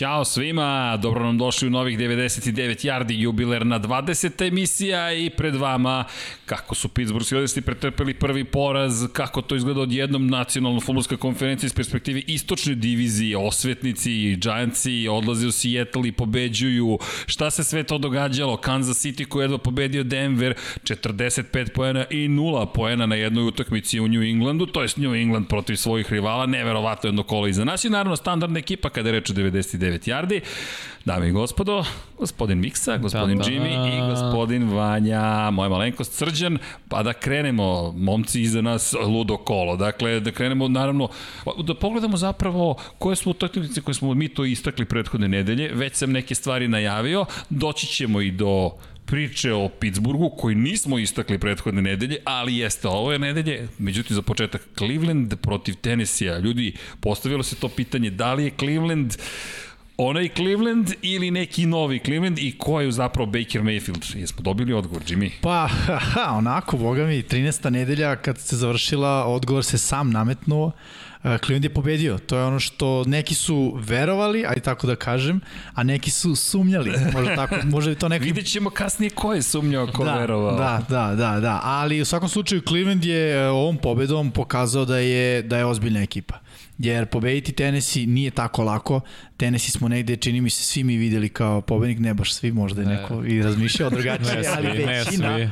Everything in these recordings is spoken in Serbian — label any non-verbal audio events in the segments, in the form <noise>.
Ćao svima, dobro nam došli u novih 99 yardi, jubilerna 20. emisija i pred vama kako su Pittsburgh Steelersi pretrpeli prvi poraz, kako to izgleda od jednom nacionalno futbolska konferencija iz perspektive istočne divizije, osvetnici, Giantsi odlaze u Seattle i pobeđuju, šta se sve to događalo, Kansas City koji je jedva pobedio Denver, 45 poena i 0 poena na jednoj utakmici u New Englandu, to je New England protiv svojih rivala, neverovatno jedno kolo iza nas i naravno standardna ekipa kada je reč o 99 yardi. Dame i gospodo, gospodin Miksa, gospodin da, da. Jimmy i gospodin Vanja, moja malenkost Srđan, pa da krenemo, momci iza nas, ludo kolo. Dakle, da krenemo, naravno, da pogledamo zapravo koje su utakmice koje smo mi to istakli prethodne nedelje, već sam neke stvari najavio, doći ćemo i do priče o Pittsburghu koji nismo istakli prethodne nedelje, ali jeste ovo je nedelje, međutim za početak Cleveland protiv Tennessee-a. Ljudi, postavilo se to pitanje da li je Cleveland onaj Cleveland ili neki novi Cleveland i ko je zapravo Baker Mayfield? Jesmo dobili odgovor, Jimmy? Pa, ha, onako, boga mi, 13. nedelja kad se završila, odgovor se sam nametnuo. E, Cleveland je pobedio. To je ono što neki su verovali, aj tako da kažem, a neki su sumnjali. Može tako, može to <laughs> neki Vidjet ćemo kasnije ko je sumnjao, ko da, verovao. Da, da, da, da, ali u svakom slučaju Cleveland je e, ovom pobedom pokazao da je da je ozbiljna ekipa jer pobediti Tennessee nije tako lako. Tennessee smo negde, čini mi se, svi mi videli kao pobednik, ne baš svi, možda je ne. neko i razmišljao drugačije, ali većina, ne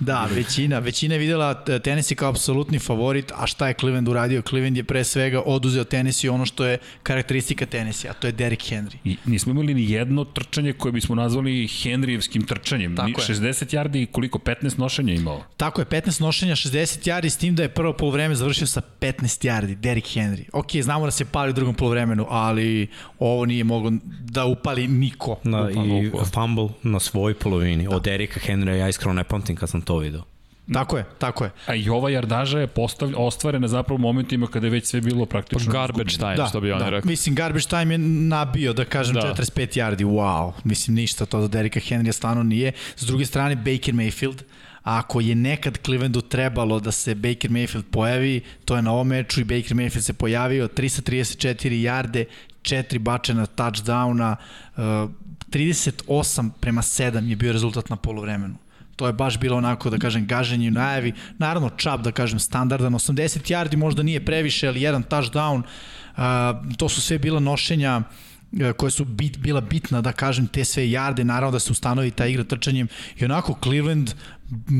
da, većina, većina je videla Tennessee kao apsolutni favorit, a šta je Cleveland uradio? Cleveland je pre svega oduzeo Tennessee ono što je karakteristika Tennessee, a to je Derrick Henry. I nismo imali ni jedno trčanje koje bismo nazvali Henryjevskim trčanjem. Tako 60 je. yardi i koliko? 15 nošenja imao? Tako je, 15 nošenja, 60 yardi, s tim da je prvo polovreme završio sa 15 yardi, Derrick Henry. Ok, znamo da se pali u drugom polovremenu, ali ovo nije moglo da upali niko. Da, i fumble na svoj polovini. Da. Od Erika Henrya ja iskreno ne pamtim kad sam to video. Tako je, tako je. A i ova jardaža je postav, ostvarena zapravo u momentima kada je već sve bilo praktično... Pa garbage time, da, što bi oni da. rekao. Mislim, garbage time je nabio, da kažem, da. 45 yardi, wow. Mislim, ništa to za Derika Henrya stano nije. S druge strane, Baker Mayfield, ako je nekad Clevelandu trebalo da se Baker Mayfield pojavi, to je na ovom meču i Baker Mayfield se pojavio, 334 yarde, 4 bačena touchdowna, 38 prema 7 je bio rezultat na polovremenu. To je baš bilo onako, da kažem, gaženje u najavi. Naravno, čap, da kažem, standardan. 80 yardi možda nije previše, ali jedan touchdown. Uh, to su sve bila nošenja uh, koje su bit, bila bitna, da kažem, te sve jarde, naravno da se ustanovi ta igra trčanjem. I onako, Cleveland,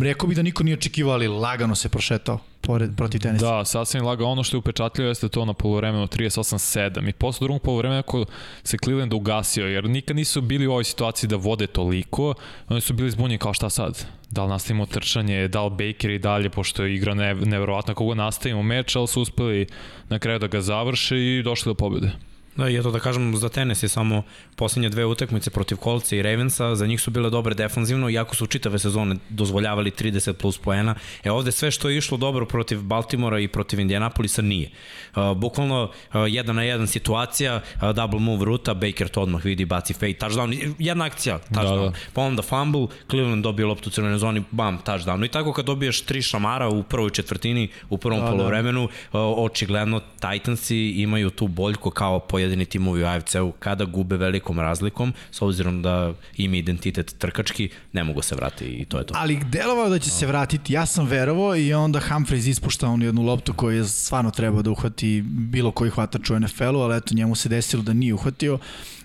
rekao bih da niko nije očekivao, ali lagano se prošetao pored, protiv tenisa. Da, sasvim laga. Ono što je upečatljivo jeste to na polovremenu 38-7 i posle drugog polovremena ako se Cleveland ugasio, jer nikad nisu bili u ovoj situaciji da vode toliko, oni su bili zbunjeni kao šta sad? Da li nastavimo trčanje, da li Baker i dalje, pošto je igra ne, nevjerovatno kako nastavimo meč, ali su uspeli na kraju da ga završe i došli do pobjede. Da, i eto da kažem, za tenis je samo poslednje dve utakmice protiv Kolca i Ravensa, za njih su bile dobre defanzivno, iako su čitave sezone dozvoljavali 30 plus poena. E ovde sve što je išlo dobro protiv Baltimora i protiv Indianapolisa nije. Uh, bukvalno uh, jedan na jedan situacija, uh, double move ruta, Baker to odmah vidi, baci fade, touchdown, jedna akcija, touchdown. Da, da. Pa onda fumble, Cleveland dobije loptu u crvenoj zoni, bam, touchdown. I tako kad dobiješ tri šamara u prvoj četvrtini, u prvom da, da. polovremenu, da. očigledno Titansi imaju tu boljku kao pojedin pojedini timovi u AFC-u kada gube velikom razlikom, s obzirom da ima identitet trkački, ne mogu se vratiti i to je to. Ali delovao da će se vratiti, ja sam verovao i onda Humphreys ispušta on jednu loptu koju je stvarno trebao da uhvati bilo koji hvatač u NFL-u, ali eto njemu se desilo da nije uhvatio.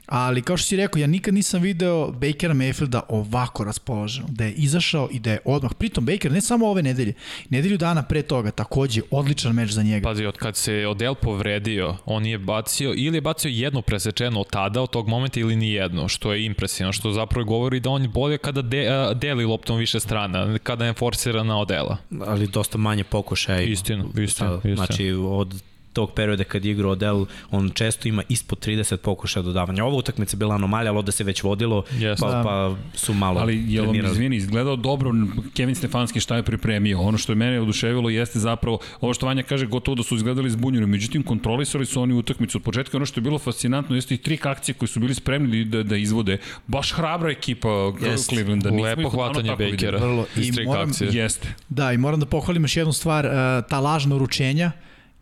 Ali kao što si rekao, ja nikad nisam video Bakera Mayfielda ovako raspoloženo, da je izašao i da je odmah, pritom Baker ne samo ove nedelje, nedelju dana pre toga takođe odličan meč za njega. Pazi, od kad se Odell povredio, on je bacio ili je bacio jedno presečeno od tada, od tog momenta ili ni jedno, što je impresivno, što zapravo govori da on bolje kada de, deli loptom više strana, kada je forsira na Odela. Ali dosta manje pokušaja. Istino, istino, istino. Znači, od tog perioda kad je igrao Odell, on često ima ispod 30 pokušaja dodavanja. Ova utakmica je bila anomalija, ali ovde se već vodilo, yes. pa, da. pa su malo Ali je vam, izvini, izgledao dobro Kevin Stefanski šta je pripremio. Ono što je mene oduševilo jeste zapravo, ovo što Vanja kaže, gotovo da su izgledali zbunjeno. Međutim, kontrolisali su oni utakmicu od početka. Ono što je bilo fascinantno jeste i tri akcije koje su bili spremni da, da izvode. Baš hrabra ekipa yes. Clevelanda. Lepo hvatanje Bakera. Vrlo. I moram, Jeste. Da, i moram da pohvalim još jednu stvar, ta lažna uručenja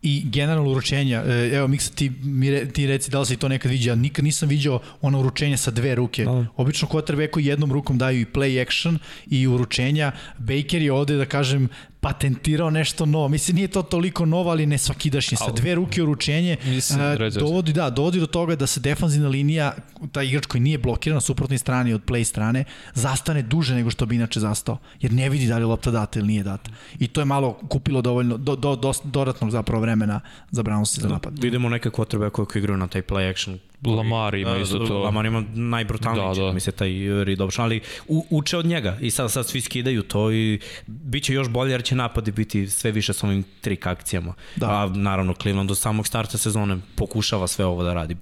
i generalno uručenja, e, evo Miksa ti, mi re, ti reci da li si to nekad vidio, ja nikad nisam vidio ono uručenje sa dve ruke. Da. Obično quarterbacku jednom rukom daju i play action i uručenja. Baker je ovde, da kažem, patentirao nešto novo. Mislim, nije to toliko novo, ali ne svakidašnje. Sa dve ruke uručenje Mislim, ređe. dovodi, da, dovodi do toga da se defanzivna linija, taj igrač koji nije blokiran na suprotnoj strani od play strane, zastane duže nego što bi inače zastao. Jer ne vidi da li je lopta data ili nije data. I to je malo kupilo dovoljno, do, do, do, dodatnog zapravo vremena za Browns za napad. Vidimo neke quarterback koji igraju na taj play action Lamar ima isto to. Lamar ima najbrutalniji, Da, da, da. da. mi se taj read option, ali u, uče od njega i sad, sad svi skidaju to i bit će još bolje jer će napadi biti sve više sa ovim trik akcijama. Da. A naravno Cleveland do samog starta sezone pokušava sve ovo da radi.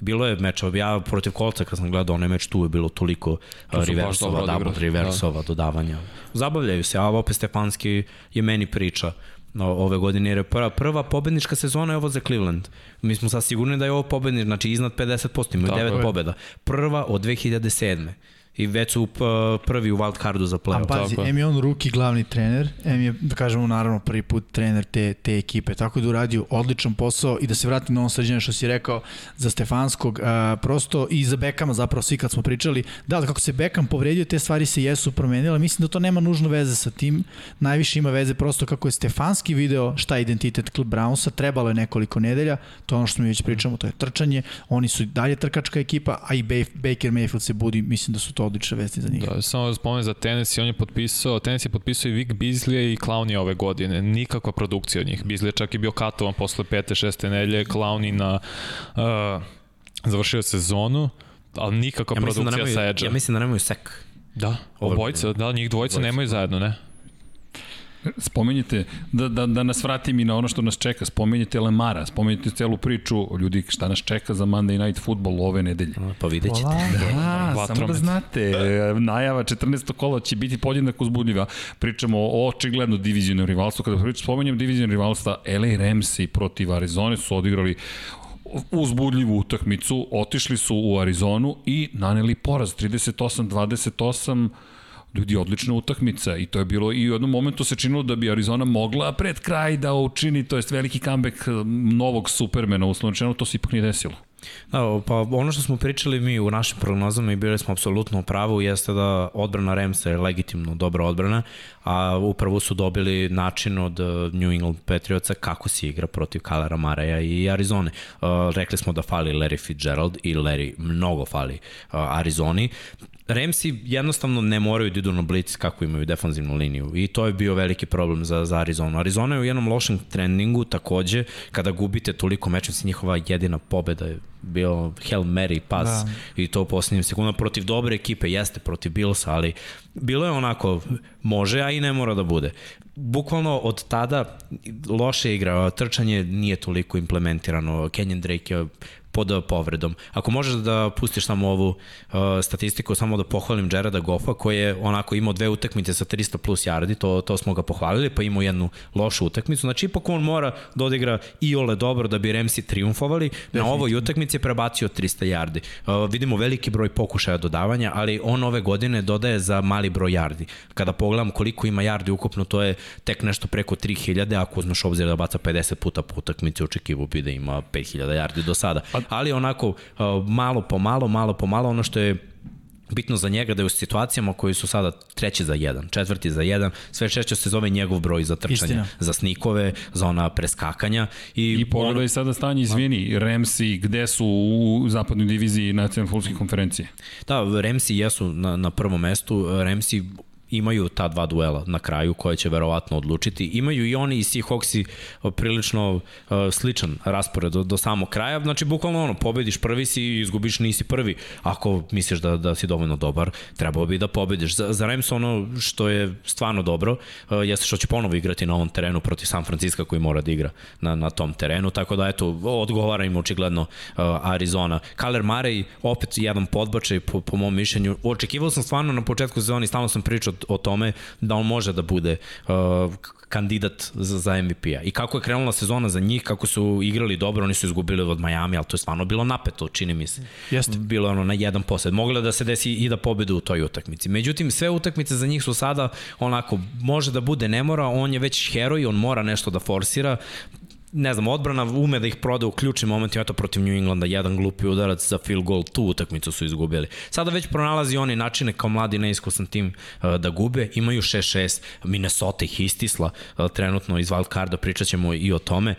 Bilo je mečeva, ja protiv Kolca kad sam gledao onaj meč, tu je bilo toliko su baš reversova, double reversova, dodavanja. Zabavljaju se, a opet Stefanski je meni priča ove godine, jer je prva, prva pobednička sezona je ovo za Cleveland. Mi smo sad sigurni da je ovo pobednik, znači iznad 50%, imaju Tako 9 je. pobeda. Prva od 2007. I već su p- prvi u wild cardu za A playoff. pazi, tako. M je on ruki glavni trener, M je, da kažemo, naravno prvi put trener te, te ekipe, tako da uradio odličan posao i da se vratim na ono sređenje što si rekao za Stefanskog, a, prosto i za Bekama zapravo svi kad smo pričali, da, da kako se Bekam povredio, te stvari se jesu promenile, mislim da to nema nužno veze sa tim, najviše ima veze prosto kako je Stefanski video šta je identitet Club Brownsa, trebalo je nekoliko nedelja, to je ono što mi već pričamo, to je trčanje, oni su dalje trkačka ekipa, a i Ba- Baker Mayfield se budi, mislim da su to odlične vesti za njih. Da, samo da spomenem za tenis i on je potpisao, tenis je potpisao i Vic Beasley i Clowney ove godine. Nikakva produkcija od njih. Beasley je čak i bio katovan posle pete, šeste nedelje, Clowney na uh, završio sezonu, ali nikakva Ja da produkcija nemaju, sa Edge-a. ja mislim da nemaju sek. Da, obojica, da, njih dvojica Dvojica, nemaju da. zajedno, ne? Spomenjete, da, da, da nas vratim i na ono što nas čeka, spomenjete Lemara, spomenjete celu priču, ljudi šta nas čeka za Monday Night Football ove nedelje. Pa vidjet ćete. Da, samo da znate, najava 14. kola će biti podjednako uzbudljiva. Pričamo o očigledno divizijnom rivalstvu. Kada pričam, spomenjem divizijnom rivalstva, LA Ramsey protiv Arizone su odigrali uzbudljivu utakmicu, otišli su u Arizonu i naneli poraz 38-28 ljudi odlična utakmica i to je bilo i u jednom momentu se činilo da bi Arizona mogla pred kraj da učini, to jest veliki comeback eh, novog Supermana, uslovno rečeno, to se ipak nije desilo. Da, pa ono što smo pričali mi u našim prognozama i bili smo apsolutno u pravu jeste da odbrana Ramsa je legitimno dobra odbrana, a upravo su dobili način od uh, New England Patriotsa kako se igra protiv Kalera Maraja i Arizone. Uh, rekli smo da fali Larry Fitzgerald i Larry mnogo fali Arizoni. Ramsi jednostavno ne moraju da idu na blitz kako imaju defanzivnu liniju i to je bio veliki problem za, za Arizonu. Arizona je u jednom lošem trendingu takođe, kada gubite toliko meča, se njihova jedina pobeda je bio Hail Mary pas da. i to u posljednjim sekundama protiv dobre ekipe, jeste protiv Billsa, ali bilo je onako, može, a i ne mora da bude. Bukvalno od tada loše igra, trčanje nije toliko implementirano, Kenyon Drake je pod povredom. Ako možeš da pustiš samo ovu uh, statistiku, samo da pohvalim Jareda Goffa koji je onako imao dve utakmice sa 300 plus yardi, to, to smo ga pohvalili, pa imao jednu lošu utakmicu. Znači ipak on mora da odigra i ole dobro da bi Remsi triumfovali. Na ovoj utakmici je prebacio 300 yardi. Uh, vidimo veliki broj pokušaja dodavanja, ali on ove godine dodaje za mali broj yardi. Kada pogledam koliko ima yardi ukupno, to je tek nešto preko 3000, ako uzmeš obzir da baca 50 puta po utakmici, očekivo bi da ima 5000 yardi do sada. Ali onako, malo po malo, malo po malo, ono što je bitno za njega da je u situacijama koji su sada treći za jedan, četvrti za jedan, sve češće se zove njegov broj za trčanje, Istina. za snikove, za ona preskakanja. I, I pogledaj sada stanje, izvini, Ramsey, gde su u zapadnoj diviziji nacionalne futbolske konferencije? Da, Remsi jesu na, na prvom mestu. Remsi imaju ta dva duela na kraju koje će verovatno odlučiti. Imaju i oni i Seahawksi prilično uh, sličan raspored do, do samog kraja. Znači, bukvalno ono, pobediš prvi si i izgubiš nisi prvi. Ako misliš da, da si dovoljno dobar, trebao bi da pobediš. Za, za Rams ono što je stvarno dobro uh, jeste što će ponovo igrati na ovom terenu protiv San Francisco koji mora da igra na, na tom terenu. Tako da, eto, odgovara im očigledno Arizona. Kaler Murray, opet jedan podbačaj po, po mom mišljenju. Očekivao sam stvarno na početku sezoni, stalno sam pričao o tome da on može da bude uh, kandidat za, za MVP-a. I kako je krenula sezona za njih, kako su igrali dobro, oni su izgubili od Miami, ali to je stvarno bilo napeto, čini mi se. Jeste. Bilo ono na jedan posled. Moglo da se desi i da pobedu u toj utakmici. Međutim, sve utakmice za njih su sada onako, može da bude, ne mora, on je već heroj, on mora nešto da forsira, ne znam, odbrana ume da ih proda u ključnim momentima, eto protiv New Englanda, jedan glupi udarac za field goal, tu utakmicu su izgubili. Sada već pronalazi oni načine kao mladi neiskusan tim uh, da gube, imaju 6-6, Minnesota ih istisla uh, trenutno iz wild carda, pričat ćemo i o tome.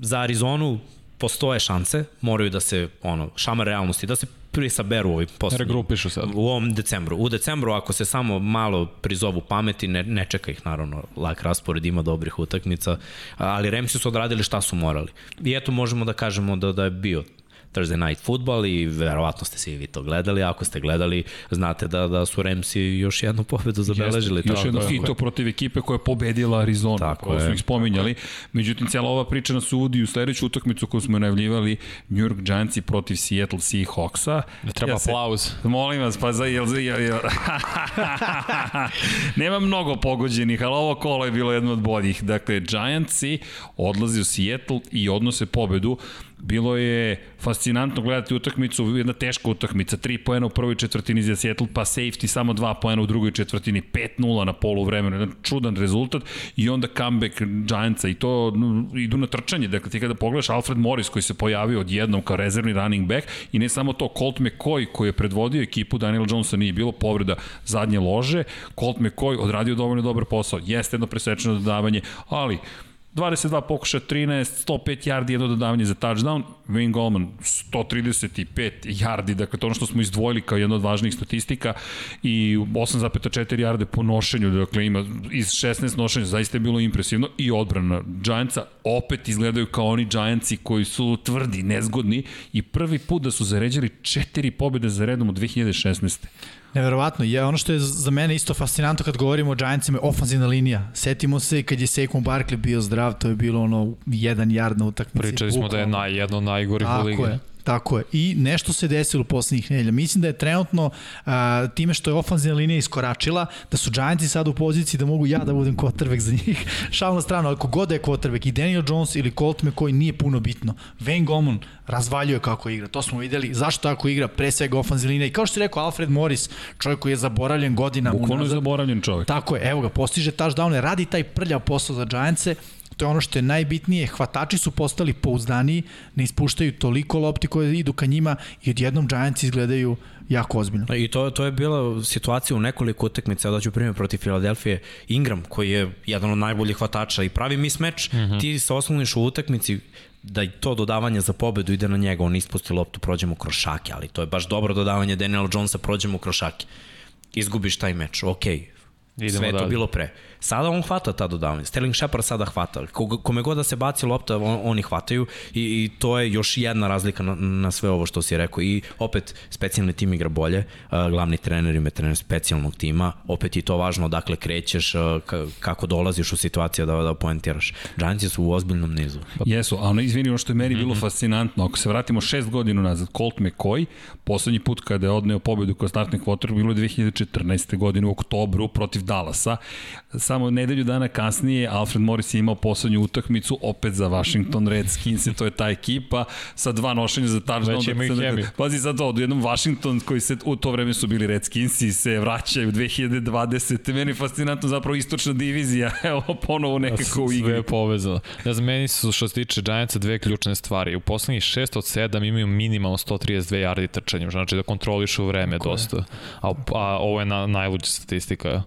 Za Arizonu postoje šanse, moraju da se, ono, šamar realnosti, da se prisaberu ovi poslednji. Regrupišu sad. U ovom decembru. U decembru ako se samo malo prizovu pameti, ne, ne čeka ih naravno lak raspored, ima dobrih utakmica, ali Remsi su odradili šta su morali. I eto možemo da kažemo da, da je bio Thursday Night Football i verovatno ste svi vi to gledali. Ako ste gledali, znate da, da su Remsi još jednu pobedu zabeležili. Jeste, još jedno, I to protiv ekipe koja je pobedila Arizona, Tako koja je. su ih spominjali. Međutim, cijela ova priča nas uvodi u sledeću utakmicu koju smo najavljivali New York Giantsi protiv Seattle Seahawksa. Da treba se- aplauz. Molim vas, pa za jel, jel, jel. <laughs> Nema mnogo pogođenih, ali ovo kolo je bilo jedno od boljih. Dakle, Giantsi odlaze u Seattle i odnose pobedu. Bilo je fascinantno gledati utakmicu, jedna teška utakmica, 3 poena u prvoj četvrtini za Seattle, pa safety samo 2 poena u drugoj četvrtini, 5-0 na polu vremenu, jedan čudan rezultat i onda comeback Giantsa i to no, idu na trčanje, dakle ti kada pogledaš Alfred Morris koji se pojavio odjednom kao rezervni running back i ne samo to, Colt McCoy koji je predvodio ekipu, Daniel Jonesa nije bilo povreda zadnje lože, Colt McCoy odradio dovoljno dobar posao, jeste jedno presečeno dodavanje, ali 22 pokuša, 13, 105 yardi, jedno dodavanje za touchdown. Wayne Goldman 135 yardi, dakle to ono što smo izdvojili kao jedno od važnijih statistika i 8,4 yarde po nošenju, dakle ima iz 16 nošenja, zaista je bilo impresivno i odbrana Giantsa opet izgledaju kao oni Giantsi koji su tvrdi, nezgodni i prvi put da su zaređali četiri pobjede za redom u 2016. Neverovatno, je ono što je za mene isto fascinantno kad govorimo o Giantsima je ofanzivna linija. Setimo se kad je Saquon Barkley bio zdrav, to je bilo ono jedan yard na utakmici. Pričali smo da je naj, jedno najgorih u ligi. Tako je. Tako je. I nešto se desilo u poslednjih nedelja. Mislim da je trenutno a, time što je ofanzivna linija iskoračila, da su Giantsi sad u poziciji da mogu ja da budem quarterback za njih. <laughs> Šal na stranu, ako god da je quarterback i Daniel Jones ili Colt McCoy nije puno bitno. Wayne Goman razvaljuje kako igra. To smo videli. Zašto tako igra? Pre svega ofanzivna linija. I kao što si rekao, Alfred Morris, čovjek koji je zaboravljen godina Bukvalno je zaboravljen čovjek. Tako je, evo ga, postiže touchdowne, radi taj prljav posao za Giantse, to je ono što je najbitnije, hvatači su postali pouzdaniji, ne ispuštaju toliko lopti koje idu ka njima i odjednom Giants izgledaju jako ozbiljno. I to, to je bila situacija u nekoliko utakmica, ja daću primjer protiv Filadelfije, Ingram, koji je jedan od najboljih hvatača i pravi mismeč, mm -hmm. ti se osloniš u utakmici da i to dodavanje za pobedu ide na njega, on ispusti loptu, prođemo kroz šake, ali to je baš dobro dodavanje Daniela Jonesa, prođemo kroz šake. Izgubiš taj meč, okej, okay. Idemo Sve je to bilo pre. Sada on hvata ta dodavanja. Sterling Shepard sada hvata. Kome god da se baci lopta, on, oni hvataju i, i to je još jedna razlika na, na sve ovo što si rekao. I opet, specijalni tim igra bolje. Uh, glavni trener ima trener specijalnog tima. Opet je to važno odakle krećeš, ka- kako dolaziš u situaciju da, da poentiraš. Giantsi su u ozbiljnom nizu. Jesu, a ono, izvini, ono što je meni bilo fascinantno, ako se vratimo šest godina nazad, Colt McCoy, poslednji put kada je odneo pobedu kao startni kvotar, bilo je 2014. godine u oktobru protiv Dallasa. Samo nedelju dana kasnije Alfred Morris je imao poslednju utakmicu opet za Washington Redskins, i to je ta ekipa sa dva nošenja za touchdown. Već imaju Dakle, hemiju. Pazi sad to, jednom Washington koji se u to vreme su bili Redskinsi se vraćaju 2020. Meni je fascinantno zapravo istočna divizija, <laughs> evo ponovo nekako u Sve igri. je povezano. Ne znam, meni su što se tiče Giantsa dve ključne stvari. U poslednjih 6 od 7 imaju minimalno 132 yardi trčanjem, znači da kontrolišu vreme Tako dosta. A, a ovo je na, najluđa statistika.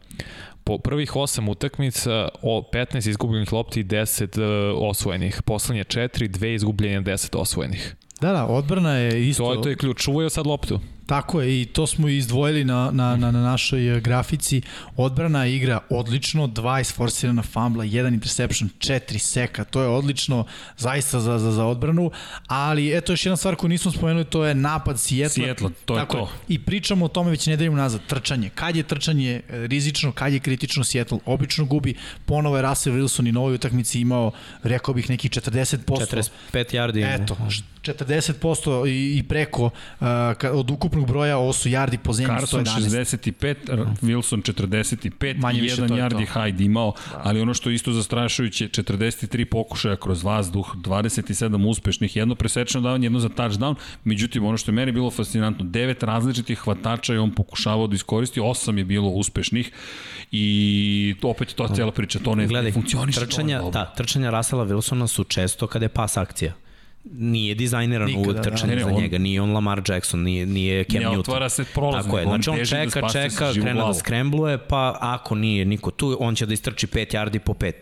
Po prvih 8 utakmica, o, 15 izgubljenih lopti i 10 uh, osvojenih. Poslednje 4, 2 izgubljenja, 10 osvojenih. Da, da, odbrana je isto... To je, to je ključ. Čuvaju sad loptu. Tako je, i to smo izdvojili na, na, na, na našoj eh, grafici. Odbrana igra odlično, dva isforsirana fambla, jedan interception, četiri seka, to je odlično zaista za, za, za odbranu, ali eto još jedna stvar koju nismo spomenuli, to je napad Sijetla. Seattle, to je Tako to. I pričamo o tome već nedeljom nazad, trčanje. Kad je trčanje eh, rizično, kad je kritično Seattle, obično gubi, ponovo je Russell Wilson i na ovoj utakmici imao, rekao bih, neki 40%. 45 yardi. Eto, 40% i, i preko uh, od ukupnog broja, ovo su yardi po zemlji Carson 111. 65, Wilson 45, Manje i jedan to je yard to. je Hyde imao, ali ono što je isto zastrašujuće, 43 pokušaja kroz vazduh, 27 uspešnih, jedno presečeno davanje, jedno za touchdown, međutim ono što je meni bilo fascinantno, devet različitih hvatača je on pokušavao da iskoristi, osam je bilo uspešnih i to opet je to cijela priča, to ne Gledaj, funkcioniše trčanja, da, trčanja Russella Wilsona su često kada je pas akcija. Nije dizajniran Nikada, uvek da. Ne, ne, za on- njega, nije on Lamar Jackson, nije, nije Cam Ne Newton. otvara se prolaznik, Tako je, on znači on da čeka, spase čeka, krene da skrembluje, pa ako nije niko tu, on će da istrči 5 yardi po 5.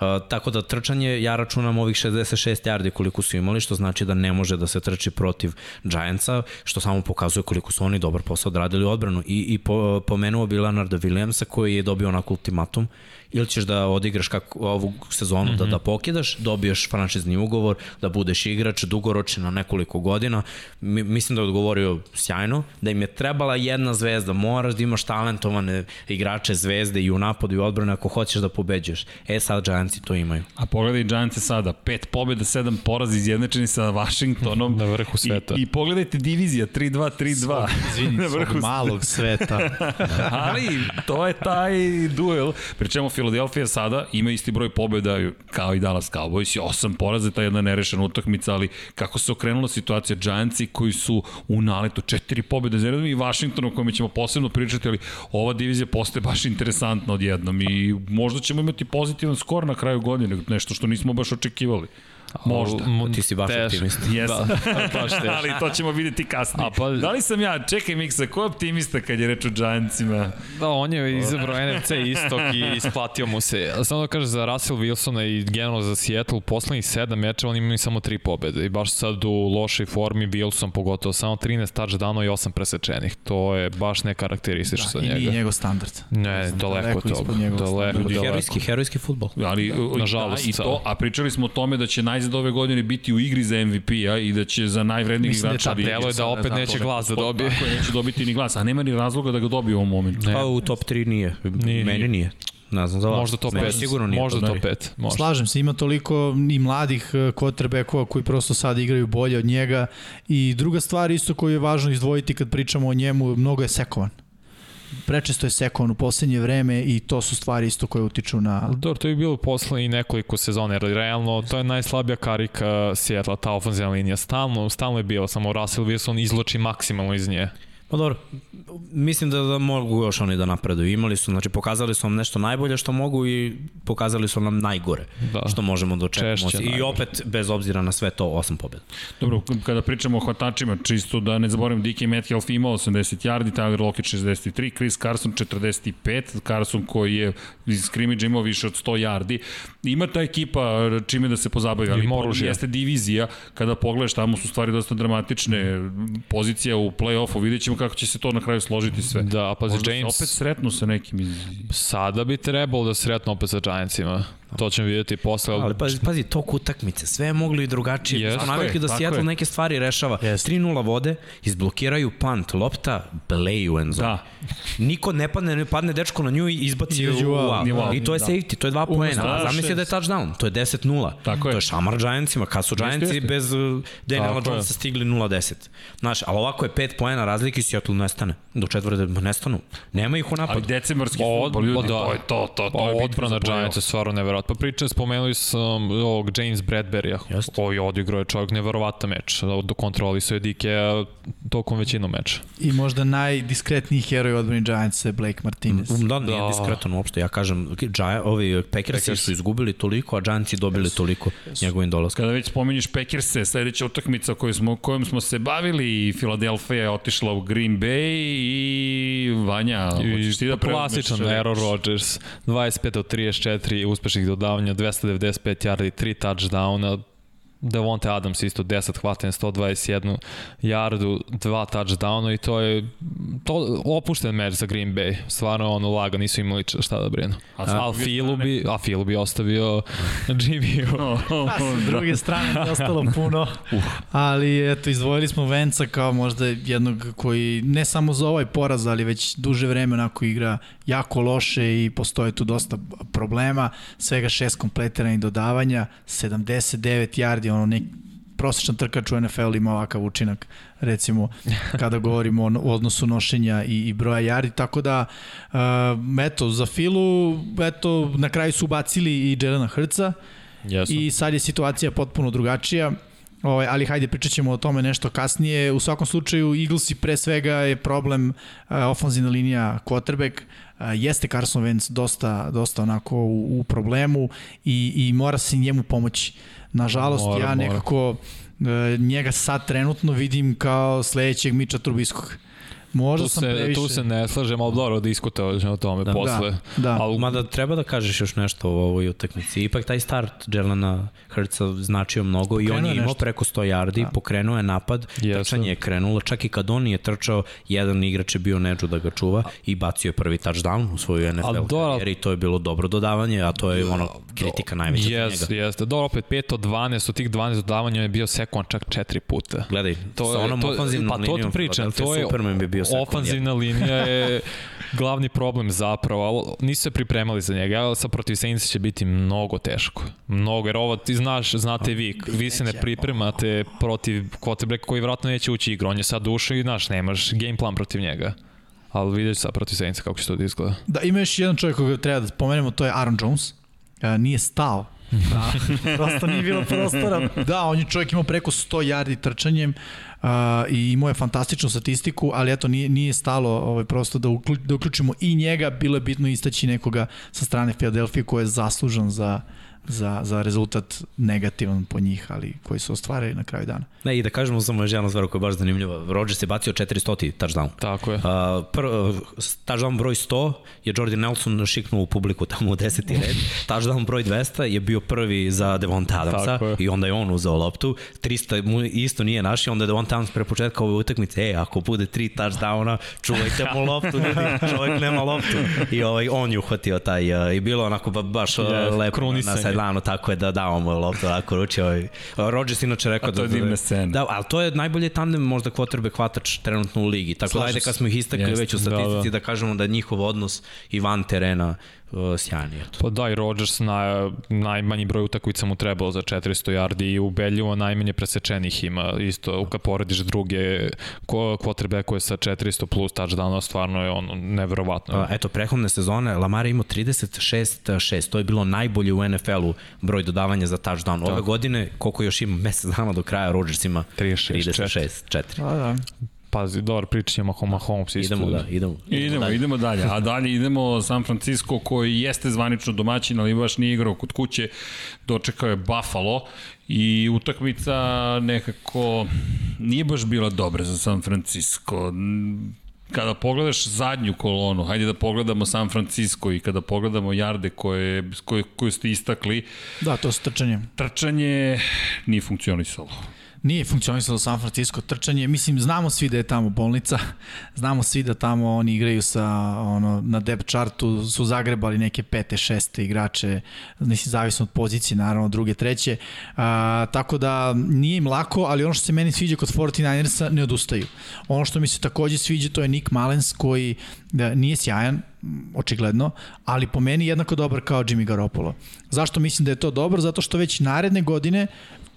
Uh, tako da trčanje, ja računam ovih 66 yardi koliko su imali, što znači da ne može da se trči protiv Giantsa, što samo pokazuje koliko su oni dobar posao odradili u odbranu. I, i po, pomenuo bi Leonarda Williamsa koji je dobio onako ultimatum, ili ćeš da odigraš kako ovu sezonu, mm -hmm. da, da pokidaš, dobiješ franšizni ugovor, da budeš igrač dugoročni na nekoliko godina. Mi, mislim da je odgovorio sjajno, da im je trebala jedna zvezda, moraš da imaš talentovane igrače zvezde i u napadu i u odbranu ako hoćeš da pobeđuješ. E sad Giantsi to imaju. A pogledaj Giantse sada, pet pobjeda, sedam porazi izjednačeni sa Washingtonom. <laughs> Na vrhu sveta. I, i pogledajte divizija 3-2, 3-2. Izvini, <laughs> Na vrhu malog sveta. <laughs> Ali to je taj duel. Pričemu Philadelphia sada ima isti broj pobjeda kao i Dallas Cowboys i osam poraza, ta jedna nerešena utakmica, ali kako se okrenula situacija Giantsi koji su u naletu četiri pobjede za i Washington o kojem ćemo posebno pričati, ali ova divizija postaje baš interesantna odjednom i možda ćemo imati pozitivan skor na kraju godine, nešto što nismo baš očekivali. Možda. Ti si baš teško. optimist. Jesam. Da, <laughs> baš teško. <laughs> ali to ćemo videti kasnije. A pa- Da li sam ja, čekaj Miksa, ko je optimista kad je reč o Giantsima? Da, on je izabrao <laughs> NFC istok i isplatio mu se. Samo da kaže za Russell Wilsona i generalno za Seattle, poslednjih sedam mečeva oni imaju samo tri pobede i baš sad u lošoj formi Wilson pogotovo samo 13 touchdownova i 8 presečenih. To je baš nekarakteristično Da, za I nije njega. njegov standard. Ne, daleko daleko od toga. Daleko, daleko. herojski, herojski futbol. Ali, Nažalost, da, i to, a pričali smo o tome da će najzad ove godine biti u igri za MVP-a i da će za najvrednijeg Mislim da je igrača ta delo je da opet neće ne glas da dobije. Tako je, neće dobiti ni glas, a nema ni razloga da ga dobije u ovom momentu. Ne. Pa u top 3 nije. Nije. Meni nije. Ne znam za vas. Možda top Meni 5. Sigurno nije. Možda top top 5. Možda. Slažem se, ima toliko i mladih eh, quarterbackova koji prosto sad igraju bolje od njega i druga stvar isto koju je važno izdvojiti kad pričamo o njemu, mnogo je sekovan. Prečesto je sekovan u poslednje vreme i to su stvari isto koje utiču na... Dobro, to je bilo posle i nekoliko sezona, jer realno to je najslabija karika Seattle, ta ofenzivna linija. Stalno, stalno je bilo, samo Russell Wilson izloči maksimalno iz nje. Pa dobro, mislim da, da mogu još oni da napreduju. Imali su, znači pokazali su nam nešto najbolje što mogu i pokazali su nam najgore Da. što možemo da očekujemo. Češće I najgore. opet, bez obzira na sve to, osam pobjeda. Dobro, kada pričamo o hvatačima, čisto da ne zaboravim, DK Metcalf imao 80 yardi, Tyler Lockett 63, Chris Carson 45, Carson koji je iz skrimidža imao više od 100 yardi. Ima ta ekipa čime da se pozabavi, ali oružje. jeste divizija, kada pogledaš tamo su stvari dosta dramatične, pozicija u play-offu, vidjet ćemo kako će se to na kraju složiti sve. Da, a pa Možda James... opet sretnu sa nekim iz... Sada bi trebalo da sretno opet sa Giantsima. To ćemo vidjeti posle. Ali pazi, pazi tok utakmice, sve je moglo i drugačije. Yes. Smo navikli da Seattle neke stvari rešava. Jeste. 3-0 vode, izblokiraju punt, lopta, bleju enzo. Da. Niko ne padne, ne padne dečko na nju i izbaci u u u. I to je Da. safety, to je dva poena. A da, zamisli da je touchdown, to je 10-0. Tako je. To je šamar Giantsima, kad su Giantsi bez uh, Daniela Tako je. Jonesa stigli 0-10. Znaš, ali ovako je 5 poena razlike i Seattle nestane. Do četvrde nestanu. Nema ih u Ali napadu. decembarski Od- futbol, ljudi, da. to je to, to, to je Pa odbrana za play-off. Giants je stvarno neverovatno. Pa pričam, spomenuli sam ovog James Bradberry-a, Jeste. koji odigrao je čovjek neverovatan meč. Do kontroli su je Dike tokom većinom meča. I možda najdiskretniji heroj odbrani Giants je Blake Martinez. Um, da, nije Da. diskretan uopšte. Ja kažem, Gia, ovi Packersi Packers. su izgubili toliko, a Giantsi dobili toliko njegovim dolaskom. Kada već spominješ Packerse, sledeća utakmica koju smo, kojom smo se bavili, Philadelphia je otišla u Green Bay i Vanja, hoćeš ti da preuzmeš? klasičan? Aaron Rodgers, 25 od 34 uspešnih dodavanja, 295 yardi, 3 touchdowna, Devonte Adams isto 10 hvatanja, 121 yardu, dva touchdowna i to je to opušten meč za Green Bay. Stvarno ono laga, nisu imali šta da brinu. A A druge Filu bi, a Filu bi ostavio <laughs> Jimmy-u. <laughs> A sa druge strane nije ostalo puno, ali eto, izdvojili smo Venca kao možda jednog koji ne samo za ovaj poraz, ali već duže vreme onako igra jako loše i postoje tu dosta problema, svega šest kompletiranih dodavanja, 79 yardi, ono nek, prosječan trkač u NFL ima ovakav učinak, recimo, <laughs> kada govorimo o, odnosu nošenja i, i broja jardi, tako da, uh, eto, za Filu, eto, na kraju su ubacili i Jelena Hrca, Jesu. i sad je situacija potpuno drugačija. Ovaj, ali hajde pričat ćemo o tome nešto kasnije. U svakom slučaju Eaglesi pre svega je problem uh, ofenzivna linija quarterback. Uh, jeste Carson Wentz dosta, dosta onako u, u problemu i, i mora se njemu pomoći. Nažalost, Mora, ja mora. nekako uh, njega sad trenutno vidim kao sledećeg Miča Trubiskog. Možda Tu sam se, previše... tu se ne slažem, ali dobro, diskutovali ćemo o tome Da. posle. Da, da. Ali Mada treba da kažeš još nešto o ovoj utakmici. Ipak taj start Jelena Hrca značio mnogo i on Pokrenuo je je imao nešto. preko 100 yardi, Da. pokrenuo je napad, Jesu. trčanje je krenulo, čak i kad on nije trčao, jedan igrač je bio neđu da ga čuva i bacio je prvi touchdown u svoju NFL Ali karijeri i to je bilo dobro dodavanje, a to je ono kritika najveća za Jeste, njega. jeste. Dobro, opet 5 od 12, od tih 12 dodavanja je bio sekund čak 4 puta. Gledaj, To sa je- onom to, ofanzivnom pa to linijom ti pričam, to je Superman bi bio sekund ofanzivna linija je <laughs> glavni problem zapravo, ali nisu se pripremali za njega, ali sa protiv Saints će biti mnogo teško. Mnogo, jer ovo ti znaš, znate vi, vi se ne pripremate protiv quarterbacka koji vratno neće ući igru, on je sad ušao i znaš, nemaš game plan protiv njega. Ali vidjet ću sad protiv Saints kako će to da izgleda. Da, ima još jedan čovjek koga treba da spomenemo, to je Aaron Jones. Uh, nije stao. Da, <laughs> prosto nije bilo prostora. Da, on je čovjek imao preko 100 yardi trčanjem uh, i imao je fantastičnu statistiku, ali eto nije, nije stalo ovaj, prosto da, uklju, da uključimo i njega. Bilo je bitno istaći nekoga sa strane Philadelphia ko je zaslužan za, za, za rezultat negativan po njih, ali koji su ostvarili na kraju dana. Ne, i da kažemo samo još jedna stvar koja je baš zanimljiva. Rodgers je bacio 400 touchdown. Tako je. Uh, pr, touchdown broj 100 je Jordan Nelson šiknuo u publiku tamo u 10. red. <laughs> touchdown broj 200 je bio prvi za Devonta Adamsa i onda je on uzeo loptu. 300 mu isto nije naš i onda je Devonta Adams pre početka ove utakmice, e, ako bude tri touchdowna, čuvajte mu loptu, ljudi, čovjek nema loptu. I ovaj, on je uhvatio taj, uh, i bilo onako ba, baš uh, Jest, lepo na krunisanje. Sidelanu, tako je da dao mu loptu, onako ručio. Ovaj. Rodgers inače rekao A to je da... divna scena. Da, ali to je najbolji tandem možda quarterback hvatač trenutno u ligi. Tako da Slažem ajde se. kad smo ih istakli Jeste, već u da, statistici da. da, kažemo da njihov odnos i van terena uh, sjajni. Eto. Pa da, i Rodgers na, najmanji broj utakmica mu trebalo za 400 yardi i ubedljivo najmanje presečenih ima. Isto, kad porediš druge ko, quarterbackove sa 400 plus touchdowna, stvarno je ono neverovatno. Uh, eto, prehodne sezone Lamar je imao 36-6, to je bilo najbolje u NFL-u broj dodavanja za touchdown. Ove godine, koliko još ima mesec dana do kraja, Rodgers ima 36, 36-4. Da, da. Pazi, dobro, pričat ćemo o Mahomes isto. Idemo, da, idemo. Idemo, dalje. idemo dalje. A dalje idemo San Francisco koji jeste zvanično domaćin, ali baš nije igrao kod kuće. Dočekao je Buffalo i utakmica nekako nije baš bila dobra za San Francisco. Kada pogledaš zadnju kolonu, hajde da pogledamo San Francisco i kada pogledamo jarde koje, koje, koje ste istakli, da, to su trčanje. trčanje nije funkcionisalo. Nije funkcionisalo San Francisco trčanje. Mislim, znamo svi da je tamo bolnica. <laughs> Znamo svi da tamo oni igraju sa, ono, na depth chartu su zagrebali neke pete, šeste igrače. Mislim, zavisno od pozicije, naravno, druge, treće. A, tako da nije im lako, ali ono što se meni sviđa kod 49ersa, ne odustaju. Ono što mi se takođe sviđa, to je Nick Malens koji da, nije sjajan, očigledno, ali po meni jednako dobar kao Jimmy Garoppolo. Zašto mislim da je to dobro? Zato što već naredne godine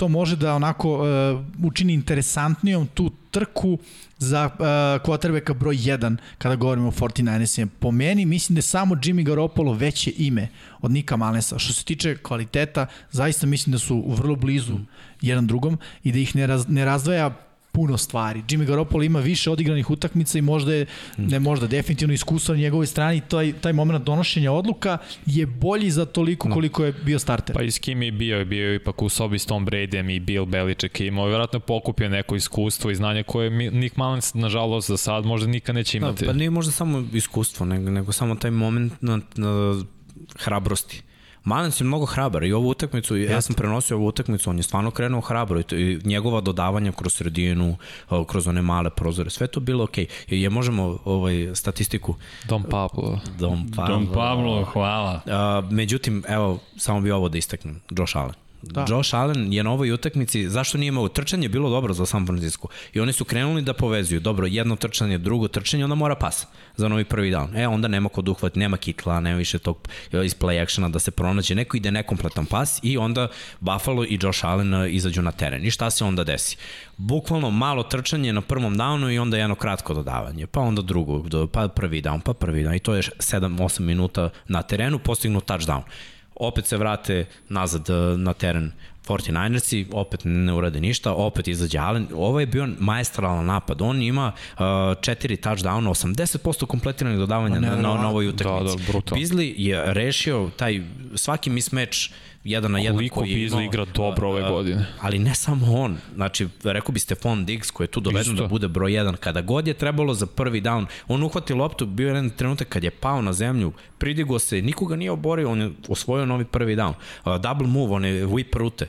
to može da onako uh, učini interesantnijom tu trku za uh, quarterbacka broj 1 kada govorimo o 49ersima. Po meni mislim da je samo Jimmy Garoppolo veće ime od Nika Malensa. Što se tiče kvaliteta, zaista mislim da su vrlo blizu jedan drugom i da ih ne, raz, ne razdvaja puno stvari. Jimmy Garoppolo ima više odigranih utakmica i možda je, ne možda, definitivno iskustvo na njegovoj strani, taj, taj moment donošenja odluka je bolji za toliko koliko je bio starter. Pa i s kim je bio? Bio je ipak u sobi s Tom Bradyem i Bill Belichick i imao je vjerojatno pokupio neko iskustvo i znanje koje mi- Nick Mullins, nažalost, za sad možda nikad neće Da, imati. pa nije možda samo iskustvo, nego, nego samo taj moment na, na hrabrosti. Malens je mnogo hrabar i ovu utakmicu, ja sam prenosio ovu utakmicu, on je stvarno krenuo hrabro i, to, i njegova dodavanja kroz sredinu, kroz one male prozore, sve to bilo okej. Okay. Je možemo ovaj statistiku Dom Pablo. Dom Pavlo. Don Pablo, hvala. A, međutim, evo, samo bi ovo da istaknem. Josh Allen. Da. Josh Allen je na ovoj utakmici, zašto nije imao trčanje, bilo dobro za San Francisco. I oni su krenuli da povezuju, dobro, jedno trčanje, drugo trčanje, onda mora pas za novi prvi down. E, onda nema kod uhvat, nema kitla, nema više tog e, iz play actiona da se pronađe, neko ide nekompletan pas i onda Buffalo i Josh Allen e, izađu na teren. I šta se onda desi? Bukvalno malo trčanje na prvom downu i onda jedno kratko dodavanje, pa onda drugo, pa prvi down, pa prvi down i to je 7-8 minuta na terenu, postignu touchdown opet se vrate nazad e, na teren 49ersi, opet ne urade ništa, opet izađe Allen. Ovo je bio maestralan napad. On ima uh, četiri touchdowna, 80% kompletiranih dodavanja ne, na, na, na ovoj utakmici. Da, da, Bizli je rešio taj svaki mismatch jedan na jedan Koliko koji je imao, igra dobro ove godine. Ali ne samo on. Znači, rekao bi Stefan Diggs koji je tu doveden da bude broj 1. Kada god je trebalo za prvi down, on uhvati loptu, bio je jedan trenutak kad je pao na zemlju, pridigo se, nikoga nije oborio, on je osvojio novi prvi down. Double move, on je whip rute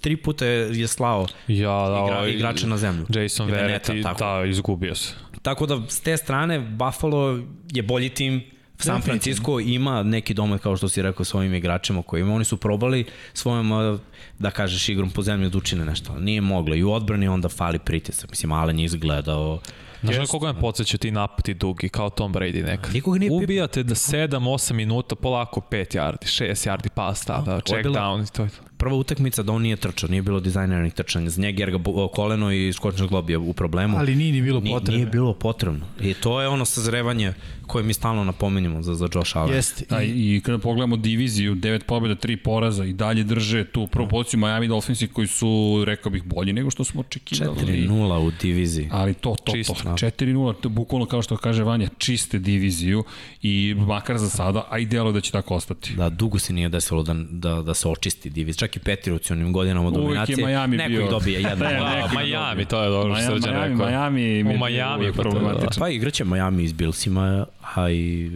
tri puta je slao ja, da, igra, ovaj, igrača na zemlju. Jason Verrett, da, izgubio se. Tako da, s te strane, Buffalo je bolji tim San Francisco ima neki domet, kao što si rekao, svojim igračima koji ima. Oni su probali svojom, da kažeš, igrom po zemlji da učine nešto. Nije moglo. I u odbrani onda fali pritisak. Mislim, Alen je izgledao Znaš na koga me podsjeća ti napati dugi, kao Tom Brady nekad? Nikoga nije Ubijate da 7-8 minuta, polako 5 yardi, 6 yardi pas tada, check bila... down i to je to prva utakmica da on nije trčao, nije bilo dizajneranih trčanja za njega jer ga koleno i skočnog glob je u problemu. Ali nije ni bilo potrebno. Nije, nije bilo potrebno. I to je ono sazrevanje koje mi stalno napominjemo za, za Josh Allen. Jeste. Da, I kada pogledamo diviziju, 9 pobjeda, 3 poraza i dalje drže tu prvu poziciju Miami Dolphinsi koji su, rekao bih, bolji nego što smo očekivali. 4-0 u diviziji. Ali to, to, Čisto. to. 4-0, to bukvalno kao što kaže Vanja, čiste diviziju i makar za sada, a i delo da će tako ostati. Da, dugo se nije desilo da, da, da se očisti divizija. Čak i Patriots u onim godinama dominacije. Uvijek je Miami neko bio. <laughs> Neko dobije jedan. ne, ne, Miami, to je dobro što Srđan rekao. Miami, u Miami je problematično. Pa igraće Miami iz Billsima, a i...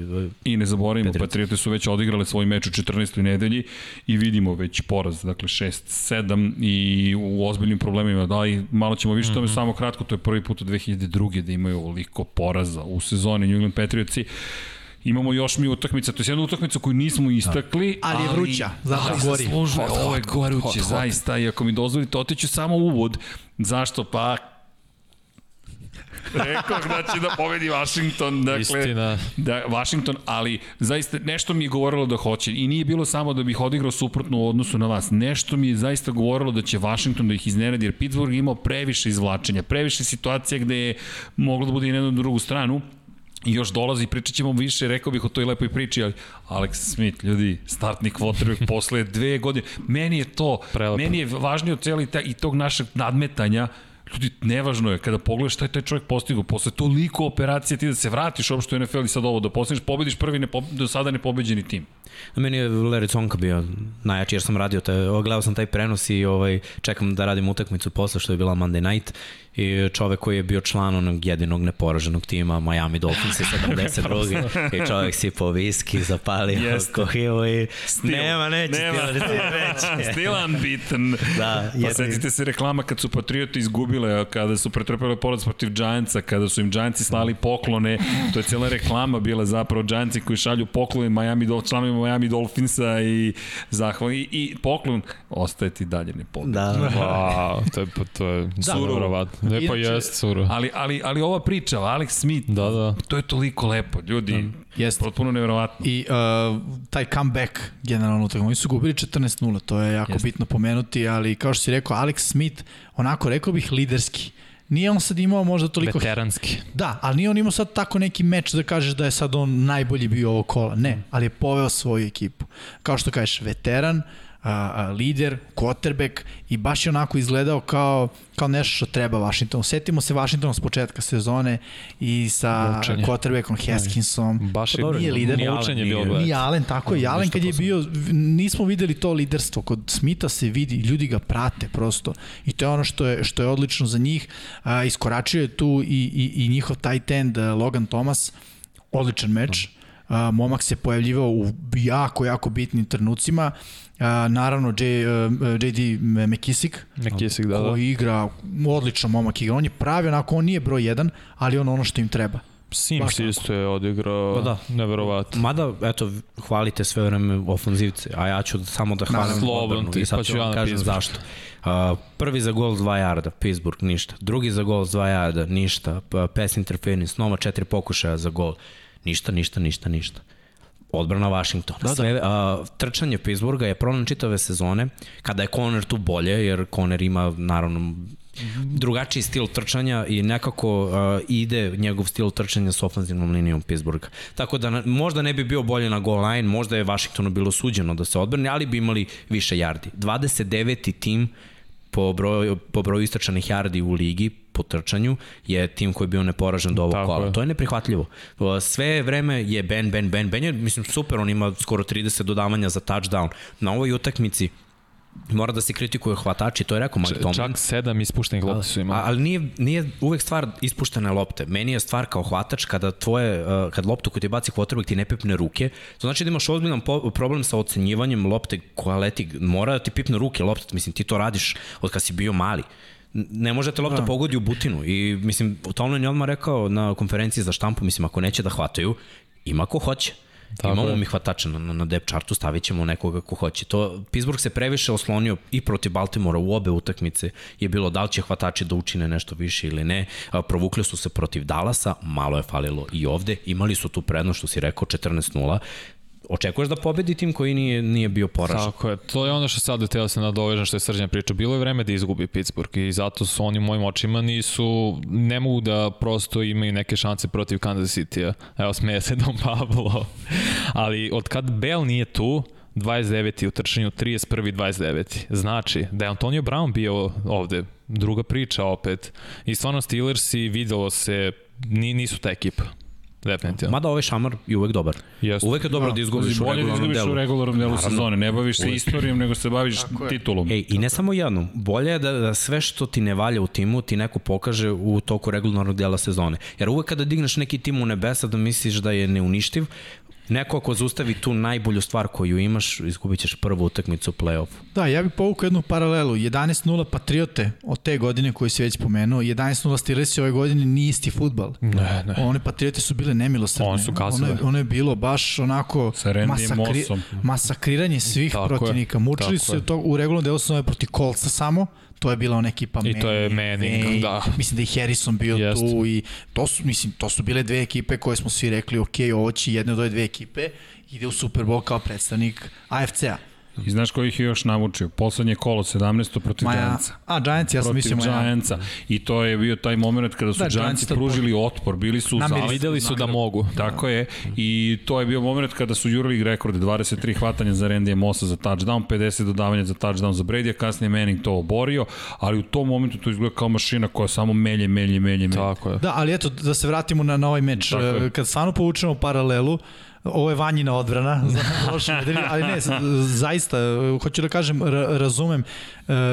I ne zaboravimo, Patriote su već odigrale svoj meč u 14. nedelji i vidimo već poraz, dakle 6-7 i u ozbiljnim problemima. Da, i malo ćemo više mm -hmm. tome mhm. samo kratko, to je prvi put od 2002. da imaju ovoliko poraza u sezoni New England Patriotsi. Imamo još mi utakmica, to je jedna utakmica koju nismo istakli, ali, ali je vruća, zato ali gori. Zaslužuje, ovo je goruće, zaista, i ako mi dozvolite, otiću samo uvod. Zašto? Pa <laughs> Rekao će da pobedi Washington. Dakle, Istina. Da, Washington, ali zaista nešto mi je govorilo da hoće. I nije bilo samo da bih odigrao suprotno u odnosu na vas. Nešto mi je zaista govorilo da će Washington da ih iznenadi, jer Pittsburgh imao previše izvlačenja, previše situacija gde je moglo da bude i na jednu drugu stranu. I još dolazi, pričat ćemo više, rekao bih o toj lepoj priči, ali Alex Smith, ljudi, startni quarterback posle dve godine. Meni je to, Prelepo. meni je važnije od cijeli ta, i tog našeg nadmetanja, Ljudi, nevažno je kada pogledaš šta je taj čovjek postigao posle toliko operacije ti da se vratiš uopšte u NFL i sad ovo da postigneš, pobediš prvi ne, do sada nepobeđeni tim. Na meni je Larry Tsonka bio najjači jer sam radio, taj, gledao sam taj prenos i ovaj, čekam da radim utakmicu posle što je bila Monday night i čovek koji je bio član onog jedinog neporaženog tima Miami Dolphins 72. <laughs> i čovek si po viski, zapalio Jeste. kohivo i Stil. nema, neće nema. <laughs> Stil, neće. Still unbeaten. Da, pa setite se reklama kad su Patrioti izgubile, kada su pretrpele poraz protiv Giantsa, kada su im Giantsi slali poklone, to je cijela reklama bila zapravo Giantsi koji šalju poklone Miami, članovima Miami Dolphinsa i zahvali i, i poklon ostaje ti dalje ne Da. Wow, to je, to je da, surovatno. Ne, pa jest, suro. Ali, ali, ali ova priča, Alex Smith, da, da. to je toliko lepo, ljudi. Da. Jeste. Potpuno nevjerovatno. I uh, taj comeback generalno utakmicu, oni su gubili 14-0, to je jako Jeste. bitno pomenuti, ali kao što si rekao, Alex Smith, onako rekao bih liderski. Nije on sad imao možda toliko... Veteranski. Da, ali nije on imao sad tako neki meč da kažeš da je sad on najbolji bio ovo kola. Ne, ali je poveo svoju ekipu. Kao što kažeš, veteran, uh, a, a, lider, quarterback i baš je onako izgledao kao, kao nešto što treba Washingtonu. Setimo se Washingtonu s početka sezone i sa Učenje. quarterbackom Haskinsom. Baš je, pa nije lider. Ni Allen je bio Ni Allen, tako je. Allen kad je bio, nismo videli to liderstvo. Kod Smitha se vidi, ljudi ga prate prosto. I to je ono što je, što je odlično za njih. A, iskoračio je tu i, i, i njihov tight end Logan Thomas. Odličan meč. A, momak se pojavljivao u jako, jako bitnim trenucima. A, naravno, J, uh, JD McKissick, McKissick da, da. koji igra, odlično momak igra. On je pravi, onako, on nije broj jedan, ali on ono što im treba. Sims isto je odigrao, Pa da. neverovatno. Mada, eto, hvalite sve vreme ofanzivce, a ja ću samo da hvalim slobodno odbranu ti, i sad pa ću ja vam na kažem Pittsburgh. zašto. Uh, prvi za gol s 2 jarda, Pittsburgh, ništa. Drugi za gol s 2 jarda, ništa. Pa, Pass interference, nova četiri pokušaja za gol. Ništa, ništa, ništa, ništa. Odbrana Washingtona. Da, da. Sve, a, trčanje Pittsburgha je problem čitave sezone, kada je Conner tu bolje, jer Conner ima naravno drugačiji stil trčanja i nekako uh, ide njegov stil trčanja s ofanzivnom linijom Pittsburgha. Tako da na, možda ne bi bio bolje na goal line, možda je Washingtonu bilo suđeno da se odbrani, ali bi imali više yardi. 29. tim po broju, po broju istračanih yardi u ligi po trčanju je tim koji je bio neporažen do ovog Tako kola. je. To je neprihvatljivo. Uh, Sve vreme je Ben, Ben, Ben. Ben je, mislim, super, on ima skoro 30 dodavanja za touchdown. Na ovoj utakmici mora da se kritikuje hvatači, to je rekao Mike Tomlin. Čak sedam ispuštenih lopti su A, imali. ali nije, nije uvek stvar ispuštene lopte. Meni je stvar kao hvatač kada tvoje, uh, kad loptu koju ti baci quarterback ti ne pipne ruke, to znači da imaš ozbiljan problem sa ocenjivanjem lopte koja leti. Mora da ti pipne ruke lopta, mislim ti to radiš od kad si bio mali. Ne može da te lopta pogodi u butinu i mislim, Tomlin je odmah rekao na konferenciji za štampu, mislim, ako neće da hvataju, ima ko hoće. Tako Imamo je. mi hvatača na, na depth chartu, stavit ćemo nekoga ko hoće. To, Pittsburgh se previše oslonio i protiv Baltimora u obe utakmice je bilo da li će hvatači da učine nešto više ili ne. Provukli su se protiv Dallasa, malo je falilo i ovde. Imali su tu prednost, što si rekao, 14-0. Očekuješ da pobedi tim koji nije, nije bio poražen. Tako je, to je ono što sad teo se nadovežem što je Srđan pričao. Bilo je vreme da izgubi Pittsburgh i zato su oni mojim očima nisu, ne mogu da prosto imaju neke šanse protiv Kansas City-a. Evo, smeje se Don Pablo. <laughs> Ali od kad Bell nije tu, 29. u trčanju, 31. 29. Znači, da je Antonio Brown bio ovde, druga priča opet. I stvarno Steelersi videlo se, ni, nisu ta ekipa. Definitivno. Mada ovaj šamar je uvek dobar. Jeste. Uvek je dobro da izgubiš u Bolje da regularnom izgubiš delu. u regularnom delu Naravno. sezone. Ne baviš se istorijom, nego se baviš titulom. Ej, i ne samo jednom, bolje je da, da sve što ti ne valja u timu ti neko pokaže u toku regularnog dela sezone. Jer uvek kada digneš neki tim u nebesa da misliš da je neuništiv, neko ako zaustavi tu najbolju stvar koju imaš, izgubit ćeš prvu utakmicu u play-offu. Da, ja bih povukao jednu paralelu. 11-0 Patriote od te godine koju si već pomenuo, 11-0 Steelersi ove godine nije isti futbal. Ne, ne. One Patriote su bile nemilosrdne. One su kasile. Ono je, ono je bilo baš onako Mossom. masakriranje svih Tako je, protivnika. Mučili tako su se to u regularnom delu sezone protiv Coltsa samo. To je bila ona ekipa I to je Manning, da. Mislim da je Harrison bio Jest. tu i to su, mislim, to su bile dve ekipe koje smo svi rekli, ok, ovo će jedna od ove dve ekipe ide u Super Bowl kao predstavnik AFC-a. I znaš ko ih je još navučio? Poslednje kolo, 17. protiv Giantsa. a, Giants, ja sam mislio Maja. Giantsa. I to je bio taj moment kada su Da, da, Giants Giantsi pružili otpor, bili su u Namiri- zastavu. Videli su da mogu. Tako je. I to je bio moment kada su jurili rekorde, 23 hvatanja za Randy Mossa za touchdown, 50 dodavanja za touchdown za Brady, a kasnije Manning to oborio, ali u tom momentu to izgleda kao mašina koja samo melje, melje, melje, melje. Tako je. Da, ali eto, da se vratimo na, na ovaj meč. Kad stvarno povučemo paralelu, ovo je vanjina odbrana <laughs> nedelje, ali ne, zaista, hoću da kažem, ra- razumem, e,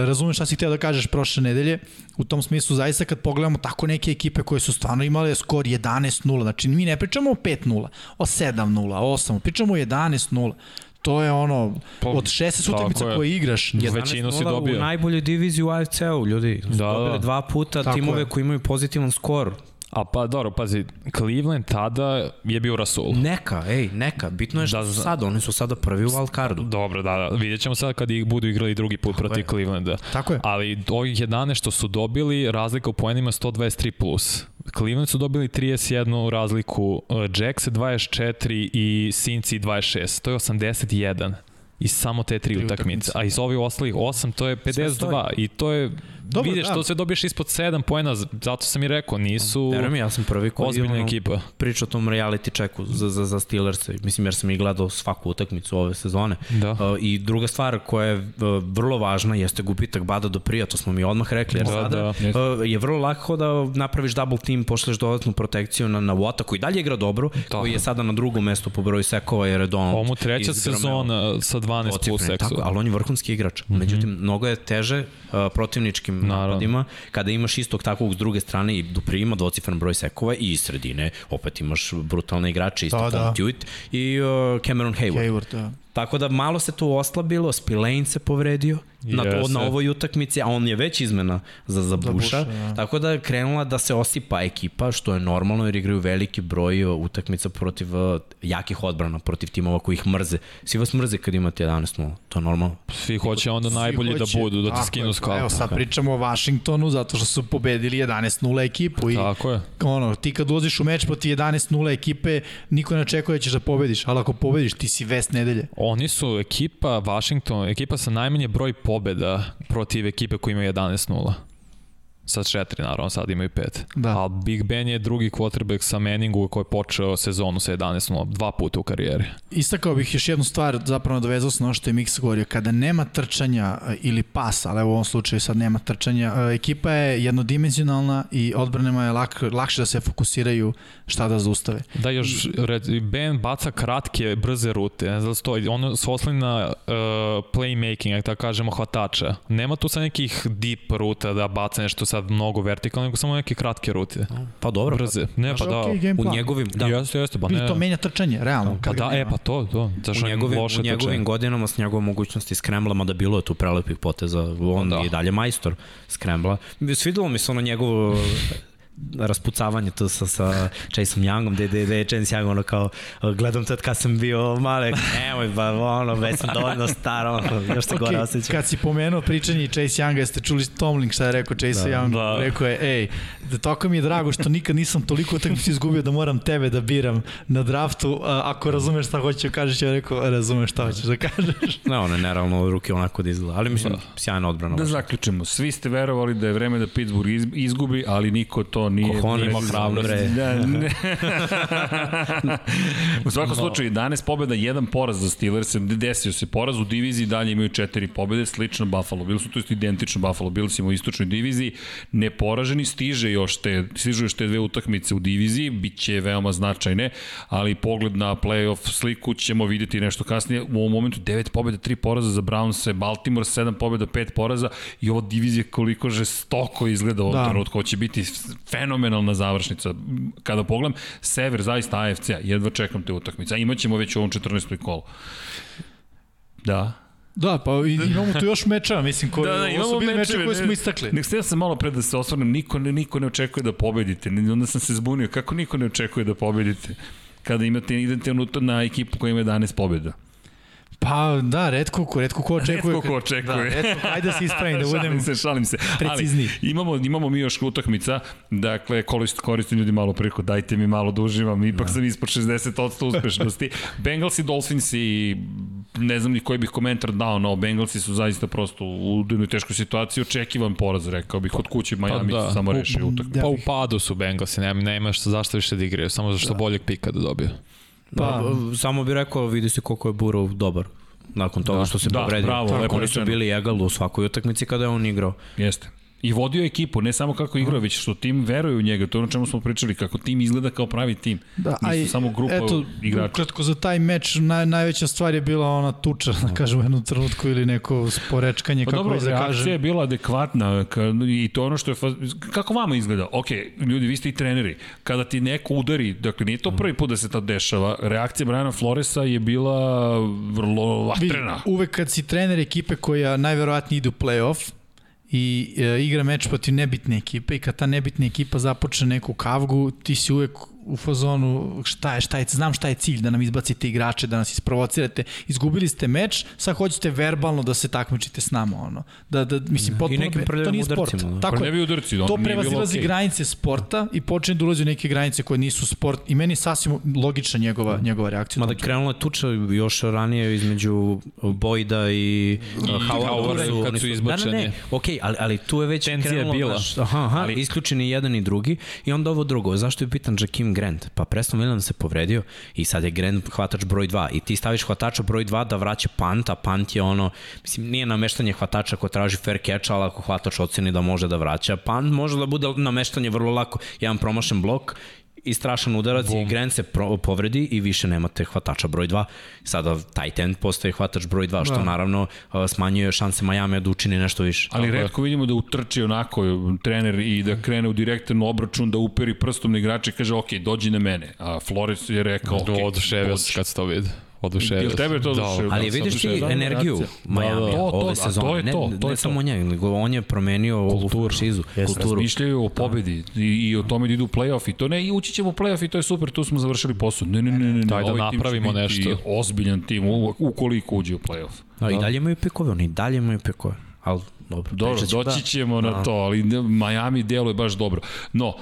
razumem šta si hteo da kažeš prošle nedelje, u tom smislu zaista kad pogledamo tako neke ekipe koje su stvarno imale skor 11-0, znači mi ne pričamo o 5-0, o 7-0, o 8, pričamo o 11-0, to je ono, Pa, od 16 tako utakmica je. koje igraš, Većinu si 11:0 dobio. U najboljoj diviziji u AFC-u, ljudi. Da, Da, dobili da. dva puta Tako timove je. koji imaju pozitivan skor. A pa dobro, pazi, Cleveland tada je bio Rasul. Neka, ej, neka. Bitno je što Da, su za- sada, oni su sada prvi u wildcardu. Dobro, da, da. Vidjet ćemo sad kad ih budu igrali drugi put protiv je. Clevelanda. Tako je. Ali ovih 11 što su dobili, razlika u poenima 123+. Plus. Cleveland su dobili 31 razliku, uh, Jacks 24 i Cincy 26. To je 81 i samo te tri utakmice. A iz ovih ostalih 8 to je 52 i to je Dobro, vidiš da. to sve dobiješ ispod 7 poena, zato sam i rekao, nisu Veruj mi, ja sam prvi koji ozbiljna ono, ekipa. priča o tom reality checku za, za, za Steelers. Mislim, jer sam i gledao svaku utakmicu ove sezone. Da. Uh, I druga stvar koja je uh, vrlo važna jeste gubitak Bada do prija, to smo mi odmah rekli, jer Da, sada da. uh, je vrlo lako da napraviš double team, pošleš dodatnu protekciju na, na Wata, koji dalje igra dobro, koji je sada na drugom mestu po broju sekova, jer je Donald Ovo mu treća sezona sa 12 plus seksu. Tako, ali on je vrhunski igrač. Mm -hmm. Međutim, mnogo je teže uh, protivničkim Naravno. napadima kada imaš istog takvog s druge strane i Dupri ima dvocifren broj sekova i iz sredine opet imaš brutalne igrače, isto Da, da, da. I uh, Cameron Hayward. Hayward, da. Tako da malo se tu oslabilo, Spillane se povredio na, to, na ovoj utakmici, a on je već izmena za, za Buša, Buša, da. tako da je krenula da se osipa ekipa, što je normalno jer igraju veliki broj uh, utakmica protiv uh, jakih odbrana, protiv timova koji ih mrze. Svi vas mrze kad imate 11-0, to je normalno. Svi hoće onda Svi najbolji hoće. da budu, da te Tako skinu je. s kalpa. Evo sad pričamo o Washingtonu zato što su pobedili 11-0 ekipu i Tako je. ono, ti kad ulaziš u meč protiv 11-0 ekipe, niko ne očekuje da ćeš da pobediš, ali ako pobediš, ti si vest nedelje. Oni su ekipa, Washington, ekipa sa najmanje broj pobeda protiv ekipe koja ima 11-0. Sa četiri, naravno, sad imaju pet. Da. Ali Big Ben je drugi quarterback sa Manningu koji je počeo sezonu sa 11-0, dva puta u karijeri. Istakao bih još jednu stvar, zapravo dovezao se na ono što je Miksa govorio. Kada nema trčanja e, ili pasa, ali u ovom slučaju sad nema trčanja, e, ekipa je jednodimenzionalna i odbranima je lak, lakše da se fokusiraju šta da zaustave. Da, još red, Ben baca kratke, brze rute, ne znam da stoji, ono se osloni na uh, playmaking, ako tako kažemo, hvatača. Nema tu sa nekih deep ruta da baca nešto sad mnogo vertikalno, nego samo neke kratke rute. Pa dobro, Brze. Ne, pa da. okay, u njegovim, da, Da. Jeste, jeste, pa Ne. To menja trčanje, realno. Pa da, e, pa to, to. Zašto u je njegovim, loše u njegovim trčanje? godinama s njegovom mogućnosti skrembla, mada bilo je tu prelepih poteza, on Da. je dalje majstor skrembla. Svidelo mi se ono njegovo raspucavanje tu sa, sa Chaseom Youngom, gde, gde, gde je Chase Young ono kao, gledam tad kad sam bio male, nemoj, ba, ono, već sam dovoljno star, ono, još se okay, gore osjećam. Kad si pomenuo pričanje Chase Younga, jeste čuli Tomlin šta je rekao Chase da, Young? da. Rekao je, ej, da toko mi je drago što nikad nisam toliko utakmica izgubio da moram tebe da biram na draftu. A, ako razumeš šta hoćeš da kažeš, ja rekao, razumeš šta hoćeš da kažeš. Ne, ono je neravno ruke onako da izgleda, ali mislim, sjajna odbrana. Da zaključimo, svi ste verovali da je vreme da Pittsburgh iz- izgubi, ali niko to nije... Kohone, nije hrabrost. Da, ne. <laughs> <laughs> u svakom slučaju, 11 pobjeda, jedan poraz za Steelers, desio se poraz u diviziji, dalje imaju četiri pobjede, slično Buffalo Bills, to je identično Buffalo Bills u istočnoj diviziji, neporaženi, stiže još te, stižu još te dve utakmice u diviziji, bit će veoma značajne, ali pogled na playoff sliku ćemo videti nešto kasnije. U ovom momentu 9 pobjeda, 3 poraza za Browns, Baltimore 7 pobjeda, 5 poraza i ovo divizija koliko žestoko izgleda u ovom Da. trenutku. Će biti fenomenalna završnica. Kada pogledam, sever zaista AFC-a, jedva čekam te utakmice. A imaćemo već u ovom 14. kolu. Da. Da, pa imamo tu još mečeva, mislim, koji, Da, da, ovo su imamo bili mečeve. mečevi koje smo istakli. Nek ste ja sam malo pre da se osvrnem, niko, niko ne očekuje da pobedite. Onda sam se zbunio, kako niko ne očekuje da pobedite? Kada imate, idete na ekipu koja ima 11 pobjeda. Pa da, redko ko, redko ko očekuje. Retko ko očekuje. Da, redko, ajde da se ispravim, da <laughs> budem... se, šalim se. precizniji. Ali imamo, imamo mi još utakmica, dakle, korist, koristim ljudi malo preko, dajte mi malo da uživam, ipak da. sam ispod 60% uspešnosti. <laughs> Bengals i Dolphins i ne znam ni koji bih komentar dao, no, Bengalsi su zaista prosto u jednoj teškoj situaciji, očekivan poraz, rekao bih, od kuće Miami Pa da. samo rešio utakmicu. Pa u padu su Bengalsi, nema, nema što zašto više da igraju, samo zašto da. boljeg pika da dobiju. Pa, samo bih rekao, vidi se koliko je Burov dobar nakon toga da. što se Da, povredio. bravo, Tako, Oni su bili egal u svakoj utakmici kada je on igrao. Jeste. I vodio ekipu, ne samo kako igrao, već što tim veruje u njega, to je ono čemu smo pričali, kako tim izgleda kao pravi tim. Da, Nisu samo grupa eto, igrača. Ukratko za taj meč naj, najveća stvar je bila ona tuča, da kažem u jednom trenutku ili neko sporečkanje, Pa kako dobro, da reakcija kažem. je bila adekvatna ka, i to ono što je... faz- Kako vama izgleda? Ok, ljudi, vi ste i treneri. Kada ti neko udari, dakle nije to prvi put da se to dešava, reakcija Briana Floresa je bila vrlo vatrena. uvek kad si trener ekipe koja najverovatnije ide u play-off i e, igra meč protiv nebitne ekipe i kad ta nebitna ekipa započne neku kavgu, ti si uvek u fazonu šta je, šta je, znam šta je cilj, da nam izbacite igrače, da nas isprovocirate. Izgubili ste meč, sad hoćete verbalno da se takmičite s nama, ono. Da, da, mislim, potpuno, nekim be- to prljavim nije sport. udarcima, da. Tako je. Prljavi udarci, ono to prevazilazi okej. granice sporta i počne da ulazi u neke granice koje nisu sport i meni je sasvim logična njegova, njegova reakcija. Mada krenula je tuča još ranije između Bojda i uh, Howarda. Howarda, kad su izbačeni. Da, ne, ne, okej, ali, ali tu je već Tenzija je krenulo, bila. aha, aha, ali... isključeni jedan i drugi i onda ovo drugo. Zašto je pitan Jakim Grant? Pa Preston Williams se povredio i sad je Grant hvatač broj 2 i ti staviš hvatača broj 2 da vraća pant, a pant je ono, mislim, nije nameštanje hvatača ko traži fair catch, ali ako hvatač oceni da može da vraća, pant može da bude nameštanje vrlo lako. Jedan promašen blok i strašan udarac Bum. i Grant se pro, povredi i više nemate hvatača broj 2. Sada tight end postaje hvatač broj 2, što Da. naravno uh, smanjuje šanse Miami da učini nešto više. Ali redko vidimo da utrči onako trener i da krene u direktan obračun, da uperi prstom na igrača i kaže ok, dođi na mene. A Flores je rekao ok, Okay, Oduševio dođi. se kad se to vidi. Oduševio. Jel tebe to Da, oduševilo? Ali Da, vidiš ti energiju. Miami Da, da. To, ove sezone. to je to, ne, to je ne samo njega, nego on je promenio ovu franšizu, kulturu. Razmišljaju o pobedi i, i o tome da idu u play-off i to ne, i ući ćemo u play-off i to je super, tu smo završili posao. Ne, ne, ne, ne, ne Daj da ovaj napravimo nešto. ozbiljan tim ukoliko uđe u play-off. No, I dalje imaju pikove, oni i dalje imaju pikove. Ali, dobro, Dobro, ćemo. doći ćemo na to, ali Miami deluje baš dobro. No,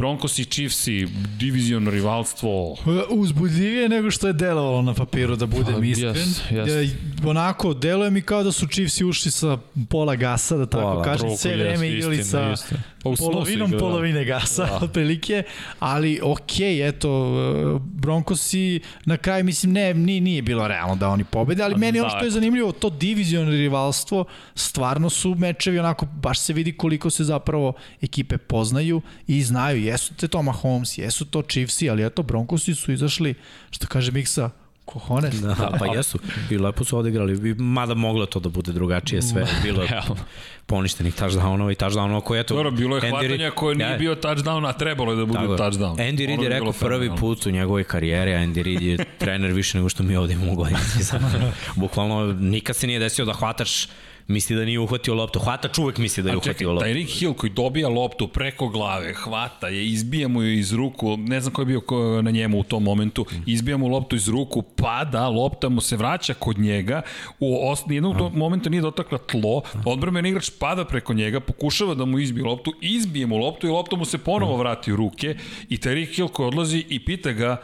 Broncos i Chiefsi, diviziono rivalstvo, Uzbudljivije nego što je delovalo na papiru, da budem Pa, iskren. jes. Ja, onako, deluje mi kao da su Chiefsi ušli sa pola gasa, da tako Pola, kažem, sve vreme igrali istina, sa istina. Pa polovinom igrali, da. polovine gasa, da. otprilike, ali okej, eto, Broncosi na kraju, mislim, ne, nije, nije bilo realno da oni pobede, ali meni ono da. što je zanimljivo, to divizionno rivalstvo, stvarno su mečevi onako, baš se vidi koliko se zapravo ekipe poznaju i znaju, jesu te to Mahomes, jesu to Chiefsi, ali eto, Broncosi su izašli, što kaže Miksa, kohones. Da, pa <laughs> jesu. I lepo su odigrali. I Mada moglo je to da bude drugačije sve. Bilo je poništenih touchdownova i touchdownova koje eto... Dobro, bilo je Andy hvatanja koje nije Ja, bio touchdown, a trebalo je da bude tako je. touchdown. Andy Reid je bi rekao prvi put u njegovoj karijeri, a Andy Reid je <laughs> trener više nego što mi ovde imamo godinski sad. Bukvalno nikad se nije desio da hvataš misli da nije uhvatio loptu. Hvatač uvek misli da je uhvatio čekaj, loptu. Tyreek Hill koji dobija loptu preko glave, hvata je, izbija mu je iz ruku, ne znam ko je bio ko- na njemu u tom momentu, izbija mu loptu iz ruku, pada, lopta mu se vraća kod njega, u os, nijednog do, momenta nije dotakla tlo, odbrmeni igrač pada preko njega, pokušava da mu izbije loptu, izbije mu loptu i lopta mu se ponovo vrati u ruke i Tyreek Hill koji odlazi i pita ga,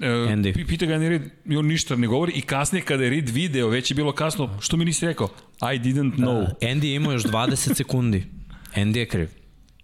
Andy. pita ga Andy Reid on ništa ne govori i kasnije kada je Reid video, već je bilo kasno, što mi nisi rekao? I didn't know. Andy je imao još 20 sekundi. Andy je kriv.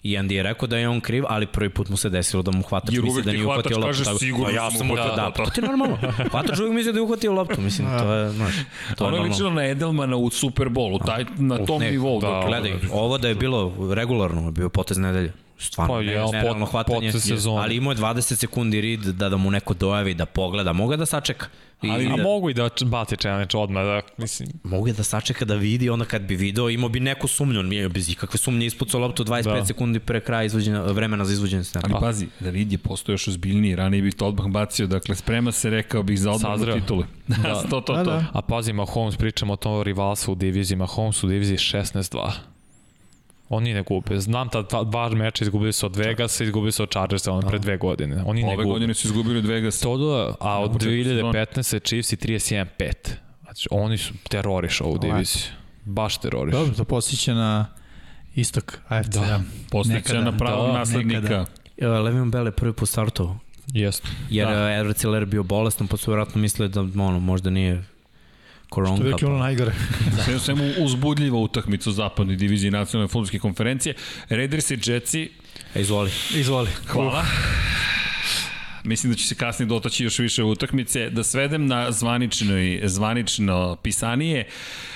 I Andy je rekao da je on kriv, ali prvi put mu se desilo da mu hvatač Jer misli uvek da ti nije hvatač uhvatio loptu. kaže, tako- sigurno Pa ja sam uhvatio, da, da, da. pa to je normalno. Hvatač uvek misli da je uhvatio loptu, mislim, to je, znaš, to je Ono je normalno. ličilo na Edelmana u Super Bowlu, taj, na tom nivou. da, Da, Gledaj, ovo da je bilo regularno, je bio potez nedelje. Stvarno, Pa je, ne, nerealno pot- hvatanje. potez sezone. Ali imao je 20 sekundi rid da, da mu neko dojavi, da pogleda. Mogu da sačeka. I, Ali, da, mogu i da baci challenge odmah, da, mislim, mogu da sačeka da vidi, onda kad bi video, imao bi neku sumnju, on je bez ikakve sumnje ispucao loptu 25 Da. sekundi pre kraja izvođenja, vremena za izvođenje snapa. Ali pazi, Reid je postao još ozbiljniji, ranije bi to odmah bacio, dakle sprema se, rekao bih, za odbranu Sazreo. titule. Da, to, to, Da, to. da. a pazi Mahomes, pričamo o tom rivalstvu u diviziji, Mahomes u diviziji 16-2. Oni ne gube. Znam ta dva, dva meča izgubili su od Vegasa, izgubili su od Chargersa, ono pre dve godine. Oni ne Ove gube. godine su izgubili od Vegas. To da, a od početku sezone. 2015. Chiefs i 31-5. Znači, oni su teroriš ovu diviziju. Baš teroriš. Dobro, to posjeća na istok AFC. Da. Nekada. na pravog Da, naslednika. nekada. E, Le'Veon Bell je prvi put startovao, Jeste. jer Da. da. Edward Ciller bio bolestan, pa su vjerojatno mislili da ono, možda nije To koronka. je uvijek ono najgore. Sve svemu uzbudljiva utakmica u zapadnoj diviziji nacionalne futbolske konferencije. Raiders i Jetsi, Pa, izvoli. Izvoli. hvala. Mislim da će se kasnije dotaći još više utakmice. Da svedem na zvaničnoj, zvanično pisanije,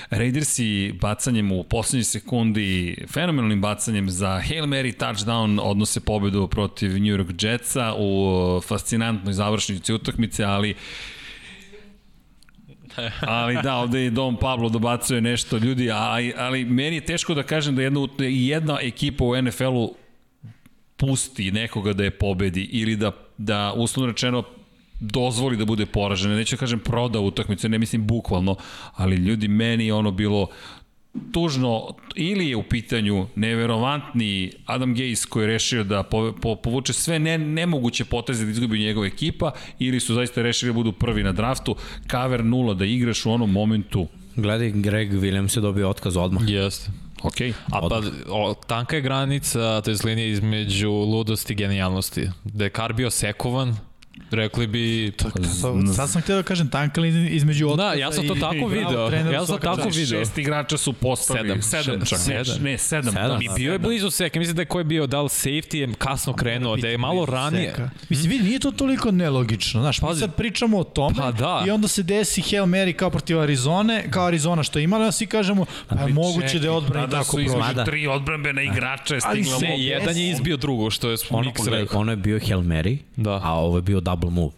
Raidersi bacanjem u poslednjoj sekundi, fenomenalnim bacanjem za Hail Mary touchdown odnose pobedu protiv New York Jetsa u fascinantnoj završnici utakmice, ali <laughs> ali da, ovde je Dom Pablo dobacuje nešto ljudi, ali, ali meni je teško da kažem da jedna, jedna ekipa u NFL-u pusti nekoga da je pobedi ili da, da uslovno rečeno dozvoli da bude poražena. Neću da kažem proda utakmicu, ne mislim bukvalno, ali ljudi, meni je ono bilo tužno, ili je u pitanju neverovatni Adam Gase koji je rešio da po, po, povuče sve ne, nemoguće poteze da izgubi njegova ekipa, ili su zaista rešili da budu prvi na draftu, cover nula, da igraš u onom momentu. Gledaj, Greg Williams je dobio otkaz odmah. Jeste. Ok, A pa, o, tanka je granica, to je linija između ludosti i genijalnosti. Da je Kar bio sekovan, rekli bi... To, sad sam htio da kažem tanka između otkaza Da, ja sam to tako i video. trener Ja sam tako čast. video. šest igrača su postavili. Sedam. Sedam čak. Sedam. Ne, sedam. Sedam. Da. I bio je blizu seka, mislim da je ko je bio, da li safety je kasno krenuo, da je malo ranije. Seka. Mislim, vidi, nije to toliko nelogično. Znaš, mi sad pričamo o tome Pa da. i onda se desi Hail Mary kao protiv Arizone, kao Arizona što je imala, a svi kažemo, pa je moguće da je odbrani Tada tako su između prošlo. Mada. tri odbrambena igrača je Ali stigla se-. Ne, jedan je izbio drugo, što je Mix rekao. ono je bio Hail Mary, Da. a ovo je bio double move.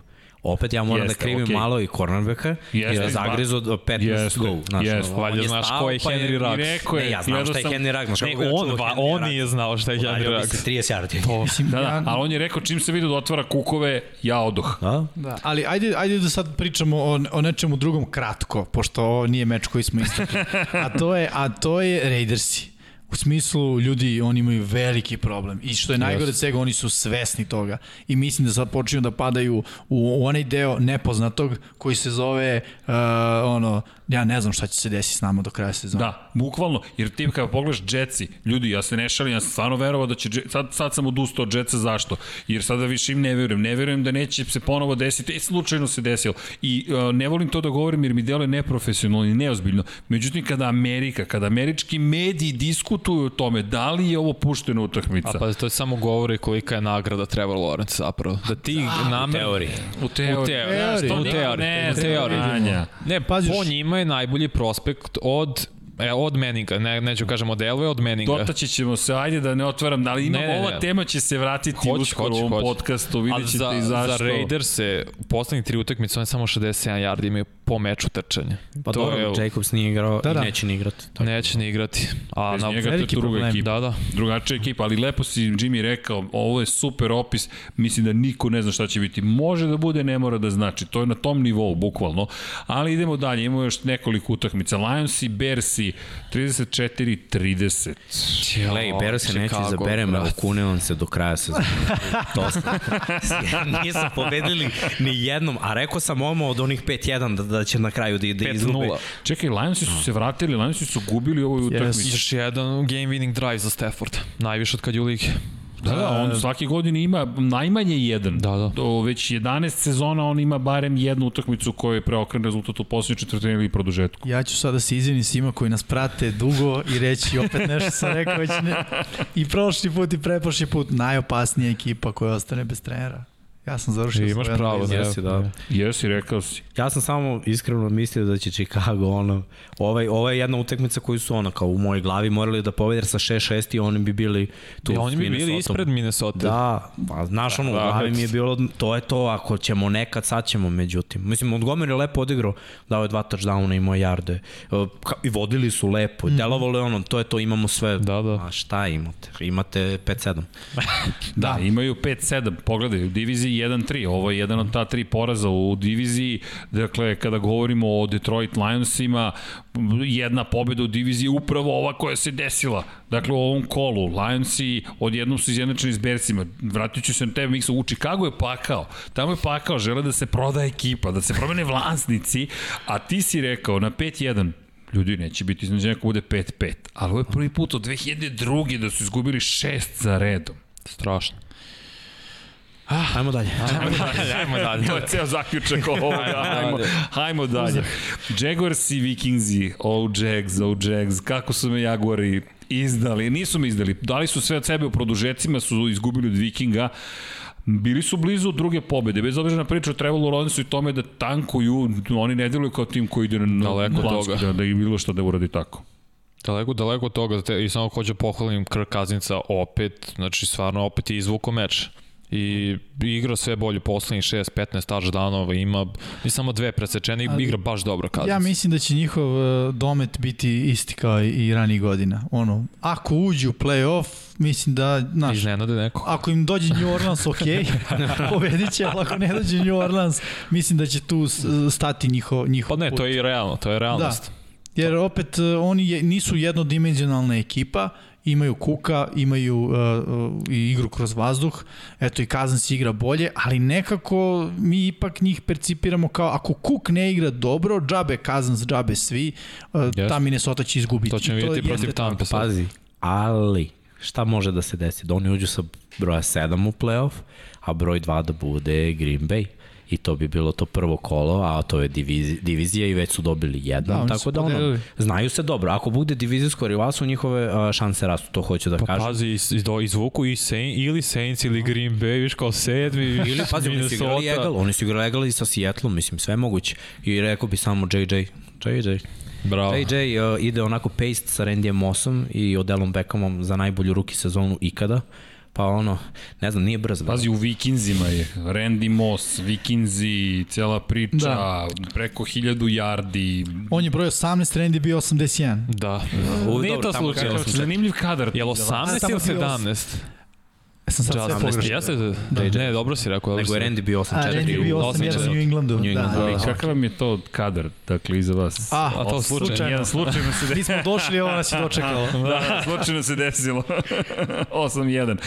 Opet ja moram Jeste, da krivim okej. malo i cornerbacka, Jeste, jer je zagrizo od 15 Jeste, gol. Znaš, jeste. on Valjda je znaš stao, ko je pa Henry Ruggs. I rekao je, Ne, ja znam šta je Henry Ruggs, znaš Ne, je on, čuo va, Henry on nije znao šta je Henry Ruggs. se 30 yardi. Mislim, Da, da, ja, ali on je rekao čim se vidio da otvara kukove, ja odoh. Da? Da, ali ajde, ajde da sad pričamo o, o nečemu drugom kratko, pošto ovo nije meč koji smo istakli. A to je, a to je Raidersi. U smislu, ljudi, oni imaju veliki problem. I što je najgore od svega, oni su svesni toga. I mislim da sad počinju da padaju u, u onaj deo nepoznatog koji se zove, uh, ono, ja ne znam šta će se desiti s nama do kraja sezona. Da, bukvalno, jer ti kada pogledaš Jetsi, ljudi, ja se ne šalim, ja sam stvarno verovao da će, sad, sad sam odustao od Jetsa, zašto? Jer sada više im ne verujem, ne verujem da neće se ponovo desiti, e, slučajno se desilo. I uh, ne volim to da govorim jer mi deluje neprofesionalno i neozbiljno. Međutim, kada Amerika, kada američki mediji diskutuju o tome da li je ovo puštena utakmica, A pa to je samo govori kolika je nagrada Trevor Lawrence zapravo. Da ti namer... teoriji. u teoriji, U teoriji, u teoriji, ne u zna, teoriji. Vanja. Ne, Paziš- po njima je najbolji prospekt od E, od Meninga, ne, neću kažem od Elve, od Meninga. Dotaći ćemo se, ajde da ne otvaram, ali ima, Ne, ne, ne. ova tema će se vratiti Hoće, uskoro u ovom hoće. podcastu, vidjet ćete za, i zašto. za Raiders se poslednjih tri utakmice oni samo 67 yardi imaju po meču trčanja. Pa to dobro, je, Jacobs nije igrao Da, i da. neće ni igrati. Tako. neće ni igrati. A Bez na, njega to je druga problem. ekipa. Da, da. drugačija ekipa, ali lepo si Jimmy rekao, ovo je super opis, mislim da niko ne zna šta će biti. Može da bude, ne mora da znači, to je na tom nivou, bukvalno. Ali idemo dalje, imamo još nekoliko utakmica. Lionsi, Bersi, 34-30. Glej, Bero se neće izaberem, evo brat. kunevam se do kraja sezona. <laughs> Dosta. <laughs> Nisam pobedili ni jednom, a rekao sam ono od onih 5-1 da, da će na kraju da, da izgube. 5-0. Čekaj, Lionsi su se vratili, Lionsi su gubili ovoj utakmici. Još jedan game winning drive za Stafford. Najviše od kad je u ligi. Da, da, on svake godine ima najmanje jedan. Da, da. Do već 11 sezona on ima barem jednu utakmicu koja je preokren rezultat u poslednjoj četvrtini ili produžetku. Ja ću sada se izvinim svima koji nas prate dugo i reći opet nešto sam rekao već ne. I prošli put i preprošli put najopasnija ekipa koja ostane bez trenera. Ja sam završio Imaš svoju pravo, da. Jesi, da. Jesi, rekao si. Ja sam samo iskreno mislio da će Chicago ono, ovaj, ovo je jedna utakmica koju su ono kao u mojoj glavi morali da pobede jer sa 6-6 i oni bi bili tu I s oni bi bili ispred Minnesota. Da, pa znaš ono, u Da, glavi mi je bilo, to je to, ako ćemo nekad, sad ćemo, međutim. Mislim, Montgomery je lepo odigrao, dao je dva touchdowna, imao jarde. E, I vodili su lepo, mm. delovalo je ono, to je to, imamo sve. Da, da. A šta imate? Imate 5-7. <laughs> Da, imaju 5-7, pogledaj, u diviziji 1-3, ovo je jedan od ta tri poraza u diviziji, dakle, kada govorimo o Detroit Lionsima, jedna pobjeda u diviziji je upravo ova koja se desila, dakle, u ovom kolu, Lionsi odjednom su izjednačeni s Bersima, vratit ću se na tebe, Miksa, u Chicago je pakao, tamo je pakao, žele da se proda ekipa, da se promene vlasnici, a ti si rekao na 5-1, Ljudi, neće biti iznenađenja ako bude 5-5, ali ovo je prvi put od 2002. da su izgubili šest za redom. Strašno. Ajmo dalje. Ajmo <laughs> dalje. To je ceo zaključak <laughs> ovoga. Hajmo, dalje. hajmo dalje. Jaguars i Vikingsi, oh Jags, oh Jags, kako su me Jaguari izdali, nisu me izdali, dali su sve od sebe u produžecima, su izgubili od Vikinga, Bili su blizu druge pobede, bez obzira na priču o Trevoru Lawrenceu i tome da tankuju, oni ne deluju kao tim koji ide na Daleko plansku, toga. da, da je bilo što da uradi tako. Daleko, daleko od toga i samo hoću pohvalim Kirk Kazinca opet, znači stvarno opet je izvuko meč i igra sve bolje poslednjih 6-15 touchdownova, ima i samo dve presečene Ali- igra baš dobro Kazinc. Ja mislim da će njihov uh, domet biti isti kao i, ranijih godina. Ono, ako uđu u play-off, mislim da, znaš, Iznenade neko. ako im dođe New Orleans, ok, <laughs> pobedit će, ali ako ne dođe New Orleans, mislim da će tu stati njihov, njihov Pa ne, put. to je i realno, to je realnost. Jer opet uh, oni je, nisu jednodimenzionalna ekipa, imaju Kuka, imaju uh, uh, i igru kroz vazduh, eto i Kazans igra bolje, ali nekako mi ipak njih percipiramo kao ako Kuk ne igra dobro, džabe Kazans, džabe svi, uh, Jeste. ta Minnesota će izgubiti. To ćemo vidjeti protiv. Tampa. Pazi, ali šta može da se desi? Da oni uđu sa broja 7 u playoff, a broj 2 da bude Green Bay. I to bi bilo to prvo kolo, a to je divizija, divizija i već su dobili jedan, Da, tako da ono, znaju se dobro. Ako bude divizijsko rivalstvo, njihove šanse rastu, to hoću da Pa kažem. pazi, iz, do, izvuku i Saints, ili Saints ili Green Bay, viš kao sedmi, <laughs> Ili, pazi, oni su igrali egal, oni su igrali egal i sa Seattle, mislim, sve moguće. I rekao bi samo JJ, JJ. Bravo. JJ uh, ide onako paste sa Randyjem Mossom i Odelom Beckhamom za najbolju ruki sezonu ikada. Pa ono, ne znam, nije brz. Pazi, u Vikinzima je. Randy Moss, Vikinzi, cela priča, da. preko 1000 yardi. On je broj 18, Randy bio 81. Da. U, Nije dobro, to slučaj. Zanimljiv kadar. Jel 18 tamo ili si bio 17? Sam sad sve Just pogrešio. Jeste, da, ne, dobro si rekao. Dobro Nego je. Randy bio 8-4. A, Randy bio u- 8-1 u New Englandu. New Englandu, Da, Ali da. kakav vam je to kadar, dakle, iza vas? A, A to slučajno. Jedan slučajno se desilo. Mi smo došli, ovo nas je dočekalo. <laughs> da, slučajno se desilo. <laughs> 8-1.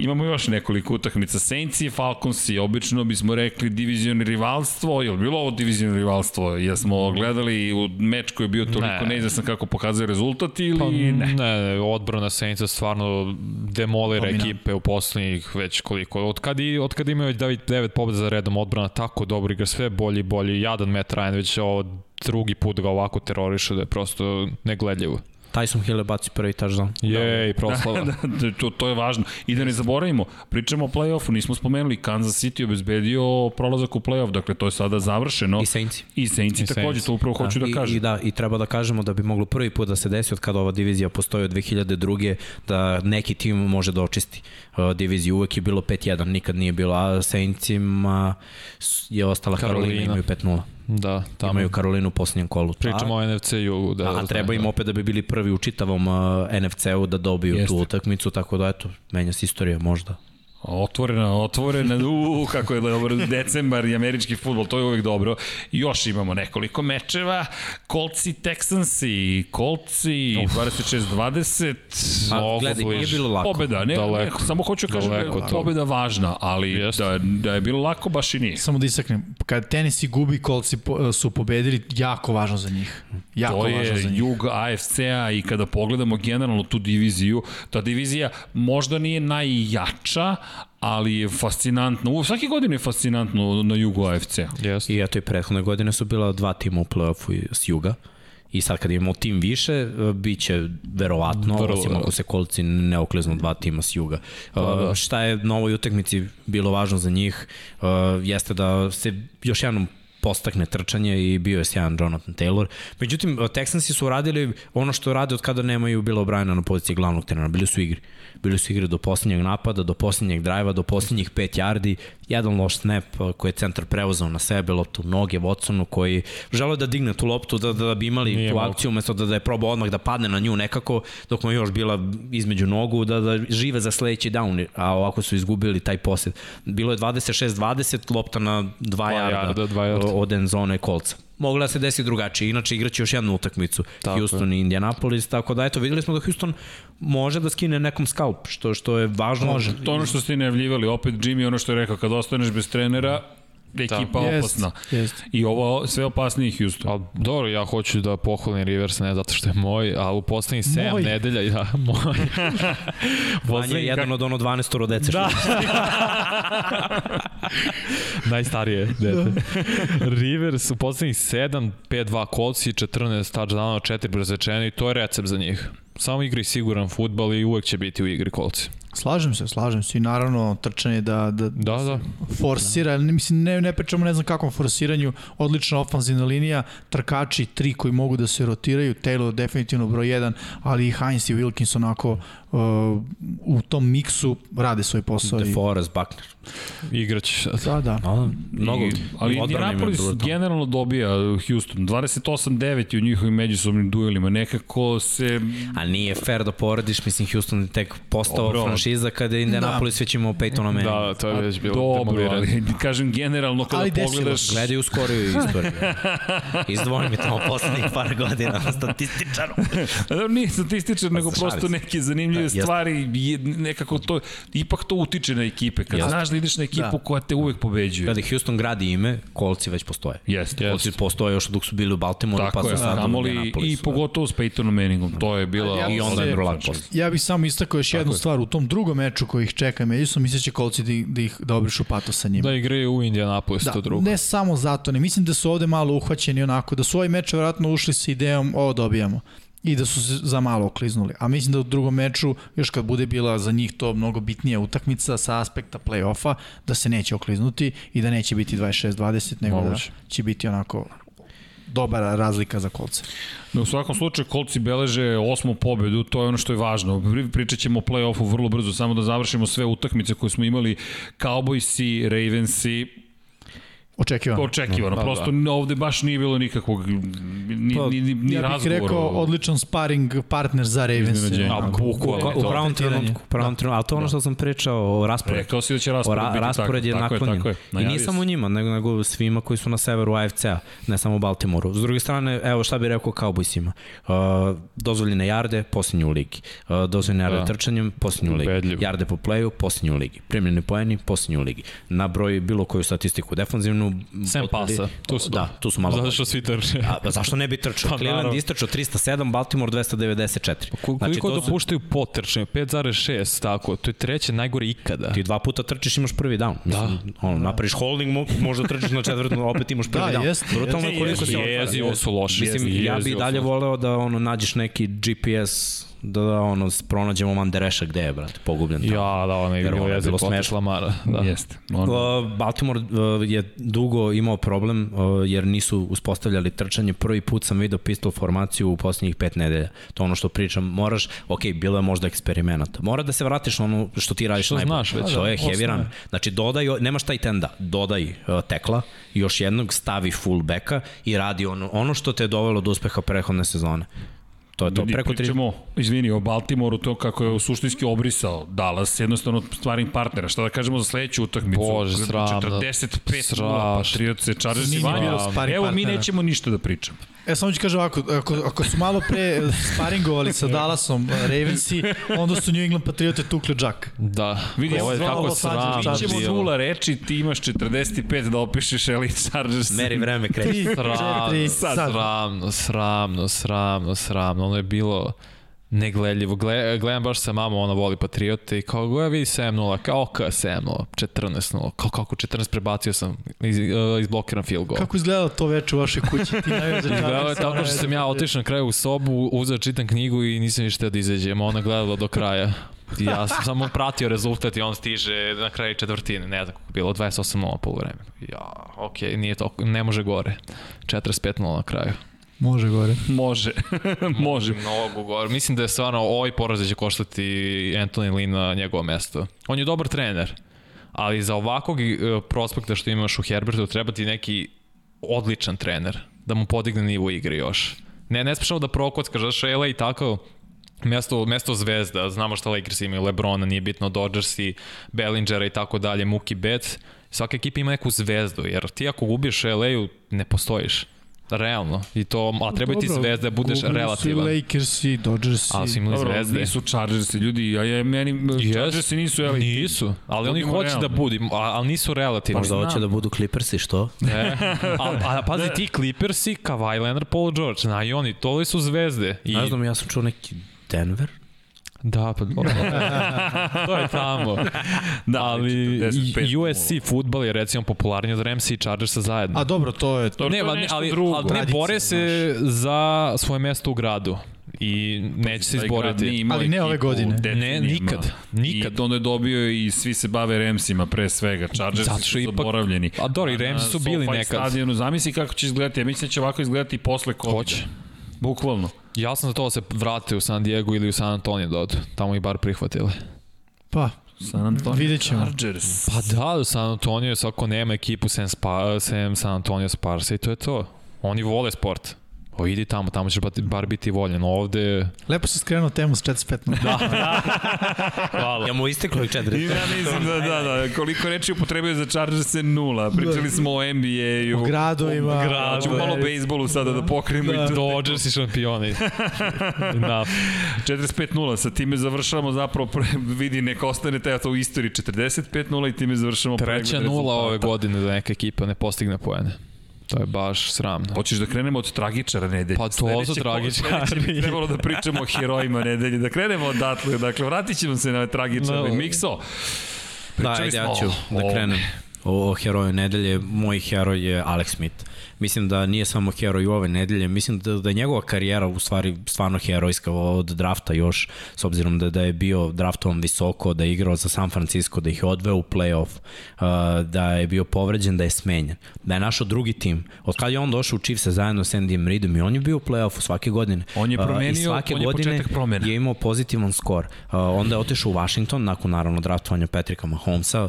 Imamo još nekoliko utakmica. Saints i Falcons i obično bismo rekli divizion rivalstvo. Je li bilo ovo divizion rivalstvo? Jesmo gledali u meč koji je bio toliko Ne. neizvesan kako pokazuje rezultat ili Pa, ne? ne, odbrana Saintsa stvarno demolira Domina. ekipe u poslednjih već koliko. Od kad, i, od kad imaju već 9, 9 pobjeda za redom odbrana tako dobro igra, sve bolji i bolji. Jadan Matt Ryan već ovo drugi put ga ovako teroriše da je prosto negledljivo. Tyson Hill je bacio prvi touchdown. Jej, proslava. <laughs> da, da, to, to je važno. I da ne zaboravimo, pričamo o play-offu, nismo spomenuli, Kansas City obezbedio prolazak u play-off, dakle to je sada završeno. I Saints. I Saints I takođe, Saints. to upravo hoću da, i, kažem. I, da, I treba da kažemo da bi moglo prvi put da se desi od kada ova divizija postoji od 2002. da neki tim može da očisti uh, diviziju. Uvek je bilo 5-1, nikad nije bilo, a Saintsima je ostala Karolina, Karolina. imaju 5-0. Da, tamo. Imaju Karolinu u posljednjem kolu. Pričamo o NFC jugu. Da, A, a treba im opet da bi bili prvi u čitavom uh, NFC-u da dobiju Jeste. tu utakmicu, tako da eto, menja se istorija možda. Otvorena, otvorena, u, kako je dobro, decembar i američki futbol, to je uvijek dobro. Još imamo nekoliko mečeva, Kolci, Texansi, Kolci, 26-20, Pa, gledaj, nije bliže. bilo lako. Pobeda, ne, Daleko. ne, samo hoću da kažem da je pobeda važna, ali da, da je bilo lako, baš i nije. Samo da istaknem, kad tenisi gubi, kolci po- su pobedili, jako važno za njih. Jako to važno za je njih. jug AFC-a i kada pogledamo generalno tu diviziju, ta divizija možda nije najjača, ali je fascinantno. U, svake godine je fascinantno na jugu AFC-a. Jeste. I eto i prethodne godine su bila dva tima u play-offu s juga. I sad kad imamo tim više, e, bit će verovatno, Vrlo, osim ako se kolci ne okliznu dva tima s juga. Uh, da. šta je na ovoj utakmici bilo važno za njih, uh, jeste da se još jednom postakne trčanje i bio je sjajan Jonathan Taylor. Međutim, Texansi su radili ono što rade od kada nemaju Bila O'Briena na poziciji glavnog trenera. Bili su u igri. Bili su u igri do posljednjeg napada, do posljednjeg drajva, do posljednjih 5 yardi, jedan loš snap uh, koji je centar preuzeo na sebe, loptu u noge Watsonu koji želeo da digne tu loptu da, da, da bi imali Nije tu mogu. akciju umesto da, da je probao odmah da padne na nju nekako dok mu je još bila između nogu da, da žive za sledeći down, a ovako su izgubili taj posjed. Bilo je 26-20, lopta na 2 Dva jarda, jarda, dva jarda. od end zone kolca. Mogla da se desi drugačije, inače igraće još jednu utakmicu, Tako Houston i Indianapolis, tako da eto, videli smo da Houston može da skine nekom skalp, što, što je važno. Može. To je ono što ste najavljivali, opet Jimmy ono što je rekao, kad ostaneš bez trenera, ekipa Jest, opasna. jest. I ovo sve opasniji Houston. A dobro, ja hoću da pohvalim Rivers, ne zato što je moj, a u poslednjih 7 Moj. nedelja, ja, <laughs> moj. <laughs> Vanja je jedan od ono 12 rodece. Da. <laughs> Najstarije dete. Rivers u poslednjih 7, 5-2 kolci, 14 touchdownova, 4 brzečene i to je recept za njih. Samo igri siguran futbal i uvek će biti u igri kolci. Slažem se, slažem se. I naravno trčanje da, da, Da, da. forsira, ne, mislim, ne, ne pričamo ne znam kakvom forsiranju, odlična ofanzivna linija, trkači, tri koji mogu da se rotiraju, Taylor definitivno broj 1, ali i Heinz i Wilkins onako u tom miksu rade svoj posao. i- DeForest, Buckner. Igrać. Da, da. A, mnogo I, ali Indianapolis generalno dobija Houston 28-9 u njihovim međusobnim duelima. Nekako se... A nije fair da porediš, mislim, Houston je tek postao Dobro. franšiza kada je Indianapolis da. već imao Peytona Manning. Da, to je već bilo Dobro, ali <laughs> kažem generalno kada Ali desilo pogledaš... Gledaj u skoriju istoriju. <laughs> Izdvoji mi tamo poslednjih par godina statističarom. <laughs> Da, nije statističar, nego šalim prosto zanimljive Da, jeste. stvari, je- nekako to, ipak to utiče na ekipe. Kad Jeste. znaš da ideš na ekipu Da. koja te uvek pobeđuje. Kada Houston gradi ime, kolci već postoje. Jeste. Kolci postoje još dok su bili u Baltimoreu, pa su sad u i Indianapolisu. pogotovo s Peytonom Manningom. To je bila... Ja I onda je vrlo. Ja bih samo istakao još jednu stvar, u tom drugom meču koji ih čeka međusom, misle će kolci da, ih- da, ih, da obrišu pato sa njima. Da igraju u Indianapolis, Da, to drugo. ne samo zato, ne mislim da su ovde malo uhvaćeni onako, da su ovaj meč vjerojatno ušli sa idejom ovo dobijamo i da su se za malo okliznuli. A mislim da u drugom meču, još kad bude bila za njih to mnogo bitnija utakmica sa aspekta play-offa, da se neće okliznuti i da neće biti 26-20, nego Moguće. da će biti onako dobra razlika za kolce. No, u svakom slučaju kolci beleže osmu pobedu, to je ono što je važno. Pri- Pričat ćemo o play-offu vrlo brzo, samo da završimo sve utakmice koje smo imali. Cowboysi, Ravensi, Očekivano. očekivano. Pa, Prosto ovde baš nije bilo nikakvog ni, Pa, ni, ni, ni ja bih razgovora. rekao odličan sparing partner za Ravens. A, Bukvalno u pravom trenutku, u pravom trenutku, ali to je ono što sam pričao o rasporedu. Rekao si da će raspored ra biti raspored tako. je tako naklonjen. Je, tako je. I nije samo njima, nego, nego svima koji su na severu AFC-a, ne samo u Baltimoru. S druge strane, evo šta bih rekao Cowboysima. Uh, dozvoljene jarde, posljednji u ligi. Uh, dozvoljene jarde Da. trčanjem, posljednji u ligi. Ubedljivo. Jarde po playu, posljednji u ligi. Primljeni poeni, posljednji u ligi. Na broj bilo koju statistiku defanzivnu. Sem pasa. Tu su, Da, tu su malo Zato što svi trče. A, pa zašto ne bi trčao? Pa, Cleveland istrčao 307, Baltimore 294. Ko- Koliko to su- dopuštaju po trčanju? 5,6, tako. To je treće najgore ikada. Ti dva puta trčiš imaš prvi down. Mislim, da. ono, napraviš holding, mo- možda trčiš na četvrtom, opet imaš prvi Da, down. jeste, Brutalno jeste. koliko se otvara. Jezivo su loši. Mislim, ja bi Jezivo dalje su. voleo da ono nađeš neki GPS da, da ono pronađemo Mandereša gde je, brate, pogubljen tamo. Ja, da, ono je Jer bilo ono je jezivo bilo protiv smešno. Lamara. Da. Jeste. Uh, Baltimore uh, je dugo imao problem uh, jer nisu uspostavljali trčanje. Prvi put sam video pistol formaciju u posljednjih pet nedelja. To ono što pričam. Moraš, ok, bilo je možda eksperimenata. Mora da se vratiš na ono što ti radiš Što najbolje. znaš već. To je osnove. heavy run. Znači dodaj, nemaš taj tenda, dodaj uh, tekla, još jednog stavi full backa i radi ono, ono što te je dovelo do uspeha prehodne sezone. To je to. Ljudi, Preko tri... pričamo, izvini, o Baltimoru, to kako je suštinski obrisao Dallas, jednostavno stvarim partnera. Šta da kažemo za sledeću utakmicu? Bože, sramno. 45 Sramno. nula Patriotse, Chargers i Evo, mi nećemo ništa da pričamo. E, samo ću kažem ovako, ako, ako su malo pre sparingovali sa <laughs> Dallasom uh, Ravensi, onda su New England Patriote tukli džak. Da. Vidi, Ovo je kako Los Angeles sramno Mi ćemo bilo. nula reči, ti imaš 45 da opišeš Elite Chargers. Meri vreme kreće. Tri, Sramno, sramno, sramno, sramno, sramno. Ono je bilo negledljivo. Gle, gledam baš sa mamom, ona voli Patriote i kao goja vidi 7-0, kao ka 7-0, 14-0, kao kako 14 prebacio sam, iz, uh, izblokiran field goal. Kako izgledalo to veče u vašoj kući? Ti najveće <laughs> Gledalo je tako što sam ja otišao na kraju u sobu, uzeo čitam knjigu i nisam ništa da izađem, ona gledala do kraja. Ja sam samo pratio rezultat i on stiže na kraju četvrtine, ne znam kako bilo, 28-0 po vreme. Ja, okej, nije to, ne može gore. 45-0 na kraju. Može gore. Može, <laughs> može. Mnogo gore. Mislim da je stvarno ovaj poraz da će koštati Anthony Lynn na njegovo mesto. On je dobar trener, ali za ovakvog e, prospekta što imaš u Herbertu treba ti neki odličan trener da mu podigne nivo igre još. Ne, ne smiješ da prokockaš, da je LA i tako mesto, mesto zvezda, znamo šta Lakers imaju, Lebrona, nije bitno, Dodgersi, Bellingera i tako dalje, Mookie Betts, svaka ekipa ima neku zvezdu, jer ti ako gubiš LA-u, ne postojiš. Realno. I to, a treba ti zvezda da budeš gubili relativan. Su i Lakers i Dodgers Ali su imali Dobro, zvezde. nisu Chargersi, ljudi, a je meni, Yes. Chargersi nisu Elite. Nisu, ali oni hoće da realni. budu, ali nisu relativni. Možda hoće da budu Clippersi, što? E, a, a pazi ti Clippersi, Kawhi Leonard, Paul George, na i oni, to li su zvezde. I, Ne znam, ja sam čuo neki Denver. Da, pa dobro. <laughs> to je tamo. Da, ali 45 i USC futbal je recimo popularniji od Ramsey i Chargersa zajedno. A dobro, to je... To, ne, to je ali, drugo. ali ne bore se za svoje mesto u gradu i neće se izboriti. Ali ne ove godine. Ne, nikad, nikad. I onda je dobio i svi se bave Ramsima pre svega. Chargersi Zato su ipak- zaboravljeni. A dobro, i na Ramsi su bili nekad. Stadionu, zamisli kako će izgledati. Ja mislim da će ovako izgledati i posle COVID. Hoće. Bukvalno. Ja sam za to da se vrate u San Diego ili u San Antonio da odu. Tamo ih bar prihvatili. Pa, San Antonio Vidjet ćemo. Chargers. Pa da, u San Antonio svako nema ekipu sem, spa, sem San Antonio Sparsa i to je to. Oni vole sport. O, idi tamo, tamo ćeš bar biti voljen. Ovde... lepo si skrenuo temu s 45 Da. Hvala. Ja mu isteklo i četiri. I ja mislim da, da, da, koliko reči upotrebuje za Chargers je nula. Pričali smo o NBA-u. O gradovima. O gradu. Ćemo malo bejsbolu sada da pokrijemo Da. i to. Dodgers i šampioni. da. 45-0, sa time završavamo zapravo, pre, vidi, neka ostane taj to u istoriji 45-0 i time završavamo Treća pregled nula ove godine da neka ekipa ne postigne poene. To je baš sramno. Hoćeš da krenemo od tragičara nedelje? Pa to su tragičari. sledeće bi trebalo da pričamo o herojima nedelje. Da krenemo odatle. Dakle, vratit ćemo se na tragičare. No. Mikso, Da, pričali ja smo ću o- da krenem. o, o heroju nedelje, moj heroj je Alex Smith. Mislim da nije samo heroj ove nedelje, mislim da, da je njegova karijera u stvari stvarno herojska od drafta još, s obzirom da, da je bio draftovan visoko, da je igrao za San Francisco, da ih je odveo u playoff, uh, da je bio povređen, da je smenjen, da je našao drugi tim. Od kada je on došao u Chiefs zajedno sa Andy Reidom i on je bio u playoffu svake godine. On je promenio, uh, i svake on je godine promena. je imao pozitivan skor. Uh, onda je otišao u Washington nakon naravno draftovanja Petrika Mahomesa,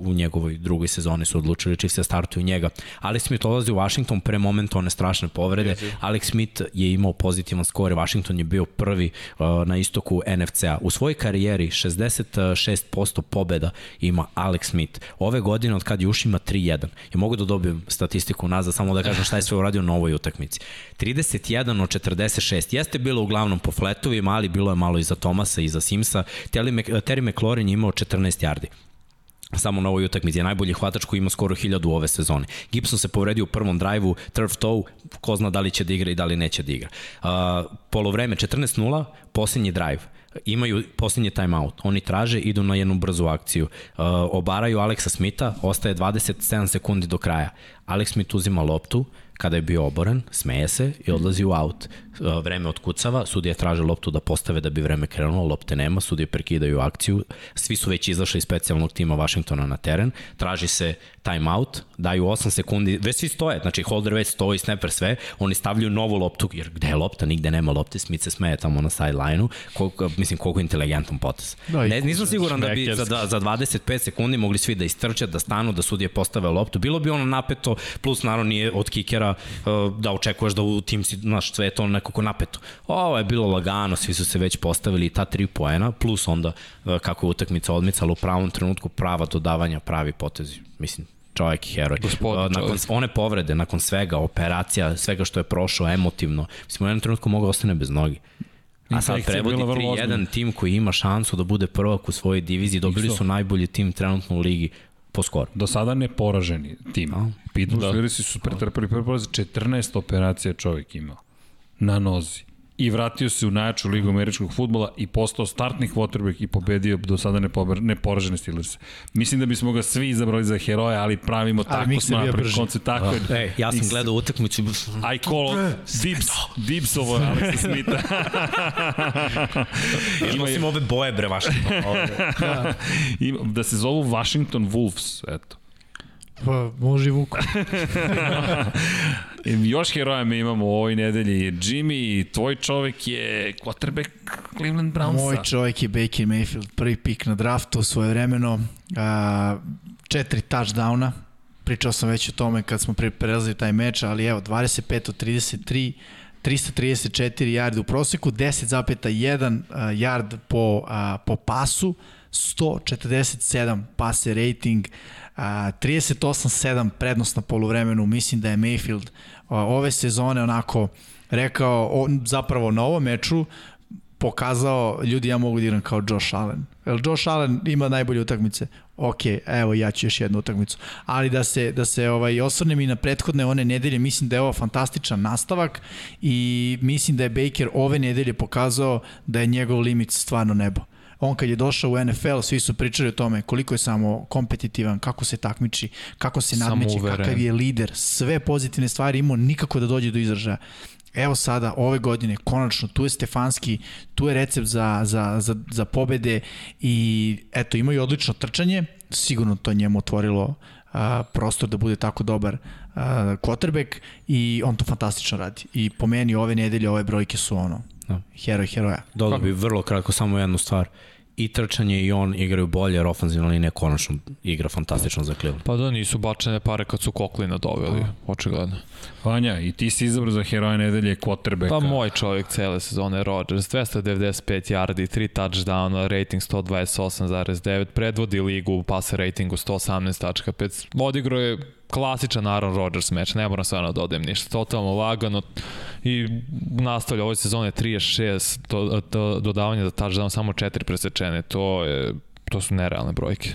u njegovoj drugoj sezoni su odlučili Chiefs da startuju njega. Ali Smith odlazi u Washington pre momenta one strašne povrede. Alex Smith je imao pozitivan skor, Washington je bio prvi uh, na istoku NFC-a. U svojoj karijeri 66% pobeda ima Alex Smith. Ove godine od kad još ima 3-1. I mogu da dobijem statistiku nazad, samo da kažem šta je sve uradio na ovoj utakmici. 31 od 46. Jeste bilo uglavnom po fletovima, ali bilo je malo i za Tomasa i za Simsa. Terry McLaurin je imao 14 yardi samo na ovoj utakmici je najbolji hvatač koji ima skoro 1000 ove sezone. Gibson se povredio u prvom drajvu, turf toe, ko zna da li će da igra i da li neće da igra. Uh, polovreme 14-0, posljednji drive imaju posljednji timeout. Oni traže, idu na jednu brzu akciju. Uh, obaraju Aleksa Smitha, ostaje 27 sekundi do kraja. Alex Smith uzima loptu, kada je bio oboren, smeje se i odlazi u aut. Uh, vreme otkucava, sudije traže loptu da postave da bi vreme krenulo, lopte nema, sudije prekidaju akciju, svi su već izašli iz specijalnog tima Washingtona na teren, traži se timeout, daju 8 sekundi, već svi stoje, znači holder već stoji, snapper sve, oni stavljaju novu loptu, jer gde je lopta, nigde nema lopte, Smith se smeje tamo na sideline-u, koliko, mislim koliko inteligentan potes. Da, ne, nisam siguran da bi za, za 25 sekundi mogli svi da istrče, da stanu, da sudije postave loptu, bilo bi ono napeto, plus naravno nije od kikera uh, da očekuješ da u tim si, znaš, sve je to nekako napeto. Ovo je bilo lagano, svi su se već postavili ta tri poena, plus onda uh, kako je utakmica odmicala u pravom trenutku, prava dodavanja, pravi potezi. Mislim, čovjek i heroj. Gospod, uh, nakon čovjek. one povrede, nakon svega, operacija, svega što je prošao emotivno, mislim, u jednom trenutku mogu da ostane bez nogi. A sad prevodi 3-1 tim koji ima šansu da bude prvak u svojoj diviziji. Dobili su najbolji tim trenutno u ligi po skoru. Do sada ne poraženi tim. Pittsburgh da. Steelersi su pretrpali prvi poraz, 14 operacija čovjek imao na nozi i vratio se u najjaču ligu američkog futbola i postao startni quarterback i pobedio do sada neporažene Steelers. Mislim da bismo ga svi izabrali za heroja, ali pravimo ali tako smo napravili koncept tako. Da. Ej, ja sam gledao utakmicu. I call Dips, Dips ovo je Alexa <laughs> Smitha. Ima nosim ove boje bre Washington. <laughs> da. Ima, da se zovu Washington Wolves, eto. Pa, može i Vuko. <laughs> Još heroja mi imamo u ovoj nedelji. Jimmy, tvoj čovek je quarterback Cleveland Brownsa. Moj čovek je Baker Mayfield, prvi pik na draftu svoje vremeno. A, četiri touchdowna. Pričao sam već o tome kad smo prelazili taj meč, ali evo, 25 od 33, 334 yard u proseku, 10,1 yard po, a, po pasu, 147 pase rating, 38-7 prednost na poluvremenu, mislim da je Mayfield ove sezone onako rekao, o, zapravo na ovom meču pokazao, ljudi ja mogu da igram kao Josh Allen. Jer Josh Allen ima najbolje utakmice. Ok, evo ja ću još jednu utakmicu. Ali da se, da se ovaj, osvrnem i na prethodne one nedelje, mislim da je ovo fantastičan nastavak i mislim da je Baker ove nedelje pokazao da je njegov limit stvarno nebo on kad je došao u NFL, svi su pričali o tome koliko je samo kompetitivan, kako se takmiči, kako se nadmeće, kakav je lider, sve pozitivne stvari imao nikako da dođe do izražaja. Evo sada, ove godine, konačno, tu je Stefanski, tu je recept za, za, za, za pobede i eto, imaju odlično trčanje, sigurno to njemu otvorilo a, prostor da bude tako dobar a, quarterback i on to fantastično radi. I po meni ove nedelje ove brojke su ono, da. heroj heroja. Dodao bi vrlo kratko samo jednu stvar i trčanje i on igraju bolje, jer ofenzivna linija konačno igra fantastično za Cleveland. Pa da, nisu bačene pare kad su Koklina doveli, očigledno. Vanja, i ti si izabro za heroja nedelje quarterbacka. Pa moj čovjek cele sezone, Rodgers, 295 yardi, 3 touchdowna, rating 128,9, predvodi ligu u pase ratingu 118.5, odigro je klasičan Aaron Rodgers meč, ne moram stvarno da odem ništa, totalno lagano i nastavlja ove sezone 36 do, do, dodavanja za touchdown, samo 4 presečene, to, je, to su nerealne brojke.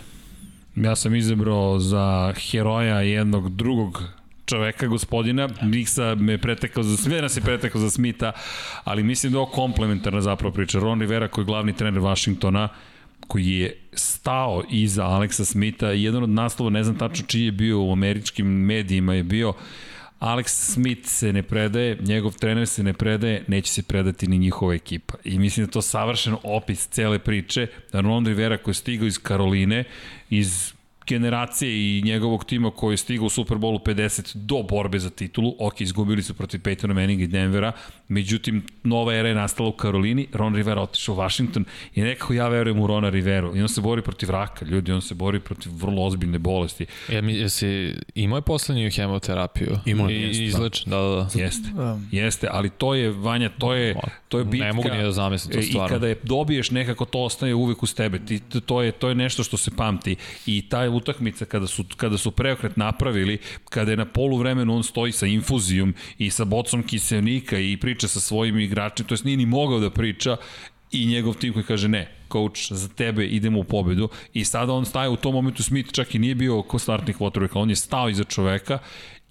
Ja sam izabrao za heroja jednog drugog čoveka, gospodina. Miksa me pretekao za sve nas je pretekao za Smita, ali mislim da je ovo komplementarna zapravo priča. Ron Rivera koji je glavni trener Washingtona, koji je stao iza Aleksa Smitha jedan od naslova, ne znam tačno čiji je bio u američkim medijima, je bio Alex Smith se ne predaje, njegov trener se ne predaje, neće se predati ni njihova ekipa. I mislim da to savršen opis cele priče. Da Rivera koji je stigao iz Karoline, iz generacije i njegovog tima koji je stigao u Super Bowlu 50 do borbe za titulu. Ok, izgubili su protiv Peytona Manninga i Denvera, međutim, nova era je nastala u Karolini, Ron Rivera otišao u Washington i nekako ja verujem u Rona Riveru. I on se bori protiv raka, ljudi, on se bori protiv vrlo ozbiljne bolesti. Ja, mi, jesi imao je poslednju hemoterapiju? Imao je, I, jeste, i izleč, da, da, da. Jeste, Um, jeste, ali to je, Vanja, to je, to je bitka. Ne mogu ni da zamislim to I stvarno. kada je dobiješ nekako to ostaje uvek uz tebe. Ti, to, je, to je nešto što se pamti. I ta utakmica kada su, kada su preokret napravili, kada je na polu vremenu on stoji sa infuzijom i sa bocom kiselnika i priča sa svojim igračima, to jest nije ni mogao da priča i njegov tim koji kaže ne, coach, za tebe idemo u pobedu i sada on staje u tom momentu Smith čak i nije bio ko startni quarterback, on je stao iza čoveka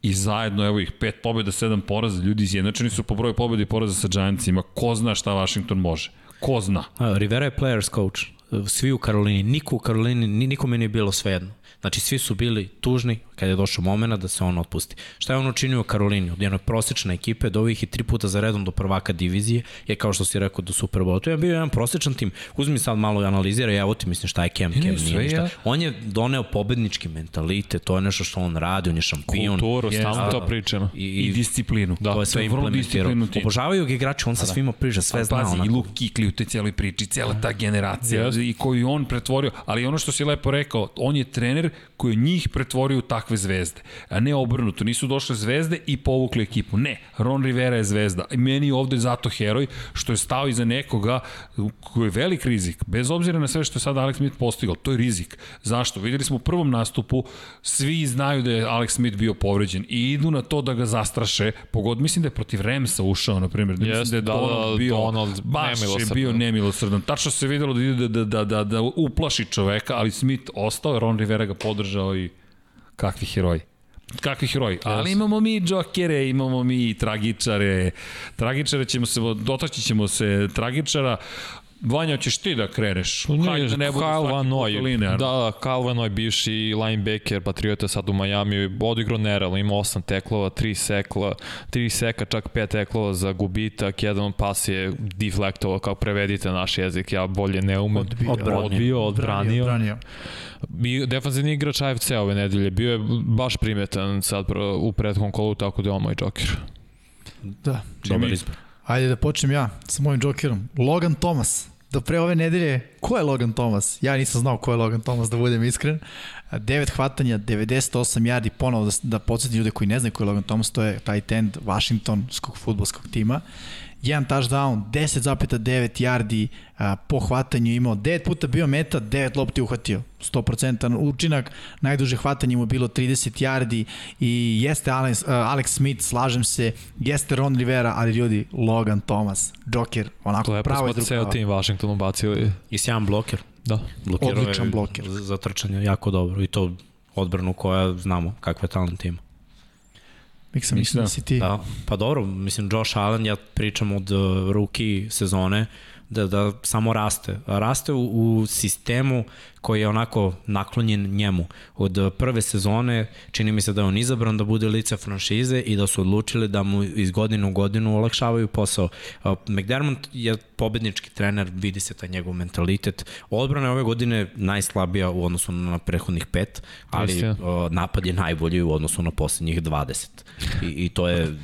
i zajedno, evo ih, pet pobjeda, sedam poraza, ljudi izjednačeni su po broju pobjeda i poraza sa Giantsima, ko zna šta Washington može, ko zna. A, Rivera je players coach. Svi u Karolini, niko u Karolini, ni- nikome nije bilo svejedno. Znači, svi su bili tužni kada je došao momena da se on otpusti. Šta je on učinio u Karolini? Od jedne prosečne ekipe do ovih i tri puta za redom do prvaka divizije, je kao što si rekao do Super Bowl. To je bio jedan prosečan tim. Uzmi sad malo i analizira, ja evo ti mislim šta je Cam, Cam sve nije ništa. ja. On je doneo pobednički mentalitet, to je nešto što on radi, on je šampion. Kulturu, Jeste. stalno to A, pričamo. I, I i disciplinu. da, to je sve vrlo implementirao. disciplinu tim. Obožavaju ga igrači, on sa svima priža, sve zna. Pazi, i. Luke Kikli u te cijeloj priči, cijela ta generacija Jeste. i koju on pretvorio, ali ono što si lepo rekao, on je trener koji je njih pretvorio u takve zvezde, a ne obrnuto, nisu došle zvezde i povukli ekipu, ne, Ron Rivera je zvezda i meni je ovde zato heroj što je stao iza nekoga koji je velik rizik, bez obzira na sve što je sad Alex Smith postigao, to je rizik. Zašto? Videli smo u prvom nastupu, svi znaju da je Alex Smith bio povređen i idu na to da ga zastraše, pogod, mislim da je protiv Remsa ušao, na primjer, da, mislim Jeste, da je da, da, Donald bio, Donald baš je bio nemilosrdan. Tačno se videlo da da, da, da, da uplaši čoveka, ali Smith ostao, Ron Rivera ga podržao i kakvi heroji. Kakvi heroji. Ali imamo mi džokere, imamo mi tragičare. Tragičare ćemo se, dotaći ćemo se tragičara. Vanja, ćeš ti da kreneš? Hajde da ne bude Kyle svaki Van put Noy, da, da, Kyle Van Noy, bivši linebacker Patriota sad u Miami, odigrao nerealno, ima 8 teklova, 3 sekla, 3 seka, čak 5 teklova za gubitak, jedan pas je deflektovao, kao prevedite naš jezik, ja bolje ne umem. Odbio. Odbranio. Odbio, odbranio. Branio. I defanzivni igrač AFC ove nedelje, bio je baš primetan sad u prethodnom kolu, tako da je on moj džoker. Da. Dobar izbor. Ajde da počnem ja sa mojim džokerom. Logan Thomas. Do pre ove nedelje, ko je Logan Thomas? Ja nisam znao ko je Logan Thomas, da budem iskren. 9 hvatanja, 98 yardi, ponovo da, da podsjetim ljude koji ne znaju ko je Logan Thomas, to je tight end Washingtonskog futbolskog tima. Jedan touchdown, 10,9 yardi a, po hvatanju imao, 9 puta bio meta, 9 lopti uhvatio, 100% učinak, najduže hvatanje mu je bilo 30 yardi i jeste Alex, Alex Smith, slažem se, jeste Ron Rivera, ali ljudi, Logan Thomas, Joker, onako Lepo pravo smo je ceo tim Washingtonu bacili. I sjajan bloker. Da. Blokirao Odličan bloker. Za trčanje jako dobro i to odbranu koja znamo kakve talent ima. Mislim, mislim da si ti. Da, pa dobro, mislim Josh Allen, ja pričam od uh, rookie sezone, da, da samo raste. Raste u, u sistemu koji je onako naklonjen njemu. Od uh, prve sezone čini mi se da je on izabran da bude lice franšize i da su odlučili da mu iz godine u godinu olakšavaju posao. McDermott je pobednički trener, vidi se taj njegov mentalitet. Odbrana je ove godine najslabija u odnosu na prethodnih pet, ali Jeste. uh, napad je najbolji u odnosu na poslednjih 20. I, i to je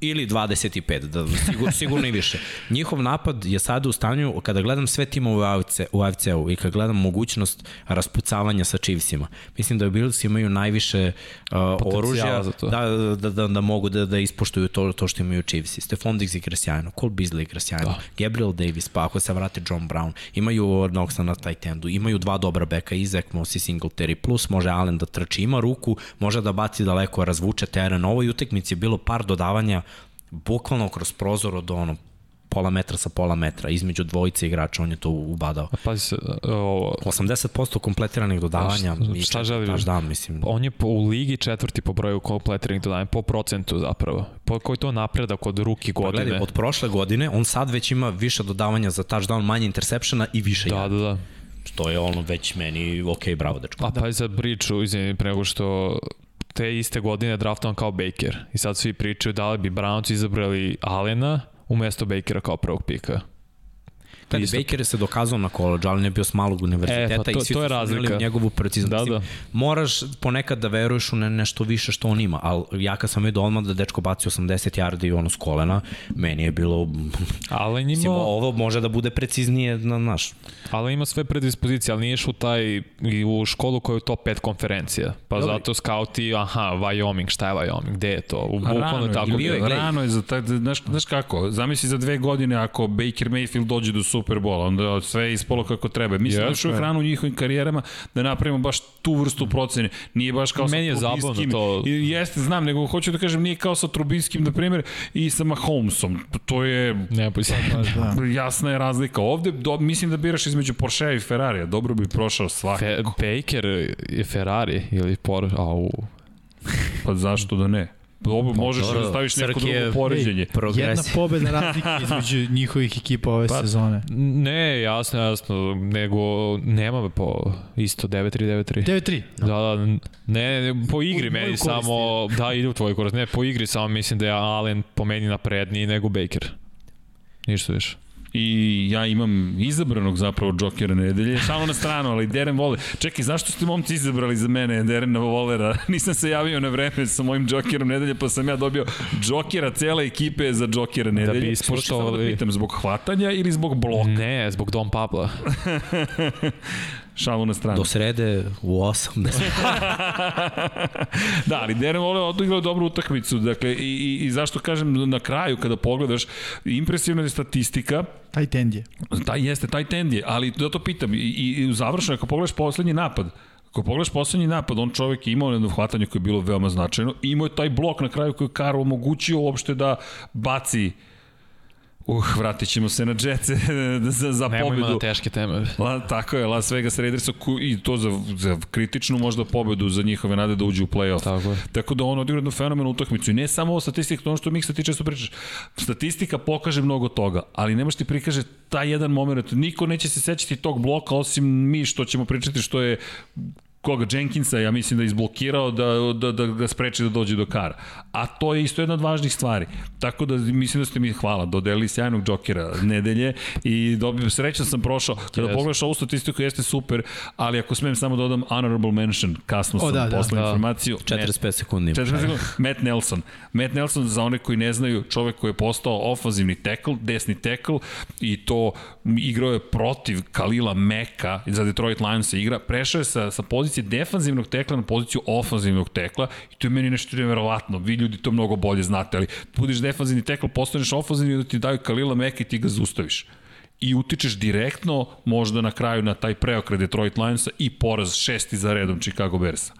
ili 25, da, sigur, sigurno i više. Njihov napad je sada u stanju, kada gledam sve timove u AFC, u AFC-u i kada gledam mogućnost raspucavanja sa Chiefsima, mislim da Bills imaju najviše uh, oružja da, da, da, da mogu da, da ispoštuju to, to što imaju Chiefsi. Stefan Diggs igra sjajno, Cole Beasley igra sjajno, da. Gabriel Davis, pa ako se vrate John Brown, imaju Knoxa na tight endu, imaju dva dobra beka, i Zach Moss i Singletary, plus može Allen da trči, ima ruku, može da baci daleko, razvuče teren. Ovoj utekmici je bilo par dodavanja bukvalno kroz prozor od ono pola metra sa pola metra, između dvojice igrača, on je to ubadao. A pazi se, ovo, 80% kompletiranih dodavanja A šta- i šta želiš? touchdown, mislim. on je po, u ligi četvrti po broju kompletiranih dodanja, po procentu zapravo. Po, koji to napredak od ruki Pa godine. gledaj, od prošle godine on sad već ima više dodavanja za touchdown, manje intersepšena i više Da, yardi. da, da. Što je ono već meni, ok, bravo dečko. Pa pa za priču, izvini, pre nego što te iste godine draftovan kao Baker. I sad svi pričaju da li bi Browns izabrali Alena umesto Bakera kao prvog pika. Kad Isto. Baker se dokazao na college, ali ne bio s malog univerziteta E, pa to- i svi to je razlika. u njegovu preciznost. Da, da. Moraš ponekad da veruješ u ne, nešto više što on ima, ali ja kad sam vidio odmah da dečko baci 80 yardi ono s kolena, meni je bilo, Alen mislim, ima, ovo može da bude preciznije na naš. Alen ima sve predispozicije, ali nije u taj, i u školu koja je top 5 konferencija. Pa Dobro. zato skauti, aha, Wyoming, šta je Wyoming, gde je to? U bukvalno rano je je, tako. bio je, rano je za taj, znaš, znaš kako, zamisli za dve godine ako Baker Mayfield dođe do Superbola, onda sve je ispolo kako treba. Mislim da Jeste. još rano u njihovim karijerama da napravimo baš tu vrstu procene. Nije baš kao Meni je sa zabavno to. I Jeste, znam, nego hoću da kažem nije kao sa Trubinskim, na primjer, i sa Mahomesom. To je Ne, pa <laughs> Da. jasna je razlika. Ovde do, mislim da biraš između Porschea i Ferrarija. Dobro bi prošao svaki. Fe, Baker je Ferrari ili Porsche, au. Pa zašto da ne? Ovo možeš dobro, da staviš neko Srki je- drugo poređenje. Jedna Progresija. pobeda razlike <laughs> između njihovih ekipa ove Pa- sezone. Ne, jasno, jasno, nego nema po isto 9-3, 9-3. 9-3. Da, da, ne, ne, po igri U meni samo, da, ide u tvoj korist, ne, po igri samo mislim da je Allen po meni napredniji nego Baker. Ništa više. I ja imam izabranog zapravo Jokera nedelje, <laughs> šalo na stranu, ali Deren Voler. Čekaj, zašto ste momci izabrali za mene Derena Volera? <laughs> Nisam se javio na vreme sa mojim Jokerom nedelje, pa sam ja dobio Jokera cele ekipe za Jokera nedelje. bi Hoću samo ispoštovali- Da pitam, zbog hvatanja ili zbog bloka? Ne, zbog Dom Pabla. <laughs> Šalu na stranu. Do srede u 8, da <laughs> da, ali Darren Waller odigrao dobru utakmicu. Dakle, i, i, i zašto kažem na kraju kada pogledaš, impresivna je statistika, Taj tend je. taj jeste, taj tend je, ali zato pitam, i, i, i u završenu, ako pogledaš poslednji napad, Ako pogledaš poslednji napad, on čovek je imao jedno hvatanje koje je bilo veoma značajno i imao je taj blok na kraju koji je Karo omogućio uopšte da baci Uh, vratit ćemo se na Jetce <laughs> za, za Nemojmo pobedu. na teške teme. La, tako je, Las Vegas Raidersa ku- i to za, za kritičnu možda pobedu za njihove nade da uđu u play-off. Tako je. Tako da on odigra jednu fenomenalnu utakmicu i ne samo ovo statistika, to ono što Miksa ti često pričaš. Statistika pokaže mnogo toga, ali ne može ti prikaže taj jedan moment. Niko neće se sećati tog bloka osim mi što ćemo pričati što je koga Jenkinsa, ja mislim da je izblokirao da, da, da ga spreči da dođe do kara. A to je isto jedna od važnih stvari. Tako da mislim da ste mi, hvala, dodelili sjajnog džokera nedelje i dobio, srećan sam prošao. Kada Yes. pogledaš ovu statistiku jeste super, ali ako smem samo dodam honorable mention, kasno sam O, da, da. poslao Da. informaciju. 45 sekundi. 40 sekundi. Matt Nelson. Matt Nelson, za one koji ne znaju, čovek koji je postao ofanzivni tackle, desni tackle i to igrao je protiv Kalila Meka za Detroit Lions igra. Prešao je sa, sa pozicije defanzivnog tekla na poziciju ofanzivnog tekla i to je meni nešto nevjerovatno. Vi ljudi to mnogo bolje znate, ali budeš defanzivni tekl, postaneš ofanzivni i da ti daju Kalila Meka i ti ga zaustaviš i utičeš direktno možda na kraju na taj preokret Detroit Lionsa i poraz šesti za redom Chicago Bearsa.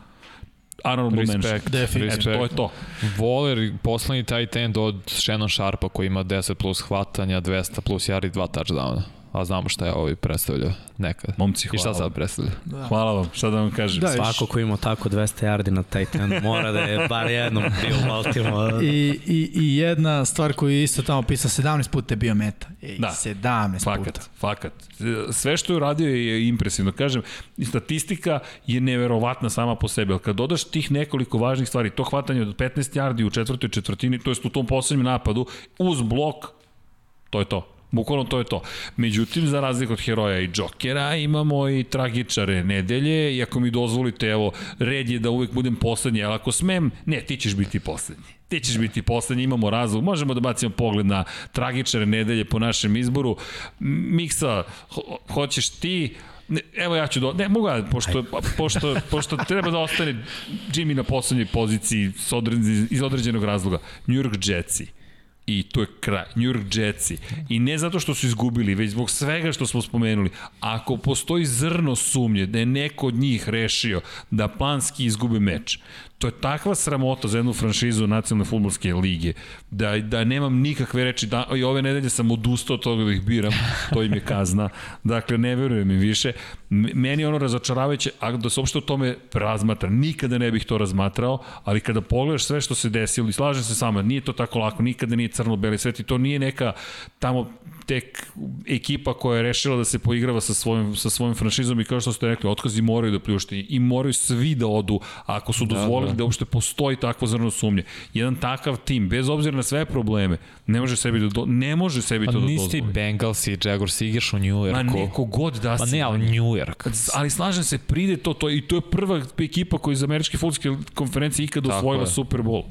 Honorable mention. Respekt, Definitivno. Eto, to je to. Voler, poslednji tight end od Shannon Sharpa koji ima 10 plus hvatanja, 200 plus yardi, 2 touchdowna. A znamo šta je ovaj predstavljao nekad. Momci, I šta hvala. sad predstavlja? Hvala vam, šta da vam kažem. Da, Svako ko ima tako 200 yardi na taj ten mora da je bar jednom bio u Baltimore. I, i, I jedna stvar koju je isto tamo pisao, 17 puta je bio meta. Ej, Da. 17 puta. Fakat, fakat. Sve što je uradio je impresivno. Kažem, i statistika je neverovatna sama po sebi, ali kad dodaš tih nekoliko važnih stvari, to hvatanje od 15 yardi u četvrtoj četvrtini, to jest u tom poslednjem napadu, uz blok, to je to. Bukvalno to je to. Međutim, za razliku od heroja i Džokera, imamo i tragičare nedelje i ako mi dozvolite, evo, red je da uvek budem poslednji, ali ako smem, ne, ti ćeš biti poslednji. Ti ćeš biti poslednji, imamo razlog. Možemo da bacimo pogled na tragičare nedelje po našem izboru. Miksa, ho hoćeš ti, Ne, evo ja ću do... Ne, mogu ja, pošto, pošto, pošto treba da ostane Jimmy na poslednjoj poziciji s odre- iz određenog razloga. New York Jetsi. I to je kraj. New York Jetsi. I ne zato što su izgubili, već zbog svega što smo spomenuli. Ako postoji zrno sumnje da je neko od njih rešio da planski izgube meč, To je takva sramota za jednu franšizu nacionalne futbolske lige, da, da nemam nikakve reči, da, i ove nedelje sam odustao od toga da ih biram, <laughs> to im je kazna. Dakle, ne verujem im više. Meni je ono razočaravajuće, a da se uopšte o tome razmatra, nikada ne bih to razmatrao, ali kada pogledaš sve što se desilo, i slažem se sama, nije to tako lako, nikada nije crno-beli svet i to nije neka tamo tek ekipa koja je rešila da se poigrava sa svojim, sa svojim franšizom i kao što ste rekli, otkazi moraju da pljušti i moraju svi da odu ako su da, dozvolili da, da. da uopšte postoji takvo zrno sumnje. Jedan takav tim, bez obzira na sve probleme, ne može sebi da do, ne može sebi pa to da dozvoli. Nisi Bengals i Jaguars igraš u New Yorku. Ma neko god da si. Ma ne, ali New York. Ali slažem se, pride to, to i to je prva ekipa koja iz američke futbolske konferencije ikada osvojila Super Bowl.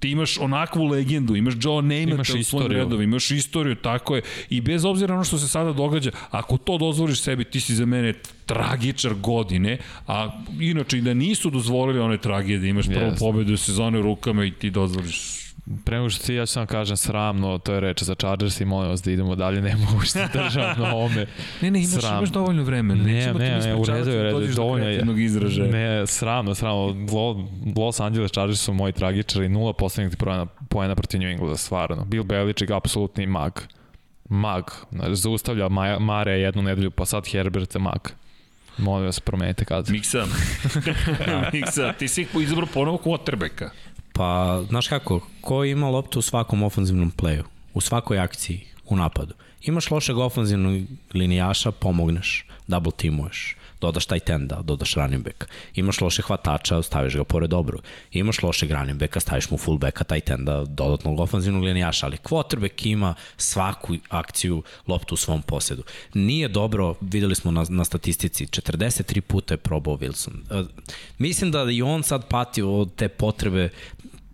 Ti imaš onakvu legendu, imaš Joe Namath u svojim redovima, imaš istoriju, tako je. I bez obzira na ono što se sada događa, ako to dozvoliš sebi, ti si za mene tragičar godine, a inače i da nisu dozvolili one tragedije, imaš prvu yes. pobedu sezone u rukama i ti dozvoliš Pre nego što ti ja ću vam kažem sramno, to je reč za Chargers i molim vas da idemo dalje, ne mogu što državam na ome. <laughs> ne, ne, imaš, Sram. imaš dovoljno vremena. Ne, ne, ne, ne u redu je, redu, dovoljno je. Izražaja. Ne, sramno, sramno. Los Angeles Chargers su moji tragičari, nula poslednjih pojena protiv New Englanda, stvarno. Bill Belichick, apsolutni mag. Mag. Zaustavlja Mare jednu nedelju, pa sad Herbert mag. Molim vas, promenite kad. Miksa. <laughs> Miksa, ti si izabrao ponovo quarterbacka. Pa, znaš kako, ko ima loptu u svakom ofanzivnom pleju, u svakoj akciji, u napadu. Imaš lošeg ofanzivnog linijaša, pomogneš, double teamuješ, dodaš taj tenda, dodaš running back. Imaš lošeg hvatača, staviš ga pored dobro. Imaš lošeg running backa, staviš mu full backa, taj tenda, dodatnog ofanzivnog linijaša, ali quarterback ima svaku akciju loptu u svom posedu. Nije dobro, videli smo na, na statistici, 43 puta je probao Wilson. Uh, mislim da i on sad pati od te potrebe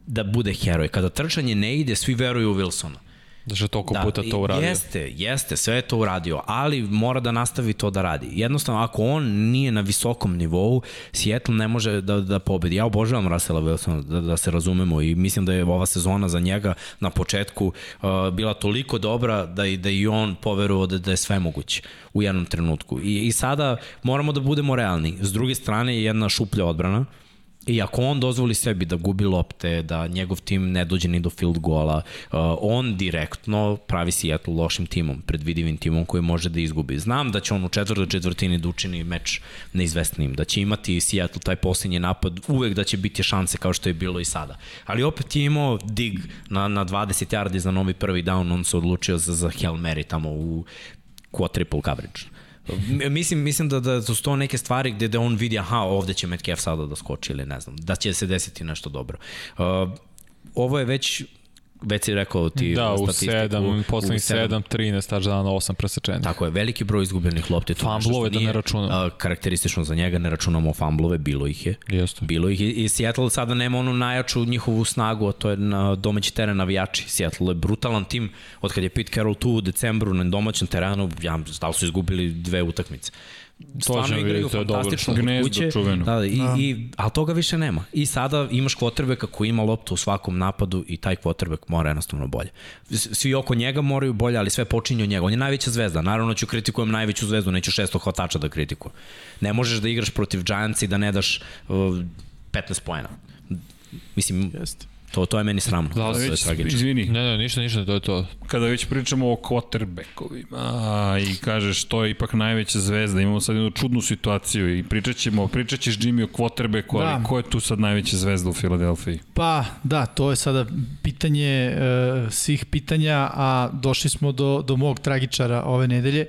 da bude heroj. Kada trčanje ne ide, svi veruju u Wilsona. Da je toliko da, puta to uradio. Jeste, jeste, sve je to uradio, ali mora da nastavi to da radi. Jednostavno, ako on nije na visokom nivou, Seattle ne može da, da pobedi. Ja obožavam Russella Wilsona, da, da se razumemo i mislim da je ova sezona za njega na početku uh, bila toliko dobra da, i, da i on poverovao da, da je sve moguće u jednom trenutku. I, I sada moramo da budemo realni. S druge strane je jedna šuplja odbrana, I ako on dozvoli sebi da gubi lopte, da njegov tim ne dođe ni do field goala, uh, on direktno pravi Seattle lošim timom, predvidivim timom koji može da izgubi. Znam da će on u četvrtoj četvrtini da učini meč neizvestnim, da će imati Seattle taj posljednji napad, uvek da će biti šanse kao što je bilo i sada. Ali opet je imao dig na, na 20 yardi za novi prvi down, on se odlučio za, za Hail Mary tamo u quadruple coverage. Mislim, mislim da, da su to neke stvari gde da on vidi, aha, ovde će Metcalf sada da skoči ili ne znam, da će se desiti nešto dobro. Uh, ovo je već već si rekao ti da, u 7, poslednjih 7, 13 touchdowna, 8 presečenja. Tako je, veliki broj izgubljenih lopti. Famblove da ne računamo. Karakteristično za njega, ne računamo famblove, bilo ih je. Jeste. Bilo ih je. I Seattle sada nema onu najjaču njihovu snagu, a to je na domaći teren navijači. Seattle je brutalan tim, od kad je Pete Carroll tu u decembru na domaćem terenu, ja, da li su izgubili dve utakmice stvarno igraju to fantastično kod kuće. Da, da, i, da. i, ali toga više nema. I sada imaš kvotrbeka koji ima loptu u svakom napadu i taj kvotrbek mora jednostavno bolje. Svi oko njega moraju bolje, ali sve počinje od njega. On je najveća zvezda. Naravno ću kritikujem najveću zvezdu, neću šesto hvatača da kritikujem. Ne možeš da igraš protiv Giants i da ne daš uh, 15 poena. Mislim, Jeste. To, to je meni sramno. Da, to već, je izvini. Ne, ne, ništa, ništa, to je to. Kada već pričamo o quarterbackovima i kažeš to je ipak najveća zvezda, imamo sad jednu čudnu situaciju i pričat ćemo, pričat ćeš Jimmy o quarterbacku, da. ali ko je tu sad najveća zvezda u Filadelfiji? Pa, da, to je sada pitanje uh, svih pitanja, a došli smo do, do mog tragičara ove nedelje,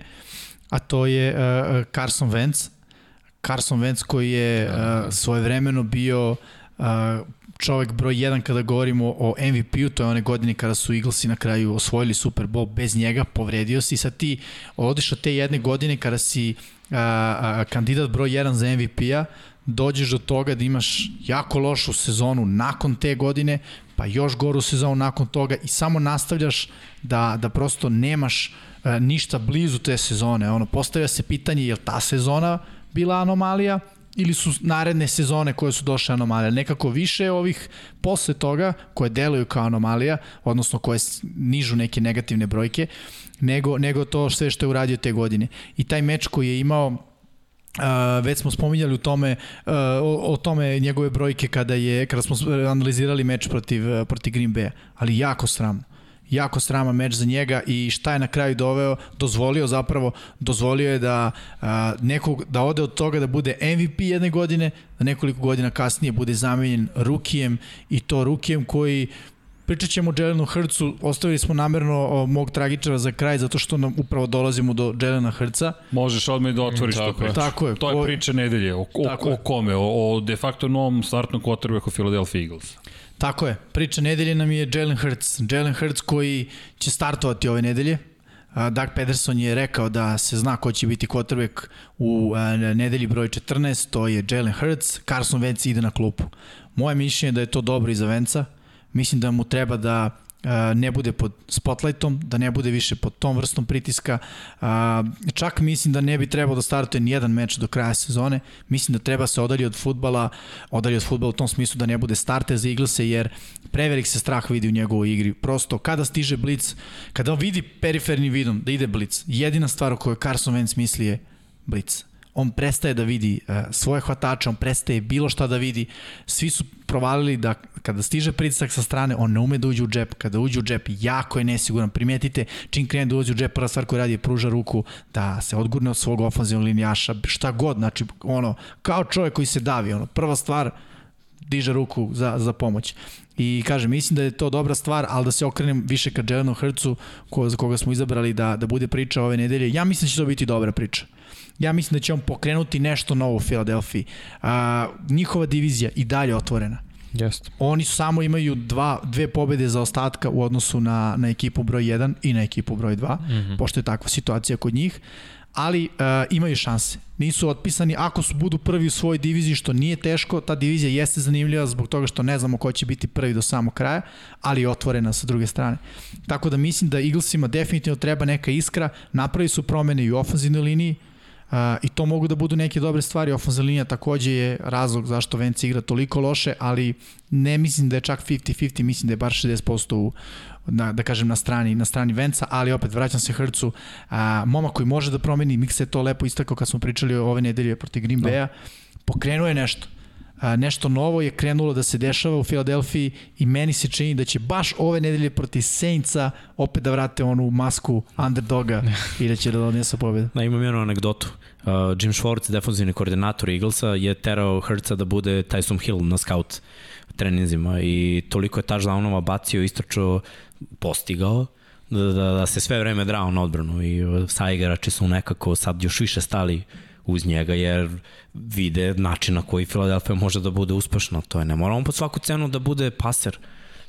a to je uh, Carson Wentz. Carson Wentz koji je uh, svojevremeno bio uh, čovek broj 1 kada govorimo o MVP-u, to je one godine kada su Eaglesi na kraju osvojili Super Bowl bez njega, povredio si i sad ti odiš od te jedne godine kada si a, a, kandidat broj 1 za MVP-a, dođeš do toga da imaš jako lošu sezonu nakon te godine, pa još goru sezonu nakon toga i samo nastavljaš da, da prosto nemaš a, ništa blizu te sezone. Ono, postavlja se pitanje je li ta sezona bila anomalija ili su naredne sezone koje su došle anomalije. Nekako više ovih posle toga koje deluju kao anomalija, odnosno koje nižu neke negativne brojke, nego, nego to sve što je uradio te godine. I taj meč koji je imao Uh, već smo spominjali u tome uh, o, o tome njegove brojke kada je kada smo analizirali meč protiv protiv Green Bay, ali jako sramno jako srama meč za njega i šta je na kraju doveo, dozvolio zapravo, dozvolio je da a, nekog, da ode od toga da bude MVP jedne godine, da nekoliko godina kasnije bude zamenjen rukijem i to rukijem koji Pričat ćemo o Jelenu Hrcu, ostavili smo namerno mog tragičara za kraj, zato što nam upravo dolazimo do Jelena Hrca. Možeš odmah i da otvoriš to priču. Tako je. To je priča nedelje. O, o, o kome? O, o de facto novom startnom quarterbacku Philadelphia Eagles. Tako je. Priča nedelje nam je Jalen Hurts. Jalen Hurts koji će startovati ove nedelje. Doug Pederson je rekao da se zna ko će biti quarterback u nedelji broj 14, to je Jalen Hurts. Carson Wentz ide na klupu. Moje mišljenje je da je to dobro i za Venca. Mislim da mu treba da ne bude pod spotlightom, da ne bude više pod tom vrstom pritiska. Čak mislim da ne bi trebao da startuje ni jedan meč do kraja sezone. Mislim da treba se odalje od futbala, odalje od futbala u tom smislu da ne bude starter za Eaglese, jer prevelik se strah vidi u njegovoj igri. Prosto, kada stiže Blitz, kada vidi periferni vidom da ide Blitz, jedina stvar o kojoj Carson Wentz misli je Blitz on prestaje da vidi uh, svoje hvatače, on prestaje bilo šta da vidi. Svi su provalili da kada stiže pritisak sa strane, on ne ume da uđe u džep. Kada uđe u džep, jako je nesiguran. Primetite, čim krene da uđe u džep, prva stvar koju radi je pruža ruku da se odgurne od svog ofenzivnog linijaša, šta god, znači, ono, kao čovjek koji se davi, ono, prva stvar, diže ruku za, za pomoć. I kažem, mislim da je to dobra stvar, ali da se okrenem više ka Jelenu Hrcu, ko, za koga smo izabrali da, da bude priča ove nedelje. Ja mislim da će to biti dobra priča. Ja mislim da će on pokrenuti nešto novo u Filadelfiji. A, njihova divizija i dalje otvorena. Jeste. Oni samo imaju dva, dve pobede za ostatka u odnosu na, na ekipu broj 1 i na ekipu broj 2, mm -hmm. pošto je takva situacija kod njih ali uh, imaju šanse. Nisu otpisani ako su budu prvi u svojoj diviziji, što nije teško, ta divizija jeste zanimljiva zbog toga što ne znamo ko će biti prvi do samog kraja, ali je otvorena sa druge strane. Tako da mislim da Eaglesima definitivno treba neka iskra, napravi su promene i u ofenzivnoj liniji, Uh, I to mogu da budu neke dobre stvari. Ofenzivna linija takođe je razlog zašto Vence igra toliko loše, ali ne mislim da je čak 50-50, mislim da je bar 60% u, na, da kažem na strani na strani Venca, ali opet vraćam se Hrcu, a, moma koji može da promeni, Miksa je to lepo istakao kad smo pričali ove nedelje protiv Green Bay-a, pokrenuo je nešto. Nešto novo je krenulo da se dešava u Filadelfiji i meni se čini da će baš ove nedelje protiv Saintsa opet da vrate onu masku underdoga i da će da donese pobedu. Da, imam jednu anegdotu. Uh, Jim Schwartz, defensivni koordinator Eaglesa, je terao Hrca da bude Tyson Hill na scout treninzima i toliko je touchdownova bacio, istračao, postigao, da, da, da se sve vreme drao na odbranu i uh, sa igrači su nekako sad još više stali uz njega jer vide način na koji Philadelphia može da bude uspešna. To je, ne moramo pod svaku cenu da bude paser.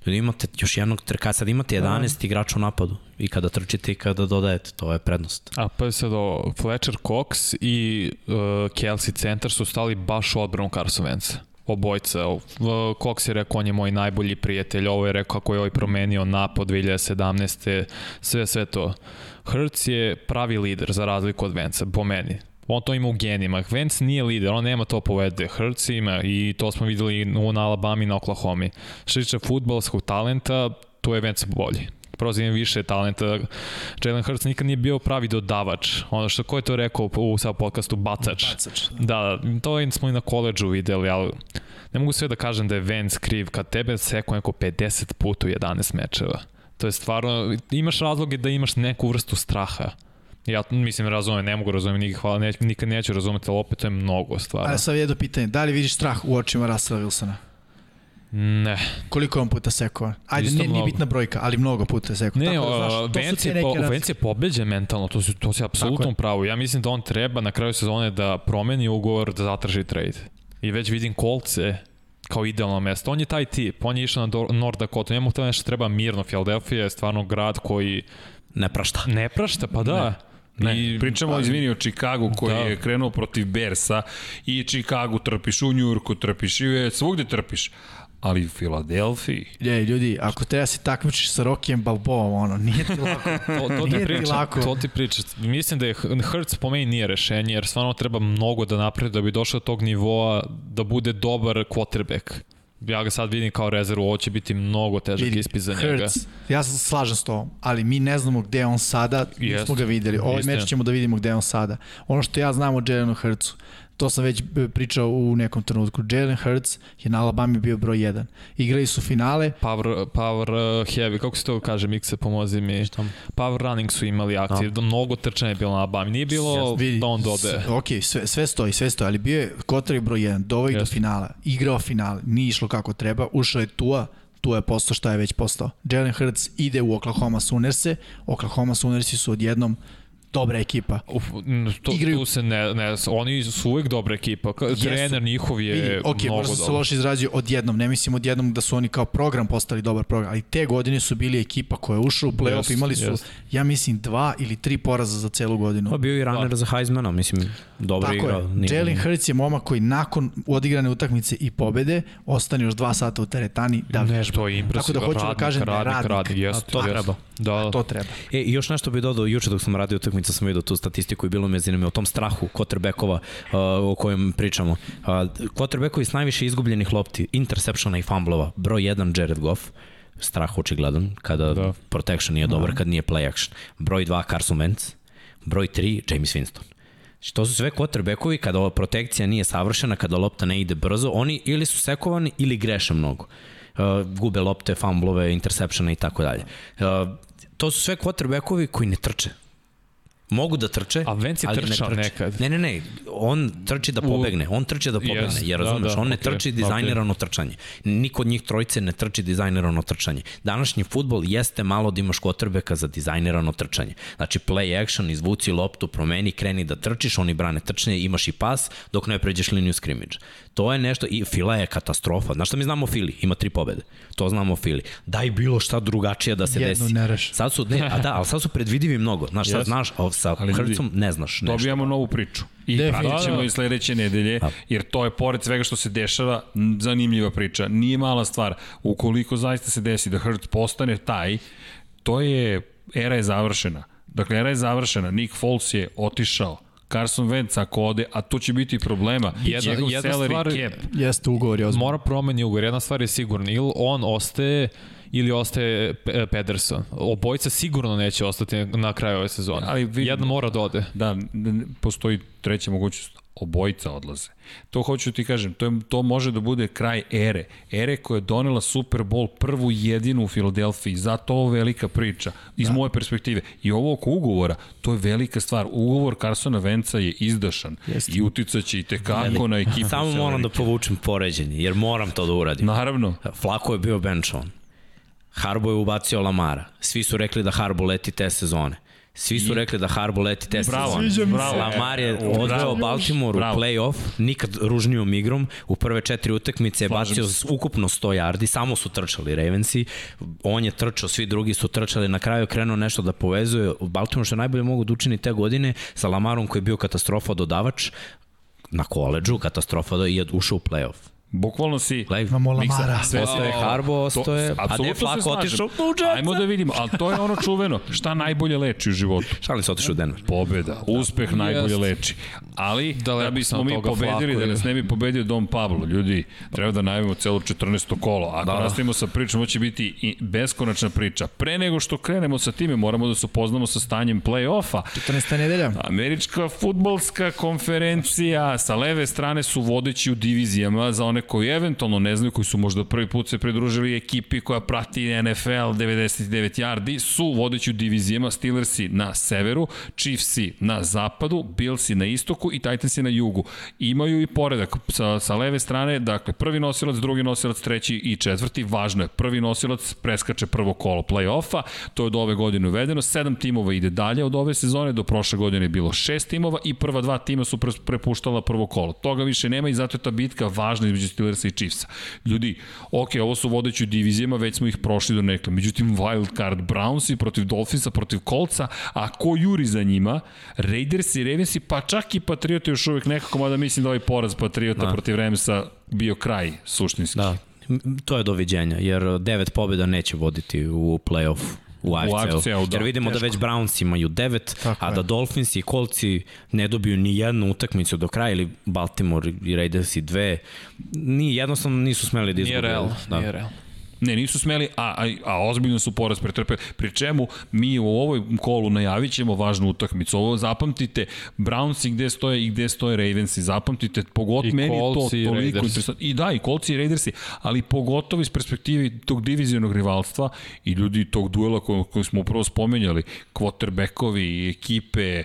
Ljudi imate još jednog trka, sad imate 11 da. igrača u napadu i kada trčite i kada dodajete, to je prednost. A pa je sad o Fletcher Cox i uh, Kelsey Center su stali baš u odbranu Carson Wentz obojca. Cox je rekao, on je moj najbolji prijatelj, ovo je rekao kako je ovaj promenio napad 2017. Sve, sve to. Hertz je pravi lider za razliku od Venca, po meni. On to ima u genima. Vance nije lider, on nema to povede. Hertz ima i to smo videli na Alabama i na Oklahoma. Što tiče futbolskog talenta, tu je Vance bolji prozivam više talenta. Jalen Hurts nikad nije bio pravi dodavač. Ono što ko je to rekao u sad podcastu, bacač. bacač da. da, to smo i na koleđu videli, ali ne mogu sve da kažem da je Vance kriv kad tebe seko neko 50 puta u 11 mečeva. To je stvarno, imaš razloge da imaš neku vrstu straha. Ja mislim razumem, ne mogu razumem, nikad, hvala, ne, nikad neću razumeti, ali opet to je mnogo stvarno. A sad jedno pitanje, da li vidiš strah u očima Russella Wilsona? Ne. Koliko je on puta sekao? Ajde, nije, nije bitna brojka, ali mnogo puta je sekao. Ne, Tako da, znaš, Vence, je, po, Vence je pobeđen mentalno, to, su, to se apsolutno pravo. Ja mislim da on treba na kraju sezone da promeni ugovor, da zatraži trade. I već vidim kolce kao idealno mesto. On je taj tip, on je išao na North Dakota, njemu to nešto treba mirno. Philadelphia je stvarno grad koji... Ne prašta. Ne prašta, pa da. Ne. Ne, I, pričamo, ali, izvini, o Chicagu koji da. je krenuo protiv Bersa i Chicagu trpiš, u Njurku trpiš i svugde trpiš ali u Filadelfiji... Je, ljudi, ako treba se takmičiš sa Rokijem Balboom, ono, nije ti lako. <laughs> to, to, ti priča, ti lako. to ti priča. Mislim da je Hertz po meni nije rešenje, jer stvarno treba mnogo da napravi da bi došao do tog nivoa da bude dobar quarterback. Ja ga sad vidim kao rezervu, ovo će biti mnogo težak Vidi, ispit za njega. Ja se slažem s tobom, ali mi ne znamo gde je on sada, nismo Jeste, ga videli. Ovaj meč ćemo da vidimo gde je on sada. Ono što ja znam o Jelenu Hurtsu, to sam već e, pričao u nekom trenutku. Jalen Hurts je na Alabama bio broj 1. Igrali su finale, Power, power uh, heavy, kako se to kaže, Mikse, pomozi mi. Šta? Power running su imali akcije, no. mnogo trčanja je bilo na Alabama. Nije bilo vidi, da on dode. s- Ok, sve, sve stoji, sve stoji, ali bio je Kotar broj 1, dovoj do finala, igrao finale, nije išlo kako treba, ušao je Tua, Tua je postao šta je već postao. Jalen Hurts ide u Oklahoma Sooners-e, Oklahoma Soonersi su odjednom dobra ekipa. Uf, to, Igraju- tu se ne, ne, oni su uvek dobra ekipa. Jesu. Trener njihov je Vidi, ok, mnogo možda sam se dobar. loše izrazio odjednom, ne mislim odjednom da su oni kao program postali dobar program, ali te godine su bili ekipa koja je ušla u play-off, Jest, imali su, jest. ja mislim, dva ili tri poraza za celu godinu. Pa bio i runner za Heismana, mislim, dobro Tako igrao. je. Nije- Jalen Hurts je momak koji nakon odigrane utakmice i pobede ostane još dva sata u teretani da vežba. To je impresivno. Tako da hoću da kažem da je radnik, radnik. radnik, jest, A to jest. treba. Da, To treba. E, i još nešto bih dodao, juče dok sam radio utakmicu sam vidio tu statistiku i bilo me zanimljivo o tom strahu quarterbackova uh, o kojem pričamo. Uh, quarterbackovi s najviše izgubljenih lopti, interceptiona i fumblova, broj 1 Jared Goff, strah očigledan kada Da. da. protection nije dobar, kad nije play action. Broj 2 Carson Wentz, broj 3 James Winston. Znači, to su sve quarterbackovi kada ova protekcija nije savršena, kada lopta ne ide brzo, oni ili su sekovani ili greše mnogo. Uh, gube lopte, fumblove, interceptione i tako dalje. Uh, to su sve quarterbackovi koji ne trče. Mogu da trče, A je ali ne trčao trče. nekad. Ne, ne, ne, on trči da pobegne, on trči da pobegne, Jest, jer da, razumeš, da, on ne okej, trči dizajnirano trčanje. Niko od njih trojice ne trči dizajnirano trčanje. Današnji futbol jeste malo da imaš kvotrbeka za dizajnirano trčanje. Znači, play action, izvuci loptu, promeni, kreni da trčiš, oni brane trčanje, imaš i pas dok ne pređeš liniju scrimmage. To je nešto, i Fila je katastrofa. Znaš šta mi znamo o Fili? Ima tri pobede. To znamo o Fili. Daj bilo šta drugačije da se Jednu desi. ne reši. Sad su, ne, a da, ali sad su predvidivi mnogo. Znaš, sad Jeste. znaš, a sa Ali Hrcom ne znaš nešto. Dobijamo novu priču. I pratit ćemo Da, da. i sledeće nedelje, jer to je pored svega što se dešava, zanimljiva priča. Nije mala stvar. Ukoliko zaista se desi da Hurts postane taj, to je, era je završena. Dakle, era je završena. Nick Foles je otišao. Carson Wentz ako ode, a to će biti problema. Jedna- Njegov jedna salary stvar- cap. Jeste ugovor je ozbiljno. Mora promeni ugovor. Jedna stvar je sigurna. Ili on ostaje ili ostaje Pe- Pederson. Obojica sigurno neće ostati na kraju ove sezone. Ali vidim- Jedan mora da ode. Da, postoji treća mogućnost. Obojica odlaze. To hoću ti kažem, to, je, to može da bude kraj ere. Ere koja je donela Super Bowl prvu jedinu u Filadelfiji. Zato ovo velika priča, iz da. moje perspektive. I ovo oko ugovora, to je velika stvar. Ugovor Carsona Venca je izdašan Jeste. i uticaće i tekako na ekipu. Samo moram da povučem poređenje, jer moram to da uradim. Naravno. Flako je bio benchovan. Harbo je ubacio Lamara. Svi su rekli da Harbo leti te sezone. Svi su rekli da Harbo leti te Bravo, bravo. Lamar je odveo Baltimore u play-off, nikad ružnijom igrom. U prve četiri utakmice je bacio ukupno 100 yardi, samo su trčali Ravensi. On je trčao, svi drugi su trčali, na kraju je krenuo nešto da povezuje. Baltimore što je najbolje mogu da učini te godine sa Lamarom koji je bio katastrofa dodavač na koleđu, katastrofa da je ušao u play-off. Bukvalno si... Gledaj, Imamo Lamara. sve Ostaje to- Harbo, ostaje... A apsolutno gde se Flako slažem. otišao? U Jetsa. Ajmo da vidimo, ali to je ono čuveno. Šta najbolje leči u životu? Šalim se otišao u Denver. Pobeda, uspeh najbolje Jest. leči. Ali Daleko da sam bismo mi pobedili, Flako da je. nas ne bi pobedio Dom Pablo, ljudi, treba da najavimo celo 14. kolo. Ako da. Da. nastavimo sa pričom, ovo će biti i beskonačna priča. Pre nego što krenemo sa time, moramo da se upoznamo sa stanjem play-offa. 14. nedelja. Američka futbolska konferencija sa leve strane su vodeći u divizijama za one koji eventualno ne znaju, koji su možda prvi put se pridružili ekipi koja prati NFL 99 yardi, su vodeći u divizijama Steelersi na severu, Chiefsi na zapadu, Billsi na istoku i Titansi na jugu. Imaju i poredak sa, sa leve strane, dakle prvi nosilac, drugi nosilac, treći i četvrti, važno je, prvi nosilac preskače prvo kolo play-offa, to je od ove godine uvedeno, sedam timova ide dalje od ove sezone, do prošle godine je bilo šest timova i prva dva tima su pre- prepuštala prvo kolo. Toga više nema i zato je ta bitka važna između Steelersa i Chiefsa. Ljudi, ok, ovo su vodeći u divizijama, već smo ih prošli do nekle. Međutim, wild card Brownsi protiv Dolphinsa, protiv Coltsa, a ko juri za njima? Raiders i Ravensi, pa čak i Patriota još uvek nekako, mada mislim da ovaj poraz Patriota Da. protiv Ramsa bio kraj suštinski. Da, to je doviđenja, jer devet pobjeda neće voditi u play-off u AFC-u. AFC-u, da, Jer vidimo teško. da već Browns imaju devet, Tako a je. da Dolphins i Coltsi ne dobiju ni jednu utakmicu do kraja, ili Baltimore i Raiders i dve, ni jednostavno nisu smeli da izgube. Nije realno, Da. nije realno. Ne, nisu smeli, a, a, a ozbiljno su poraz pretrpeli. Pri čemu mi u ovoj kolu najavit ćemo važnu utakmicu. Ovo zapamtite, Brownsi gde stoje i gde stoje Ravensi. Zapamtite, pogotovo meni to toliko interesantno. I da, i Coltsi i Raidersi, ali pogotovo iz perspektive tog divizionog rivalstva i ljudi tog duela koji, koji smo upravo spomenjali, quarterbackovi, ekipe,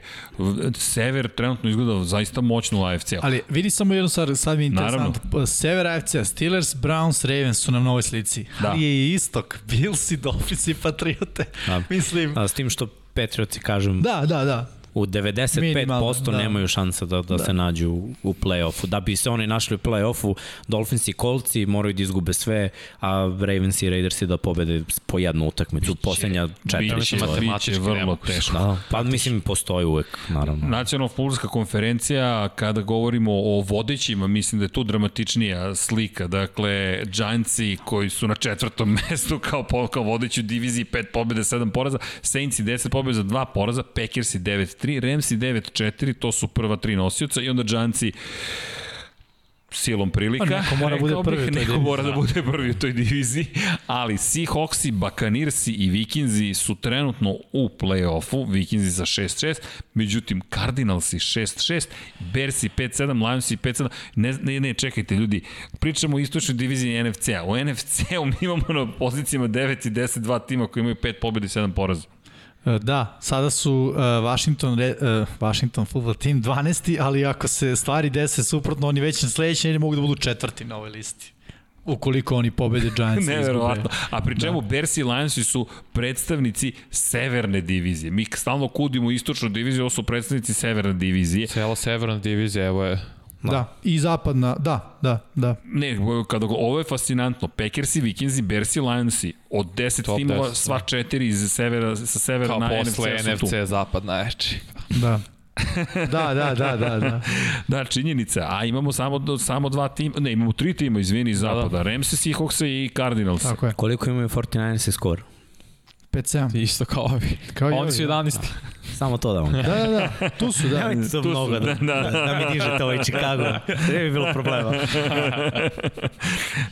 Sever trenutno izgleda zaista moćno u AFC-u. Ali vidi samo jednu stvar, sad mi je Naravno. interesantno. Sever AFC, Steelers, Browns, Ravens su nam na ovoj slici. Da. Ali je i istok, Bills i Dolphins i Patriote. Da. Mislim, A, s tim što Patriotsi, kažem, da, da, da. U 95% Minimalno, da. nemaju šansa da, da, da. se nađu u, u play-offu. Da bi se oni našli u play-offu, Dolphins i Coltsi moraju da izgube sve, a Ravens i Raidersi da pobede po jednu utakmicu, poslednja četiri. Biće, biće vrlo teško. Da, pa mislim postoji uvek, naravno. Nacionalna futbolska konferencija, kada govorimo o vodećima, mislim da je tu dramatičnija slika. Dakle, Giantsi koji su na četvrtom <laughs> mestu kao, po- kao vodeći u diviziji, 5 pobjede, 7 poraza, Saintsi 10 pobjede za 2 poraza, Packersi 9-3, Ramsi 9-4, to su prva tri nosioca i onda Giantsi silom prilika. Pa neko mora rekao bude prvi bih, Neko mora da bude prvi u toj diviziji, ali Seahawksi, Buccaneersi i Vikinzi su trenutno u play-offu, Vikinzi sa 6-6, međutim Cardinalsi 6-6, Bearsi 5-7, Lionsi 5-7, ne, ne, ne, čekajte ljudi, pričamo o istočnoj diviziji NFC-a, u NFC-u mi imamo na pozicijama 9 i 10 dva tima koji imaju 5 pobjede i 7 poraza. E, Da, sada su uh, Washington, re- uh, Washington football team 12. ali ako se stvari dese suprotno, oni već na sledeće nedelje mogu da budu četvrti na ovoj listi. Ukoliko oni pobede Giants. <laughs> Neverovatno. A pri čemu da. Bears i Lionsi su predstavnici severne divizije. Mi stalno kudimo istočnu diviziju, ovo su predstavnici severne divizije. Cela severna divizija, evo je Da. da, i zapadna, da, da, da. Ne, kada go, ovo je fascinantno. Packersi, Vikingsi, Bearsi, Lionsi. Od 10 Top timova, 10, sva četiri iz severa, sa severa kao na posle NFC, su tu. NFC zapad najjači. <laughs> Da. da, da, da, da, <laughs> da. Da, činjenica. A imamo samo, samo dva tima, ne, imamo tri tima, izvini, iz Da, da. zapada. Ramse, Seahawks i Cardinals. Tako je. Koliko imaju 49ers skor? 5-7. Isto kao ovi. Kao Oni ovi, su da. 11. Samo to da vam Da, da, da, tu su, da. Nemojte to Tu su, mnogo da, da, da, da. da, mi dižete ovaj Chicago. <laughs> Ne bi bilo problema.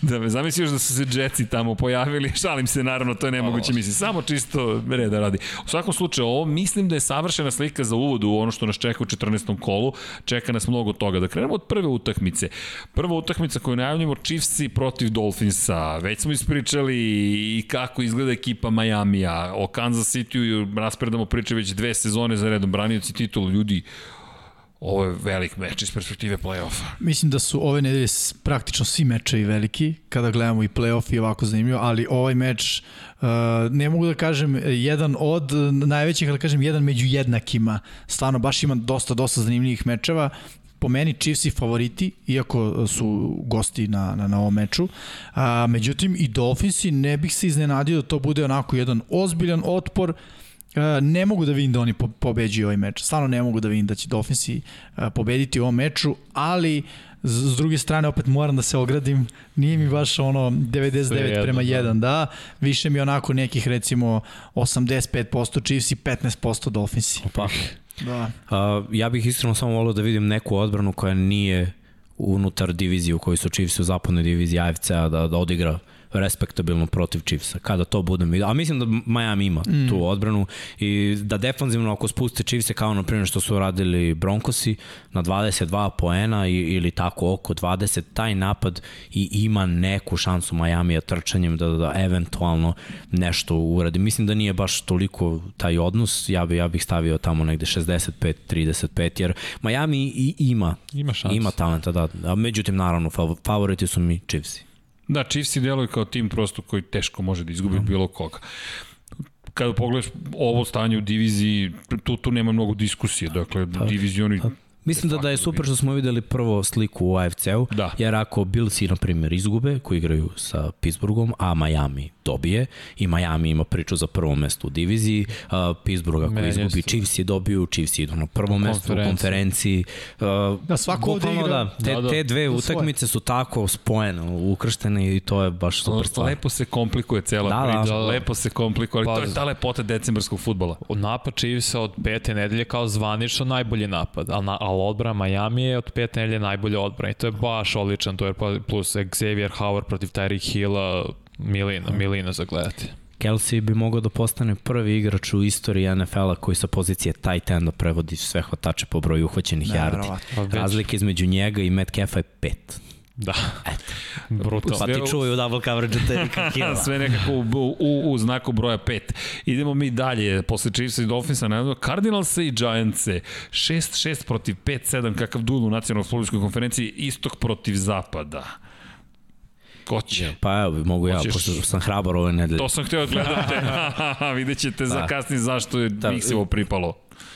Da me zamisli još da su se Jetsi tamo pojavili, šalim se naravno, to je nemoguće misli, samo čisto reda radi. U svakom slučaju, ovo mislim da je savršena slika za uvod u ono što nas čeka u 14. kolu, čeka nas mnogo toga. Da krenemo od prve utakmice. Prva utakmica koju najavljamo, Chiefsi protiv Dolphinsa. Već smo ispričali i kako izgleda ekipa Majamija. O Kansas City raspredamo priče već dve sezone za redom, branioci titulu ljudi. Ovo je velik meč iz perspektive play-offa. Mislim da su ove nedelje praktično svi mečevi veliki, kada gledamo i play-off i ovako zanimljivo, ali ovaj meč, uh, ne mogu da kažem jedan od najvećih, ali da kažem jedan među jednakima. Stvarno, baš ima dosta, dosta zanimljivih mečeva. Po meni Chiefs i favoriti, iako su gosti na, na, na ovom meču. A, međutim, i Dolphinsi, ne bih se iznenadio da to bude onako jedan ozbiljan otpor, Uh, ne mogu da vidim da oni po pobeđuju ovaj meč. Stvarno ne mogu da vidim da će Dolphinsi uh, pobediti u ovom meču, ali s, druge strane opet moram da se ogradim. Nije mi baš ono 99 Svejedno, prema da. 1, da. Više mi onako nekih recimo 85% Chiefs i 15% Dolphinsi. Pa, Da. a, ja bih iskreno samo volio da vidim neku odbranu koja nije unutar divizije u kojoj su Chiefs u zapadnoj diviziji AFC-a da, da odigra respektabilno protiv Chiefsa. Kada to budem vidio. A mislim da Miami ima mm. tu odbranu i da defanzivno ako spuste Chiefse kao na primjer što su radili Broncosi na 22 poena i, ili tako oko 20, taj napad i ima neku šansu Miami trčanjem da, da eventualno nešto uradi. Mislim da nije baš toliko taj odnos, ja, bi, ja bih stavio tamo negde 65-35, jer Miami i ima, Ima šansu. ima talenta, da. A međutim, naravno, fav- favoriti su mi Chiefsi. Da, Chiefs i deluju kao tim prosto koji teško može da izgubi bilo koga. Kada pogledaš ovo stanje u diviziji, tu, tu nema mnogo diskusije. Dakle, divizioni... Mislim da, da je super što smo videli prvo sliku u AFC-u, Da. jer ako Billsi, na primjer, izgube, koji igraju sa Pittsburghom, a Miami dobije i Miami ima priču za prvo mesto u diviziji, uh, Pittsburgh ako Meni izgubi. Chiefs je dobiju, Chiefs idu na prvo mesto u konferenciji. Uh, Da, svako ovde igra- Da, te, Da, da. te dve utakmice su tako spojene, ukrštene i to je baš super stvar. Lepo se komplikuje cela Da, da. priča, Da, da. lepo se komplikuje, ali Pa, to je ta lepota decembarskog futbola. napad Chiefsa od pete nedelje kao zvanično najbolji napad, ali, na, ali odbrana Miami je od pete nedelje najbolja odbrana i to je baš odličan, to je pa- plus Xavier Howard protiv Tyreek Hilla, milina, milina za gledati. Kelsey bi mogao da postane prvi igrač u istoriji NFL-a koji sa pozicije tight enda prevodi sve hvatače po broju uhvaćenih yardi. Pa Razlika između njega i Metcalfa je pet. Da, brutalno. Pa ti čuvaju double coverage Terika <laughs> Hilla. Sve nekako u, u, u znaku broja 5. Idemo mi dalje, posle Chiefsa i Dolphinsa, naravno, Cardinalsa i Giantse, 6-6 protiv 5-7, kakav dul u nacionalnoj futbolskoj konferenciji, istok protiv zapada. Ko će? Pa evo, mogu ja, Hoćeš- pošto sam hrabar ove nedelje. To sam hteo da gledate. <laughs> Vidjet ćete za Da. kasnije zašto je Da. Mixevo pripalo.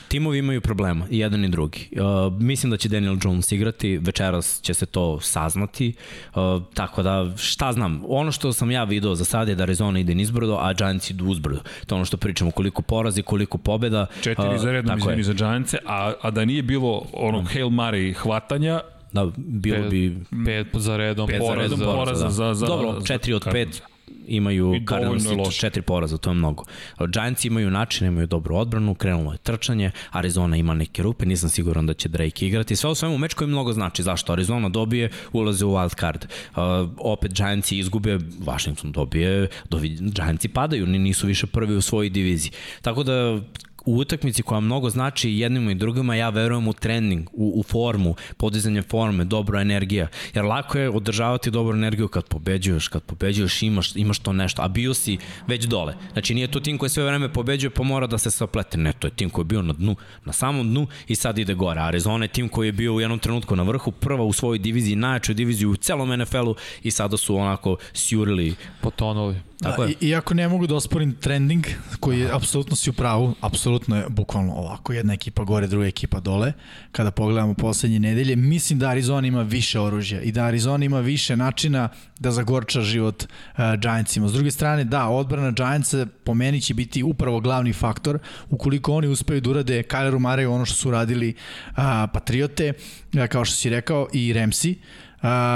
Timovi imaju problema, i jedan i drugi. Uh, mislim da će Daniel Jones igrati, večeras će se to saznati, uh, tako da šta znam, ono što sam ja video za sad je da Arizona ide nizbrdo, a Giants idu uzbrdo. To je ono što pričamo, koliko porazi, koliko pobeda. Četiri Uh, za redom, izvini za Giantse, a, a da nije bilo onog Hail Mary hvatanja, Da, bilo Pet, bi pet za redom, pet za poraz redom za, poraza da. za- za- Dobro, za četiri od pet imaju Cardinals četiri poraza, to je mnogo. Giants imaju način, imaju dobru odbranu, krenulo je trčanje, Arizona ima neke rupe, nisam siguran da će Drake igrati. Sve u svemu meč koji mnogo znači. Zašto? Arizona dobije, ulaze u wild card. Uh, opet Giantsi izgube, Washington dobije, dovi, Giantsi padaju, ni- nisu više prvi u svojoj diviziji. Tako da u utakmici koja mnogo znači i jednima i drugima, ja verujem u trening, u, u formu, podizanje forme, dobra energija. Jer lako je održavati dobru energiju kad pobeđuješ, kad pobeđuješ imaš, imaš to nešto, a bio si već dole. Znači nije to tim koji sve vreme pobeđuje pa mora da se saplete. Ne, to je tim koji je bio na dnu, na samom dnu i sad ide gore. Arizona je tim koji je bio u jednom trenutku na vrhu, prva u svojoj diviziji, najjačoj diviziji u celom NFL-u i sada su onako sjurili. potonuli. Tako da, je. i- Iako ne mogu da osporim trending, koji je apsolutno si u pravu, apsolutno je bukvalno ovako, jedna ekipa gore, druga ekipa dole, kada pogledamo poslednje nedelje, mislim da Arizona ima više oružja i da Arizona ima više načina da zagorča život uh, Giantsima. S druge strane, da, odbrana Giantsa po meni će biti upravo glavni faktor ukoliko oni uspeju da urade Kyleru Mareju ono što su radili uh, Patriote, uh, kao što si rekao, i Remsi, Uh,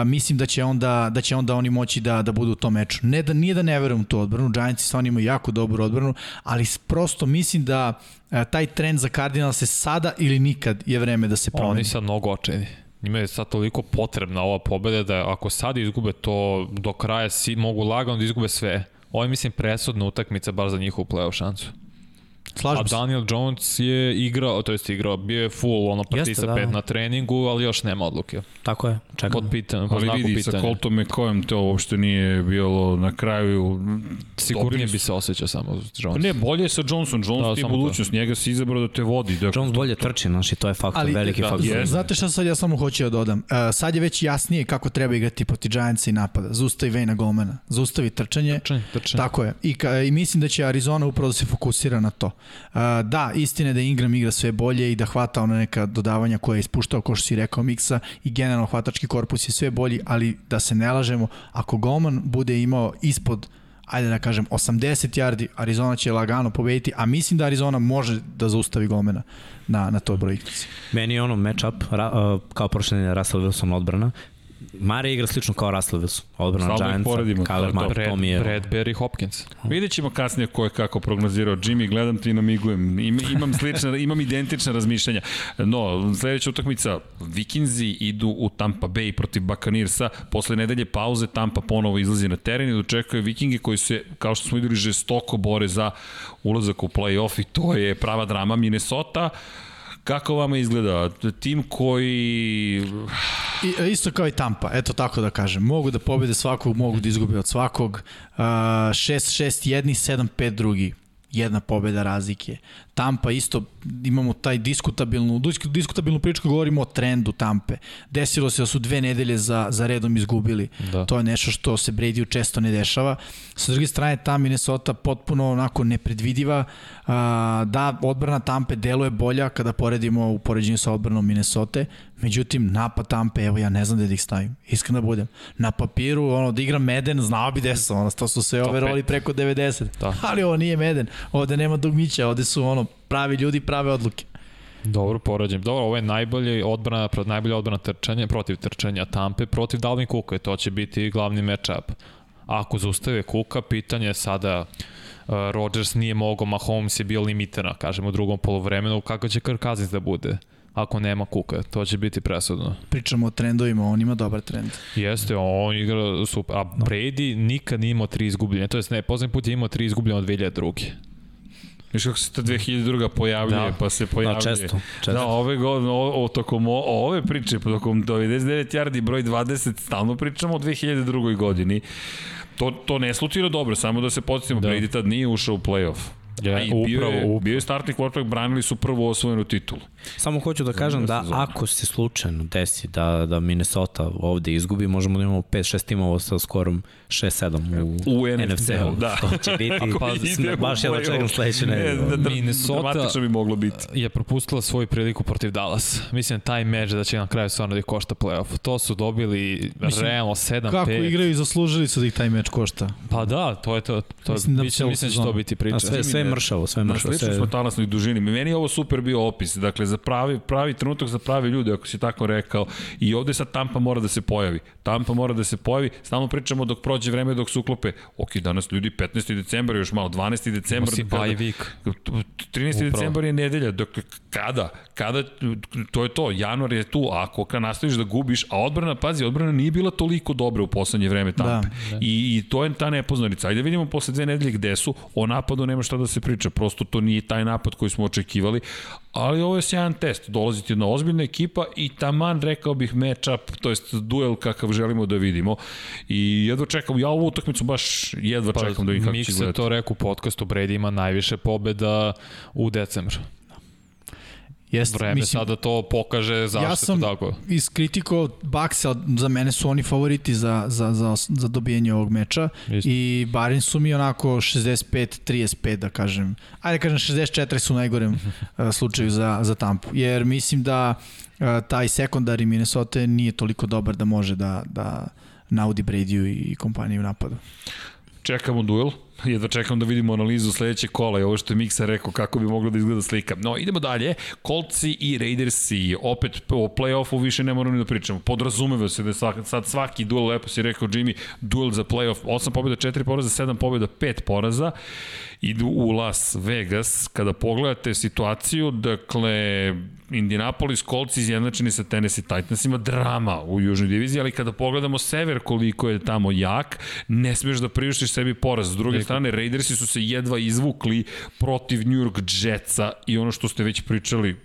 mislim da će onda da će onda oni moći da da budu u tom meču. Ne da nije da ne verujem u tu odbranu, Giantsi stvarno imaju jako dobru odbranu, ali prosto mislim da uh, taj trend za Cardinals se sada ili nikad je vreme da se promeni. Oni sad mnogo očajni. Njima je sad toliko potrebna ova pobeda da ako sad izgube to do kraja si, mogu lagano da izgube sve. Ovo je mislim presudna utakmica bar za njihovu play-off šansu. A Slažem se. Daniel Jones je igrao, to jest igrao, bio je full ono partisa da. pet na treningu, ali još nema odluke. Tako je, čekam. Pod pitanjem, pod Ali znaku vidi, sa pitanja. Colton McCoyem to uopšte nije bilo na kraju. Sigurnije bi se osjećao samo Pa Jones. ne, bolje je sa Johnson. Jones Da, ti to. budućnost, njega si izabrao da te vodi. Dakle, Jones bolje trči, znaš, i to je faktor, Ali, veliki da, faktor. Jeste. Znate šta sad ja samo hoću da dodam? Uh, sad je već jasnije kako treba igrati protiv Giantsa i napada. Zaustavi Vejna Golmana, zaustavi trčanje. Trčanje, trčanje. Tako je. I, ka, I mislim da će Arizona upravo da se fokusira na to. Da, istina je da Ingram igra sve bolje i da hvata ona neka dodavanja koje je ispuštao, kao što si rekao, Miksa i generalno hvatački korpus je sve bolji, ali da se ne lažemo, ako Golman bude imao ispod ajde da kažem 80 yardi, Arizona će lagano pobediti, a mislim da Arizona može da zaustavi Golmana na, na toj brojkici. Meni je ono match-up, ra, kao prošle Russell Wilson odbrana. Mare igra slično kao Russell Wilson. Odbrana ih Giantsa, poredimo, Kyler. Murray, Brad, to mi je... Bradbury Hopkins. Vidjet ćemo kasnije ko je kako prognozirao. Jimmy, gledam ti i namigujem. Im, imam, slična, <laughs> imam identična razmišljanja. No, sledeća utakmica, Vikinzi idu u Tampa Bay protiv Buccaneersa. Posle nedelje pauze Tampa ponovo izlazi na teren i dočekuje Vikinge koji se, kao što smo videli, žestoko bore za ulazak u play-off i to je prava drama Minnesota. Kako vama izgleda? Tim koji... I, e, isto kao i Tampa, eto tako da kažem. Mogu da pobede svakog, mogu da izgube od svakog. Uh, 6-6 jedni, 7-5 drugi. Jedna pobeda razlike. Tampa isto imamo taj diskutabilnu, disk- diskutabilnu priču kad govorimo o trendu Tampe. Desilo se da su dve nedelje za, za redom izgubili. Da. To je nešto što se Brady često ne dešava. Sa druge strane, ta Minnesota potpuno onako nepredvidiva. Da, odbrana Tampe deluje bolja kada poredimo u poređenju sa odbranom Minnesota. Međutim, napad Tampe, evo ja ne znam gde da ih stavim. Iskreno da budem. Na papiru, ono, da igram Meden, znao bi gde su. Ono, to su sve ove roli preko 90. Da. Ali ovo nije Meden. Ovde nema dugmića, ovde su ono, pravi ljudi, prave odluke. Dobro porađen. Dobro, ovo je najbolji odbrana, najbolja odbrana trčanja, protiv trčanja Tampe, protiv Dalvin Kuka. To će biti glavni matchup. Ako zaustave Kuka, pitanje je sada uh, Rodgers nije mogao, Mahomes je bio limitiran, kažemo, u drugom polovremenu, kako će Kirk Cousins da bude? ako nema Kuka, to će biti presudno. Pričamo o trendovima, on ima dobar trend. Jeste, on igra super. A Brady nikad nije imao tri izgubljene. To jest ne, posljednji put je imao tri izgubljene od 2002. Viš kako se ta 2002. pojavljuje, Da. da. pa se pojavljuje. Da, često, često. Da, ove godine, o, o, tokom o, ove priče, tokom 99 yardi broj 20, stalno pričamo o 2002. godini. To, to ne slučira dobro, samo da se podsjetimo, Da. da. Brady tad nije ušao u playoff. Je, A i bio, upravo, je, upravo. bio je startni quarterback, branili su prvo osvojenu titulu. Samo hoću da kažem da sezona. ako se slučajno desi da, da Minnesota ovde izgubi, možemo da imamo 5-6 timova sa skorom 6-7 u, U NFC-u. Da. To će biti, <laughs> pa, u baš ja da čekam sledeće Ne, nedelje. da, da, Minnesota- Dramatično bi moglo biti. je propustila svoju priliku protiv Dallas. Mislim, taj meč da će na kraju stvarno da ih košta playoff. To su dobili Mislim, realno 7-5. Kako igraju i zaslužili su da ih taj meč košta. Pa da, to je to. to Mislim mislim, da mislim, mislim da će sezonu. to biti priča. A sve, sve je mršavo, sve je Na mršavo. slično Sve, smo talasnoj dužini. Meni je ovo super bio opis. Dakle, za pravi, pravi trenutak za pravi ljude, ako si tako rekao. I ovde sad Tampa mora da se pojavi. Tampa mora da se pojavi. Stalno pričamo dok prođe vreme, dok se uklope. Ok, danas ljudi 15. decembar, još malo 12. decembar. si kada- bye week. 13. Upravo. decembar je nedelja. Dakle, kada? Kada? To je to. Januar je tu. A ako kad nastaviš da gubiš, a odbrana, pazi, odbrana nije bila toliko dobra u poslednje vreme Tampe. Da, I, I to je ta nepoznanica. Ajde da vidimo posle dve nedelje gde su. O napadu nema šta da se priča. Prosto to nije taj napad koji smo očekivali. Ali ovo je sjajan test. Dolaziti jedna ozbiljna ekipa i taman rekao bih matchup, to jest duel kakav želimo da vidimo. I jedva čekam, ja ovu utakmicu baš jedva Pa, čekam da vidim kako Mik će se gledati. to rekao u podcastu, Brady ima najviše pobeda u decembru. Jeste, Vreme Mislim, sada to pokaže zašto ja sam tako. iskritikovao Baksa, za mene su oni favoriti za, za, za, za dobijanje ovog meča Isto. i barem su mi onako 65-35 da kažem. Ajde da kažem 64 su u najgorem uh, <laughs> slučaju za, za Tampu, jer mislim da uh, taj sekundari Minnesota nije toliko dobar da može da, da naudi Brady i kompaniju u napadu. Čekamo duel, <laughs> jedva čekam da vidimo analizu sledećeg kola i ovo što je Miksa rekao kako bi moglo da izgleda slika. No, idemo dalje. Coltsi i Raidersi, opet o play-offu više ne moramo ni da pričamo. Podrazumeva se da je svaki, sad svaki duel, lepo si rekao Jimmy, duel za play-off, 8 pobjeda, 4 poraza, 7 pobjeda, 5 poraza. Idu u Las Vegas. Kada pogledate situaciju, dakle, Indianapolis Colts izjednačeni sa Tennessee Titansima, drama u južnoj diviziji, ali kada pogledamo sever koliko je tamo jak, ne smeš da priuštiš sebi poraz. S druge strane, Raidersi su se jedva izvukli protiv New York Jetsa i ono što ste već pričali,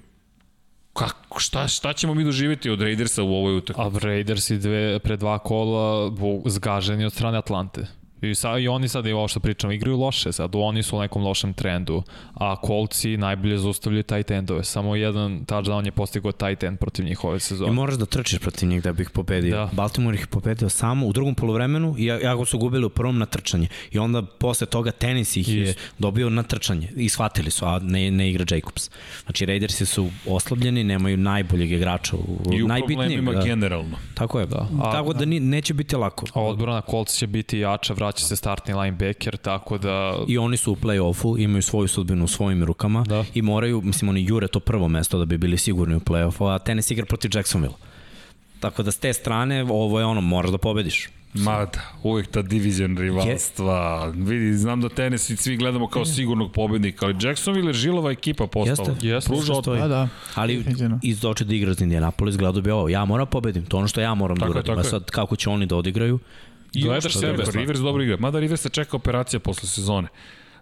kako, šta, šta ćemo mi doživjeti od Raidersa u ovoj utakmici? A Raiders i dve, pre dva kola zgaženi od strane Atlante. I, sa, I oni sad, i ovo što pričam, igraju loše sad, oni su u nekom lošem trendu, a Kolci najbolje zaustavljaju tight endove. Samo jedan touchdown je postigao tight end protiv njih ove I sezone. moraš da trčiš protiv njih da bi ih pobedio. Da. Baltimore ih pobedio samo u drugom polovremenu i jako su gubili u prvom na trčanje. I onda posle toga tenis ih je Isto. dobio na trčanje i shvatili su, a ne, ne igra Jacobs. Znači Raidersi su oslabljeni, nemaju najboljeg igrača u, I u najbitnijeg. problemima Da. generalno. Tako je. Da. A- Tako da ni, neće biti lako. A odbrana Colts će biti jača, vraća se startni linebacker, tako da... I oni su u play-offu, imaju svoju sudbinu u svojim rukama Da. i moraju, mislim, oni jure to prvo mesto da bi bili sigurni u play-offu, a tenis igra protiv Jacksonville. Tako da s te strane, ovo je ono, moraš da pobediš. Mada, uvijek ta divizion rivalstva. Vidi, znam da tenis i svi gledamo kao sigurnog pobednika, ali Jacksonville je žilova ekipa postala. Jeste, Jeste, Pruža od... Da, da. Ali iz doče da igra za Indianapolis gledao bi ovo, ja moram pobedim, to je ono što ja moram Tako da je, uradim. tako A je. sad kako će oni da odigraju, I Gledaš sebe. Rivers dobro igra. Mada Rivers se čeka operacija posle sezone.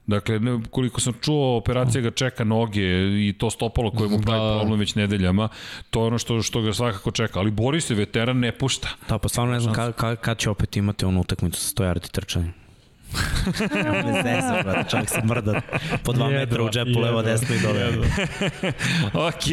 Dakle, ne, koliko sam čuo, operacija ga čeka noge i to stopalo koje mu pravi Da. problem već nedeljama. To je ono što, što ga svakako čeka. Ali bori se, veteran ne pušta. da pa stvarno ne znam kad, kad, kad će opet imati onu utakmicu sa 100 yardi trčanja. Ne zezam, brate, čovjek se mrda po dva Jedva, metra u džepu, levo, jedva, desno i dole. Colts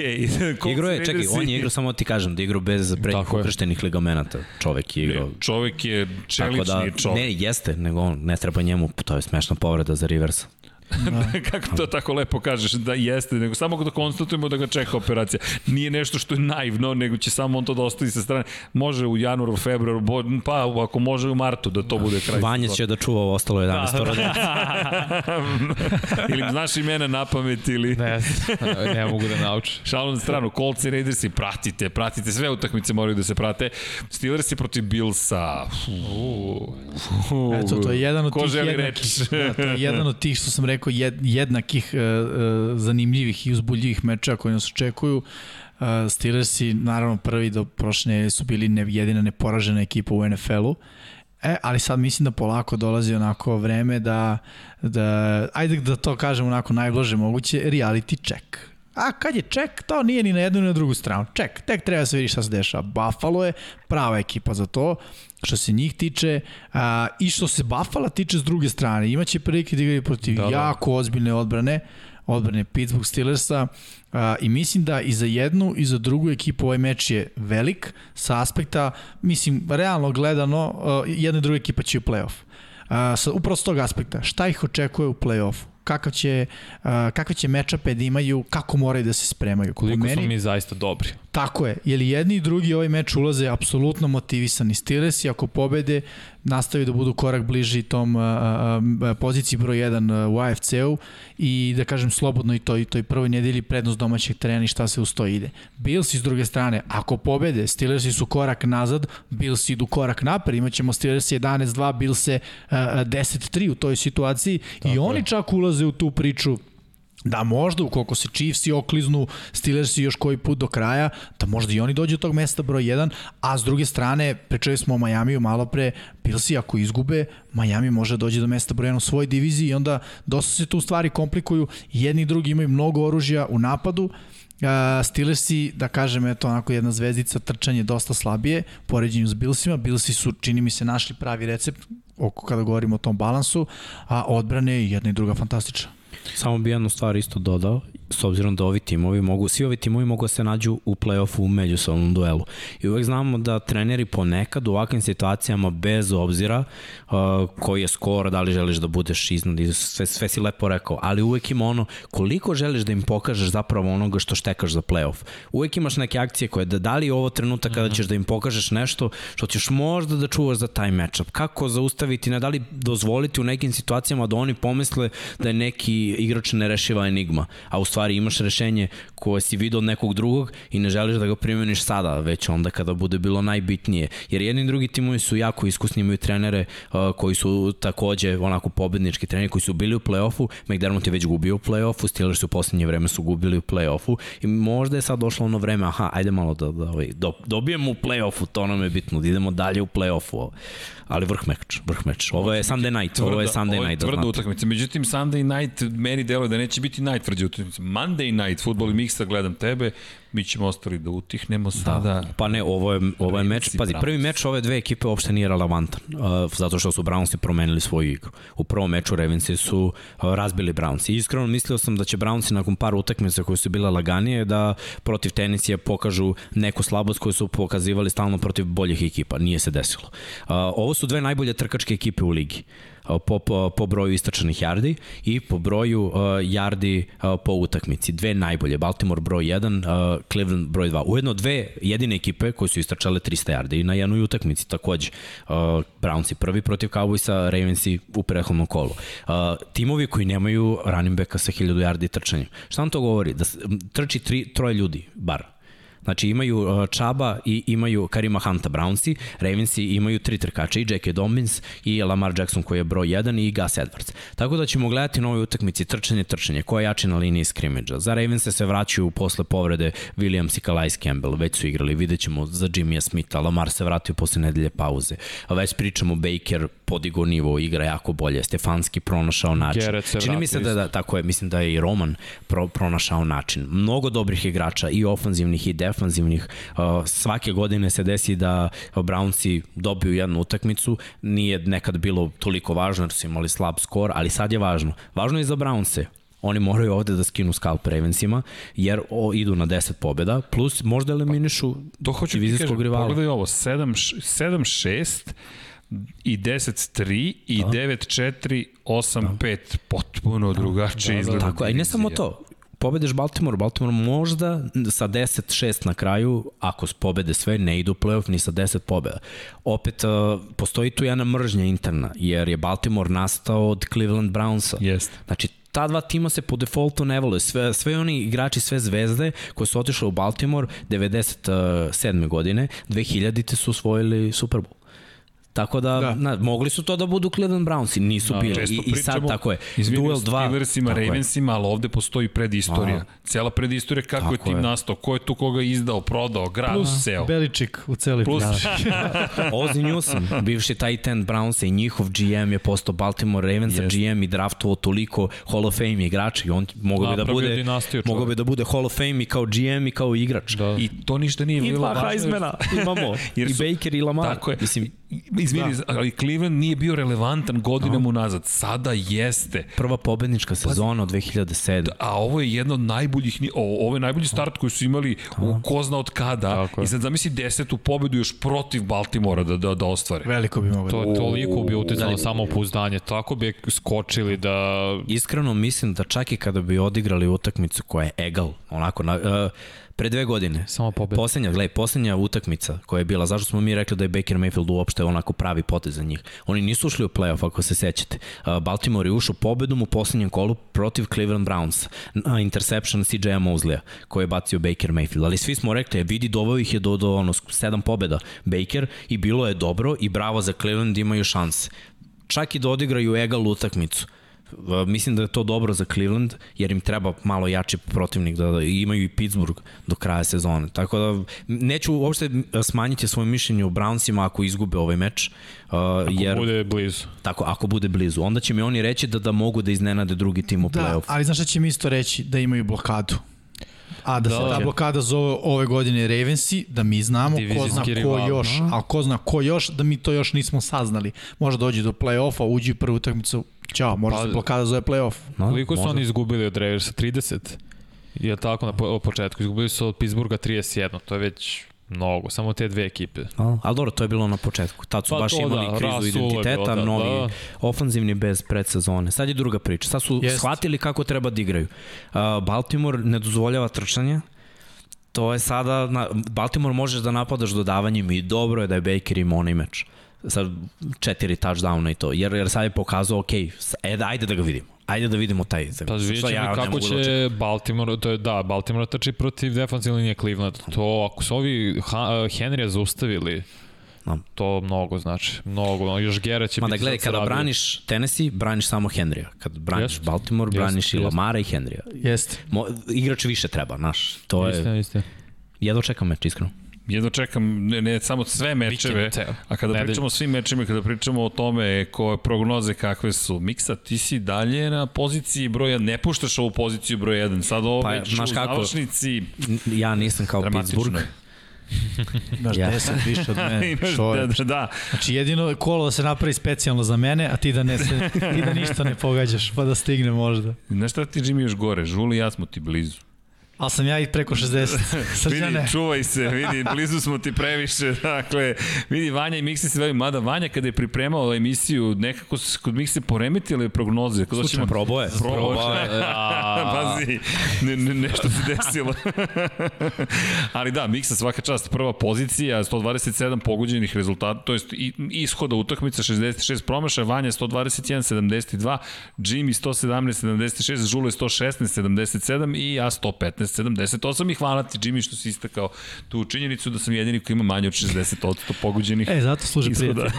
<laughs> <laughs> Igro je, čekaj, on je igrao, samo ti kažem, da je igrao bez prednjih ukrštenih ligamenata. Čovek je igrao. Čovek je Tako čelični da, čovek. ne, jeste, nego on, ne treba njemu, to je smešna povreda za Riversa. <laughs> Kako to tako lepo kažeš da jeste, nego samo da konstatujemo da ga čeka operacija. Nije nešto što je naivno, nego će samo on to da ostavi sa strane. Može u januaru, februaru, bo- pa ako može u martu da to bude kraj. Vanja će da čuva ovo ostalo 11 da, da. <laughs> ili znaš imena na pamet ili... Ne, <laughs> ne mogu da naučim. Šalom na stranu, Colts i Raidersi, pratite, pratite, sve utakmice moraju da se prate. Steelersi protiv Billsa. Uh, Eto, to je jedan od Ko tih želi jednakih, reč? da, to je jedan od tih što sam rekao jed, jednakih uh, uh, zanimljivih i uzbuljivih meča koji nas očekuju. Uh, Steelersi, naravno prvi do prošle su bili ne, jedina neporažena ekipa u NFL-u. E, ali sad mislim da polako dolazi onako vreme da, da ajde da to kažem onako najblaže moguće, reality check. A kad je ček, to nije ni na jednu ni na drugu stranu. Ček, tek treba da se vidi šta se dešava. Buffalo je prava ekipa za to, što se njih tiče, a, i što se Buffalo tiče s druge strane. Imaće prilike da igraju protiv Da, da, jako ozbiljne odbrane, odbrane Pittsburgh Steelersa a, i mislim da i za jednu i za drugu ekipu ovaj meč je velik sa aspekta, mislim, realno gledano, a, jedna i druga ekipa će u playoff. A, sa, upravo s tog aspekta, šta ih očekuje u play-offu? Kakav će, a, kakve će mečape da imaju, kako moraju da se spremaju. Po Koliko meni- smo mi zaista dobri. Tako je, jer jedni i drugi ovaj meč ulaze apsolutno motivisani. Steelers i ako pobede, nastavi da budu korak bliži tom a, a, a, poziciji broj 1 u AFC-u i da kažem slobodno i toj, toj prvoj nedelji prednost domaćeg terena i šta se uz to ide. Bills s druge strane, ako pobede, Steelersi su korak nazad, Bills idu korak napred, imaćemo Steelers 11-2, Bills 10-3 u toj situaciji Tako i oni je. čak ulaze u tu priču da možda ukoliko se Chiefs i okliznu Steelers još koji put do kraja, da možda i oni dođu do tog mesta broj 1, a s druge strane, pričali smo o Majamiju malo pre, Billsi ako izgube, Miami može da dođe do mesta broj 1 u svojoj diviziji i onda dosta se tu stvari komplikuju, jedni i drugi imaju mnogo oružja u napadu, Uh, Steelersi, da kažem, eto onako jedna zvezdica, trčanje dosta slabije, poređenju s Billsima, Billsi su, čini mi se, našli pravi recept oko kada govorimo o tom balansu, a odbrane je jedna i druga fantastična. Samo bi jednu stvar isto dodao, s obzirom da ovi timovi mogu, svi ovi timovi mogu da se nađu u play-offu u međusobnom duelu. I uvek znamo da treneri ponekad u ovakvim situacijama bez obzira uh, koji je skor, da li želiš da budeš iznad, sve, sve si lepo rekao, ali uvek ima ono koliko želiš da im pokažeš zapravo onoga što štekaš za play-off. Uvek imaš neke akcije koje da, da li je ovo trenutak kada ćeš da im pokažeš nešto što ćeš možda da čuvaš za taj matchup. Kako zaustaviti, ne da li dozvoliti u nekim situacijama da oni pomisle da je neki igrač nerešiva enigma, a u stvari imaš rešenje koje si vidio od nekog drugog i ne želiš da ga primeniš sada, već onda kada bude bilo najbitnije. Jer jedni i drugi timovi su jako iskusni, imaju trenere uh, koji su takođe onako pobednički treneri koji su bili u play-offu, McDermott je već gubio u play-offu, Steelers u poslednje vreme su gubili u play-offu i možda je sad došlo ono vreme, aha, ajde malo da, da ovaj, do, dobijemo u play-offu, to nam je bitno, da idemo dalje u play-offu. Ali vrh meč, vrh meč. Ovo je Sunday night, ovo je Sunday ovo je night, da tvrda utakmica. Međutim, Sunday night meni deluje da neće biti najtvrđa utakmica. Monday night, futbol i miksa, gledam tebe, mi ćemo ostali da utihnemo sada. Da. Pa ne, ovo je, ovo je meč, pazi, prvi meč ove dve ekipe uopšte nije relevantan, uh, zato što su Brownsi promenili svoju igru. U prvom meču Ravensi su uh, razbili Brownsi. Iskreno mislio sam da će Brownsi nakon par utakmica koje su bile laganije da protiv Tenisija pokažu neku slabost koju su pokazivali stalno protiv boljih ekipa. Nije se desilo. Uh, ovo su dve najbolje trkačke ekipe u ligi po, po, po broju istračanih yardi i po broju uh, yardi uh, po utakmici. Dve najbolje, Baltimore broj 1, uh, Cleveland broj 2. Ujedno dve jedine ekipe koje su istračale 300 yardi i na jednoj utakmici takođe. Brownsi prvi protiv Cowboysa, Ravensi u prethodnom kolu. Timovi koji nemaju running backa sa 1000 yardi trčanjem. Šta vam to govori? Da trči tri, troje ljudi, bar. Znači imaju uh, Čaba i imaju Karima Hanta Brownsi, Ravensi imaju tri trkača i J.K. Dobbins i Lamar Jackson koji je broj 1 i Gus Edwards. Tako da ćemo gledati na ovoj utakmici trčanje, trčanje, ko je jači na liniji skrimidža. Za Ravense se vraćaju posle povrede Williams i Calais Campbell, već su igrali, vidjet ćemo za Jimmya Smitha, Lamar se vratio posle nedelje pauze. Već pričamo Baker, podigo nivo, igra jako bolje, Stefanski pronašao način. Čini mi se da, da, tako je, mislim da je i Roman pro, pronašao način. Mnogo dobrih igrača, i ofanzivnih i defanzivnih. Uh, svake godine se desi da Brownsi dobiju jednu utakmicu, nije nekad bilo toliko važno jer su imali slab skor, ali sad je važno. Važno je i za Brownse oni moraju ovde da skinu scalp Ravensima, jer o, idu na 10 pobjeda, plus možda eliminišu To hoću divizijskog kažem, rivala. pogledaj ovo, 7-6 i 10-3 i 9-4, 8-5, potpuno drugačije izgleda. Tako, a i ne samo to, pobedeš Baltimore, Baltimore možda sa 10-6 na kraju, ako pobede sve, ne idu u playoff ni sa 10 pobeda. Opet, uh, postoji tu jedna mržnja interna, jer je Baltimore nastao od Cleveland Brownsa. Jeste. Znači, ta dva tima se po defaultu ne vole. Sve, sve oni igrači, sve zvezde koje su otišle u Baltimore 97. godine, 2000-te su osvojili Super Bowl. Tako da, da. Na, mogli su to da budu Cleveland Brownsi, nisu da, bili. I, I sad tako je. Izvini, Duel 2. Steelersima, Ravensima, ali ovde postoji predistorija. Aha. Cela predistorija kako Tako je tim je. nastao, ko je tu koga izdao, prodao, grad, Plus seo. Beličik u celoj Plus, priči. <laughs> Ozzy Newsom, bivši tight end Brownsa i njihov GM je postao Baltimore Ravensa Jest. GM i draftovao toliko Hall of Fame igrača i on mogao bi da bude mogao bi da bude Hall of Fame i kao GM i kao igrač. Da. I to ništa nije I bilo dva važno. Heismana imamo. Jer I Baker i Lamar. Tako je. Mislim, Izvini, ali Cleveland nije bio relevantan godinama unazad. Sada jeste. prva pobednička sezona od 2007. A ovo je jedno od najboljih, o, ovo je najbolji start koji su imali u ko zna od kada. Tako. I sad zamisli desetu pobedu još protiv Baltimora da, da, da ostvare. Veliko bi moglo. To da. je toliko bi uticalo Da. samopouzdanje. Tako bi skočili da... Iskreno mislim da čak i kada bi odigrali utakmicu koja je egal, onako, na, uh, pre dve godine, Samo pobeda. Poslednja, gledaj, poslednja utakmica koja je bila, zašto smo mi rekli da je Baker Mayfield uopšte onako pravi potez za njih. Oni nisu ušli u playoff, ako se sećate. Baltimore je ušao pobedom u poslednjem kolu protiv Cleveland Browns. Na interception CJ-a Mosleya, koji je bacio Baker Mayfield. Ali svi smo rekli, e, vidi, doveo ih je do, do ono, sedam pobeda Baker i bilo je dobro i bravo za Cleveland, imaju šanse. Čak i da odigraju egal utakmicu. Mislim da je to dobro za Cleveland, jer im treba malo jači protivnik da, da imaju i Pittsburgh do kraja sezone. Tako da neću uopšte smanjiti svoje mišljenje o Brownsima ako izgube ovaj meč, uh, jer Bude blizu. tako ako bude blizu. Onda će mi oni reći da da mogu da iznenade drugi tim u Da, play-off. ali znaš šta će mi isto reći? Da imaju blokadu. A da, Da, se ta da. blokada zove ove godine Ravensi, da mi znamo ko zna Divizijski ko rival, još, no. a ko zna ko još, da mi to još nismo saznali. Može dođe do play-offa, uđi u prvu utakmicu, ćao, može Pa- se blokada zove play-off. No, Koliko su možda. oni izgubili od Raversa? 30? Je tako na po- početku? Izgubili su od Pittsburgha 31, to je već mnogo, samo te dve ekipe. A, ali dobro, to je bilo na početku. Tad su Pa baš to imali da, krizu identiteta, bilo, da, novi da. ofanzivni bez predsezone. Sad je druga priča. Sad su Jest. shvatili kako treba da igraju. Uh, Baltimore ne dozvoljava trčanje, to je sada, na, Baltimore možeš da napadaš dodavanjem i dobro je da je Baker imao onaj meč. Sad četiri touchdowna i to, jer, jer sad je pokazao, ok, s- e, da, ajde da ga vidimo. Ajde da vidimo taj. Pa vidjet ćemo ne kako da će Baltimore, to je da, Baltimore trči protiv defensivne linije Cleveland. To, ako su ovi ha, Henrya zaustavili, Da. to mnogo znači. Mnogo, još Gera će Ma da biti gledaj, sad kada braniš Tennessee, braniš samo Henrya. Kad braniš Jest. Baltimore, Jest, braniš i jest. Lamara i Henrya. Jeste. Mo, igrač više treba, znaš. To je, Istina, istina. jedno čekam meč, iskreno. Jedno čekam, ne, ne samo sve mečeve, a kada Nedelju. pričamo o svim mečima, kada pričamo o tome koje prognoze kakve su, Miksa, ti si dalje na poziciji broja, ne puštaš ovu poziciju broj 1, sad ovo Pa, već u kako? završnici, Ja nisam kao Pittsburgh. <laughs> je. Imaš Ja. 10 više od mene. <laughs> Imaš, da, čoveč. da, da. Znači jedino kolo da se napravi specijalno za mene, a ti da, ne se, ti da ništa ne pogađaš, pa da stigne možda. Znaš šta ti Jimmy još gore? Žuli i ja smo ti blizu. Ali sam ja i preko 60. <laughs> Srđane. Vidi, čuvaj se, vidi, blizu smo ti previše, dakle, vidi, Vanja i Miksi se veju, mada Vanja kada je pripremao emisiju, nekako se kod Mikse poremetile prognoze. Kod Slučajno, probao je. Probao je. <laughs> A, Pazi, ne, ne, nešto se desilo. <laughs> Ali da, Miksa svaka čast, prva pozicija, 127 pogođenih rezultata, to jest i- ishoda utakmica 66 promašaja, Vanja 121 72, Jimmy 117 76, Žule 116 77 i ja 115 78 i hvala ti Jimmy što si istakao tu činjenicu da sam jedini koji ima manje od 60% pogođenih. E, zato služi prijatelj.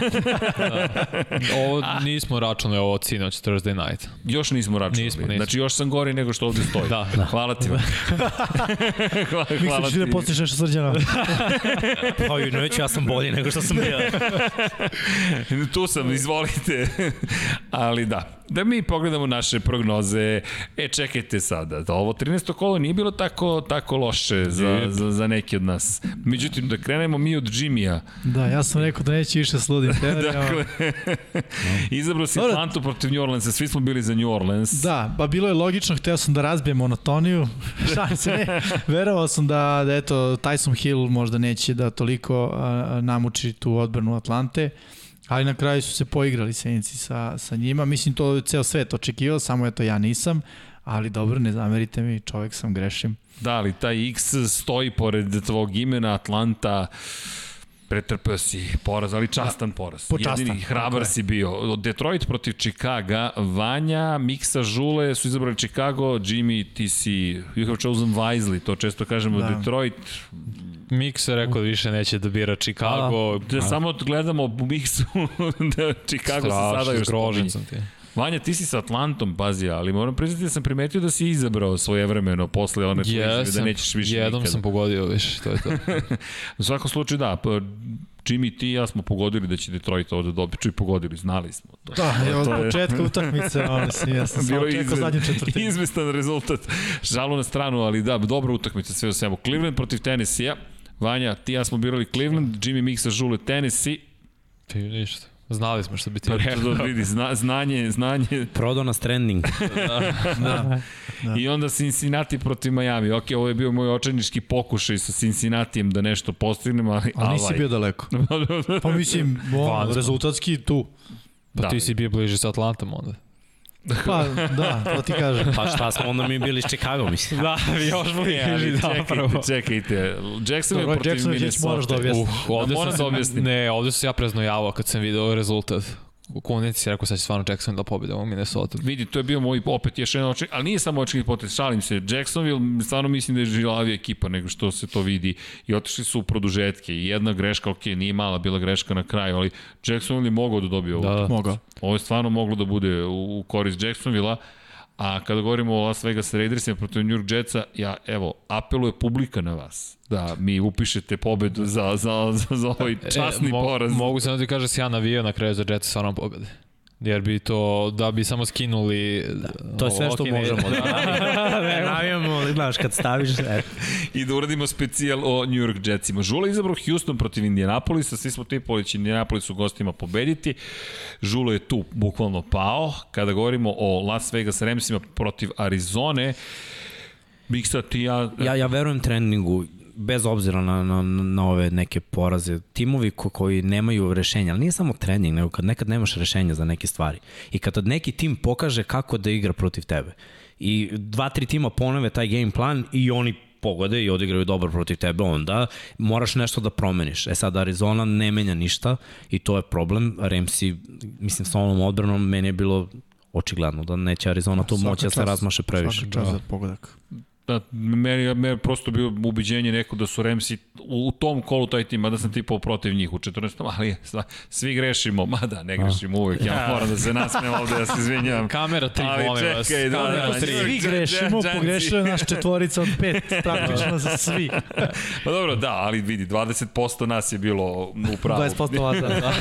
Ovo <laughs> nismo računali ovo cinoć Thursday night. Još nismo računali. Nismo, nismo. Znači još sam gori nego što ovde stoji. Da. <laughs> Hvala ti. <laughs> hvala, hvala Misliš ti da postiš nešto srđana? Pa i neću, ja sam bolji nego što sam bio. tu sam, izvolite. Ali da, da mi pogledamo naše prognoze. E, čekajte sada, da ovo 13. kolo nije bilo tako, tako loše za, za, za neki od nas. Međutim, da krenemo mi od Jimmya. Da, ja sam rekao da neće više sludim <laughs> teorijama. Dakle, izabrao si Dobro. Atlantu protiv New Orleansa, svi smo bili za New Orleans. Da, pa bilo je logično, hteo sam da razbijem monotoniju. <laughs> Šalim se, ne. Verovao sam da, da eto, Tyson Hill možda neće da toliko a, namuči tu odbranu Atlante. Ali na kraju su se poigrali Saintsi sa, sa njima. Mislim, to je ceo svet očekivao, samo eto ja nisam. Ali dobro, ne zamerite mi, čovek sam, grešim. Da, ali taj X stoji pored tvog imena Atlanta pretrpeo si poraz, ali častan poraz. počastan, Jedini hrabar si bio. Detroit protiv Chicaga, Vanja, Miksa, Žule su izabrali Chicago, Jimmy, ti si, you have chosen wisely, to često kažemo, Da. Detroit, Mix je rekao da više neće da bira Chicago. da samo gledamo u Miksu <laughs> da Chicago se sada Strašno još zgrožen spominje. sam ti. Vanja, ti si sa Atlantom, pazi, ali moram priznati da sam primetio da si izabrao svoje vremeno posle one tvoje izjave, da nećeš više jednom nikada. sam pogodio više, to je to. <laughs> U svakom slučaju da, pa, Jimmy, ti i ja smo pogodili da će Detroit ovde dobiti, i pogodili, znali smo to. Da, je, od To je- početka utakmice, ono, mislim, ja sam samo čekao zadnju četvrtinu. <laughs> izvestan rezultat. Žalu na stranu, ali da, dobra utakmica sve u svemu. Cleveland protiv Tennessee-a. Vanja, ti ja smo birali Cleveland, Jimmy Mixa žule Tennessee. Ti ništa. Znali smo što bi ti Pa rekao. da vidi, zna, znanje, znanje. Prodao nas trending. <laughs> Da. I onda Cincinnati protiv Miami. Ok, ovo je bio moj očajnički pokušaj sa Cincinnatijem da nešto postignem, ali... Ali nisi bio daleko. <laughs> Pa mislim, smo. rezultatski tu. Pa Da. ti si bio bliže sa Atlantom onda. Pa, da, to ti kažem. Pa šta smo onda mi bili iz Chicago, mislim. Da, još bliže, Ali čekajte, čekajte. Jackson je protiv Jackson već Minnesota. moraš da objasniš. Uh, ovde moram sam da objasnim. Ne, ovde sam se ja preznojavao kad sam video rezultat. U kondici si rekao sad će stvarno Jackson da pobjede u Minnesota. Vidi, to je bio moj opet još jedan očin, ali nije samo očin potez, šalim se. Jacksonville, stvarno mislim da je žilavija ekipa nego što se to vidi i otišli su u produžetke i jedna greška, ok, nije mala bila greška na kraju, ali Jacksonville je mogao da dobije ovo. Da, da. Mogao. Ovo je stvarno moglo da bude u, u korist Jacksonville-a, a kada govorimo o Las Vegas Raidersima protiv New York Jetsa, ja, evo, apeluje publika na vas da mi upišete pobedu za, za, za, za ovaj časni e, mo poraz. Mogu sam da ti kažem da si ja navijao na kraju za Jets stvarno pobjede. Jer bi to, da bi samo skinuli... To je sve što možemo. Da, <laughs> <laughs> znaš, kad staviš, <laughs> e, i da uradimo specijal o New York Jetsima. Žula je izabrao Houston protiv Indianapolisa, svi smo tipovali će Indianapolis u gostima pobediti. Žulo je tu bukvalno pao. Kada govorimo o Las Vegas Ramsima protiv Arizone, Miksa, ti ja... ja, ja verujem treningu, bez obzira na, na, na ove neke poraze, timovi ko, koji nemaju rešenja, ali nije samo trening, nego kad nekad nemaš rešenja za neke stvari. I kad neki tim pokaže kako da igra protiv tebe. I dva, tri tima ponove taj game plan i oni pogode i odigraju dobro protiv tebe, onda moraš nešto da promeniš. E sad, Arizona ne menja ništa i to je problem. Ramsey, mislim, sa onom odbranom, meni je bilo očigledno da neće Arizona tu Svaka moći da se razmaše previše. Svaka čast za pogodak. Da, meni, meni je prosto bio ubiđenje neko da su Remsi u, u tom kolu taj tim, mada sam tipao protiv njih u 14. ali sva, svi grešimo, mada ne grešimo uvek, ja moram da se nasmijem ovde, ja se izvinjam. <laughs> Kamera 3, Ali molim vas. čekaj, da, Kamera da, tri. svi Svi grešimo, pogrešio je naš četvorica od pet, praktično za svi. <laughs> Pa dobro, da, ali vidi, 20% nas je bilo u pravu. 20% vas da.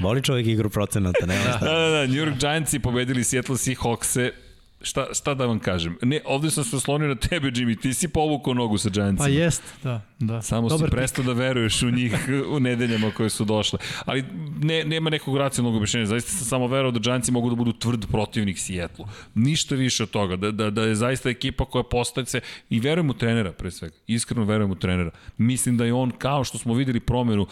Voli čovjek igru procenata, nema šta. Da, da, da, New York Giantsi pobedili Seattle Seahawkse. Šta, šta da vam kažem? Ne, ovde sam se oslonio na tebe, Jimmy. Ti si povukao nogu sa Giantsima. Pa jest, da. da. Samo Dobar si prestao da veruješ u njih u nedeljama koje su došle. Ali ne, nema nekog racionalnog objašnjenja. Zaista sam samo verovao da Giantsi mogu da budu tvrd protivnik Sijetlu. Ništa više od toga. Da, da, da je zaista ekipa koja postaje se i verujem u trenera pre svega. Iskreno verujem u trenera. Mislim da je on, kao što smo videli promenu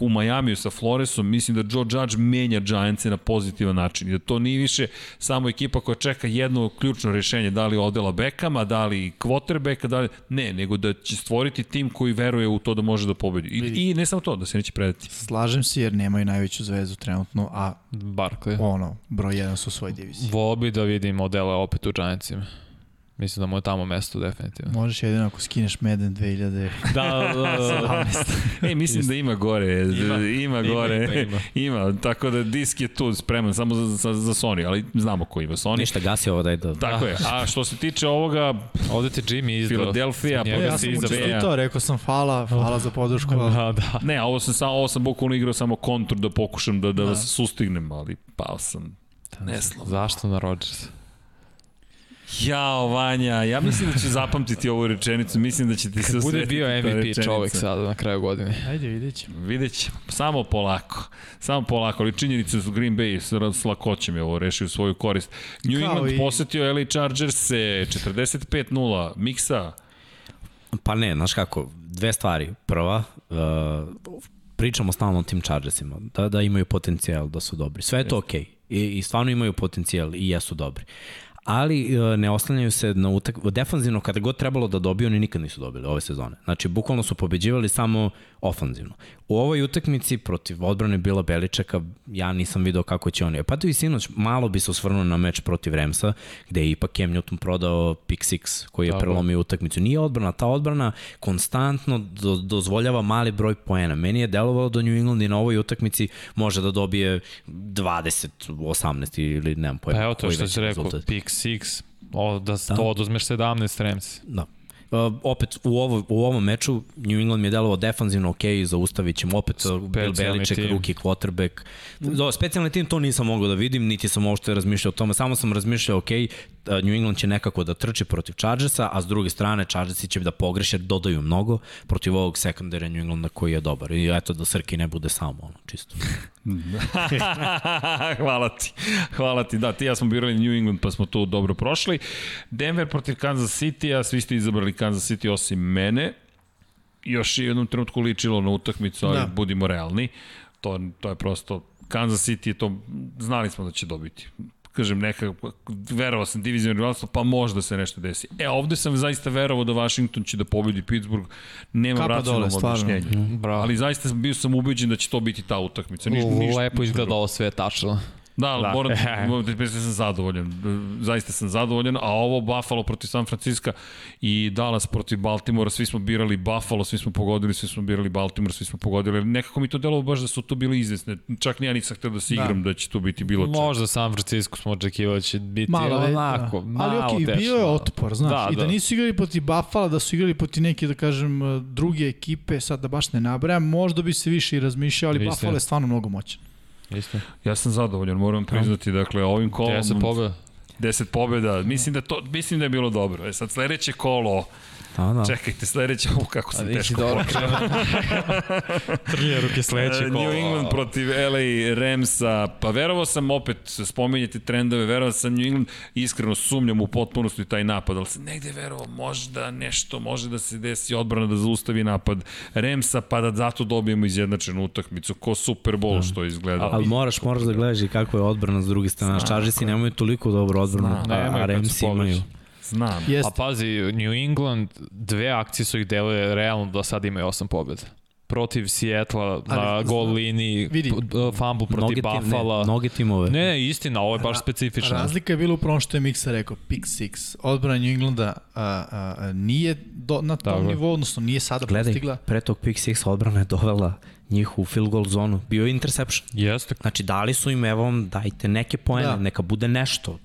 u Majamiju sa Floresom, mislim da Joe Judge menja Giantse na pozitivan način. I da to nije više samo ekipa koja čeka jedno ključno rešenje, da li odela Bekama, da li quarterbacka, da li... Ne, nego da će stvoriti tim koji veruje u to da može da pobedi. I, i ne samo to, da se neće predati. Slažem se jer nemaju najveću zvezdu trenutno, a Barkley. ono, broj jedan su u svojoj diviziji. Volio bi da vidim modele opet u Giantsima. Mislim da mu je tamo mesto definitivno. Možeš jedino ako skineš Madden 2000. Da, da, da. da. <laughs> E, mislim da ima gore, ima, ima gore, ima, ima, <laughs> ima. tako da disk je tu spreman samo za, za, za Sony, ali znamo ko ima Sony. Ništa, gasi ovo daj da... Tako je, <laughs> a što se tiče ovoga, Ovde ti Jimmy izdao. Filadelfija, E, ja sam učestito, rekao sam hvala, hvala za podršku. Da, da. Ne, ovo sam, samo, ovo sam bukvalno igrao samo kontur da pokušam da, da, da. vas sustignem, ali pao sam neslavno. Zašto na Rodgers? Jao, Vanja, ja mislim da će zapamtiti ovu rečenicu, mislim da će ti se Bude bio MVP čovek sada na kraju godine. Ajde, vidjet ćemo. Vidjet ćemo, samo polako, samo polako, ali činjenice su Green Bay s lakoćem je ovo rešio svoju korist. New Kao England i... posetio LA Chargers 45-0, miksa. Pa ne, znaš kako, dve stvari. Prva, uh, pričamo stalno o tim Chargersima, da, da imaju potencijal da su dobri. Sve je to okej. Okay. I, I stvarno imaju potencijal i jesu dobri ali e, ne oslanjaju se na utak... Defanzivno, kada god trebalo da dobiju, oni nikad nisu dobili ove sezone. Znači, bukvalno su pobeđivali samo ofanzivno. U ovoj utakmici protiv odbrane Bila Beličeka, ja nisam video kako će oni. Pa to i sinoć, malo bi se osvrnuo na meč protiv Remsa, gde je ipak Cam Newton prodao pick six, koji je Dobro. prelomio utakmicu. Nije odbrana, ta odbrana konstantno do, dozvoljava mali broj poena. Meni je delovalo da New England i na ovoj utakmici može da dobije 20, 18 ili nemam pojma. Pa evo to što si rekao, pick six, o, da, da. to oduzmeš 17 Remsi. Da. Uh, opet u, ovo, u ovom meču New England mi je delovao defanzivno ok, zaustavit ćemo opet Bill Beliček, ruki quarterback. Do, specijalni tim to nisam mogao da vidim, niti sam uopšte razmišljao o tome, samo sam razmišljao ok, New England će nekako da trči protiv Chargersa, a s druge strane Chargersi će da pogreše, dodaju mnogo protiv ovog sekundara New Englanda koji je dobar. I eto da Srki ne bude samo ono, čisto. <laughs> Hvala ti. Hvala ti. Da, ti ja smo birali New England pa smo to dobro prošli. Denver protiv Kansas City, a svi ste izabrali Kansas City osim mene. Još je jednom trenutku ličilo na utakmicu, ali da. budimo realni. To, to je prosto Kansas City je to, znali smo da će dobiti kažem, neka, verovao sam divizijom rivalstvo, pa možda se nešto desi. E, ovde sam zaista verovao da Washington će da pobedi Pittsburgh, nema racionalno objašnjenje. Mm, ali zaista bio sam ubeđen da će to biti ta utakmica. Niš, ništa, lepo izgleda ovo sve tačno. Da, da. moram, da <laughs> sam zadovoljan. Zaista sam zadovoljan, a ovo Buffalo protiv San Francisco i Dallas protiv Baltimora, svi smo birali Buffalo, svi smo pogodili, svi smo birali Baltimore, svi smo pogodili. Nekako mi to delo baš da su to bili izvesne. Čak ni ja nisam htio da se da. igram da, da će to biti bilo čak. Možda San Francisco smo očekivali da će biti malo, onako, da. malo Ali okej, okay, bio je otpor, znaš, da, i da, da nisu igrali protiv Buffalo, da su igrali protiv neke, da kažem, druge ekipe, sad da baš ne nabrajam, možda bi se više i razmišljao, ali Buffalo je stvarno mnogo moćan. Isto. Ja sam zadovoljan, moram priznati, dakle, ovim kolom... 10 pobjeda. 10 pobjeda, mislim da, to, mislim da je bilo dobro. E sad sledeće kolo, Da, da. Čekajte, sledeće, ovo kako sam teško počeo. <laughs> Trlje ruke sledeće kolo. New England protiv LA Ramsa, pa verovao sam opet, spominjati trendove, verovao sam New England, iskreno sumnjam u potpunosti taj napad, ali sam negde verovao, možda nešto, može da se desi odbrana da zaustavi napad Ramsa, pa da zato dobijemo izjednačenu utakmicu, ko Super Bowl da. što izgleda. Ali moraš, moraš da gledaš i kako je odbrana s druge strane. Chargersi nemaju toliko dobro odbranu, a, a Ramsi imaju. Znam. Jest. A pazi, New England, dve akcije su ih deluje realno da sad imaju osam pobjeda protiv Sijetla na gol liniji, vidi, fumble protiv Buffalo. Ne, mnoge timove. Ne, ne, istina, ovo je baš specifično. Razlika je bila upravo što je Miksa rekao, pick six. Odbrana New Englanda a, a, a, nije do, na tom Tako. nivou, odnosno nije sada Gledaj, postigla. pre tog pick six odbrana je dovela njih u field goal zonu. Bio je interception. Jeste. Znači, dali su im, evo dajte neke poene, da. neka bude nešto.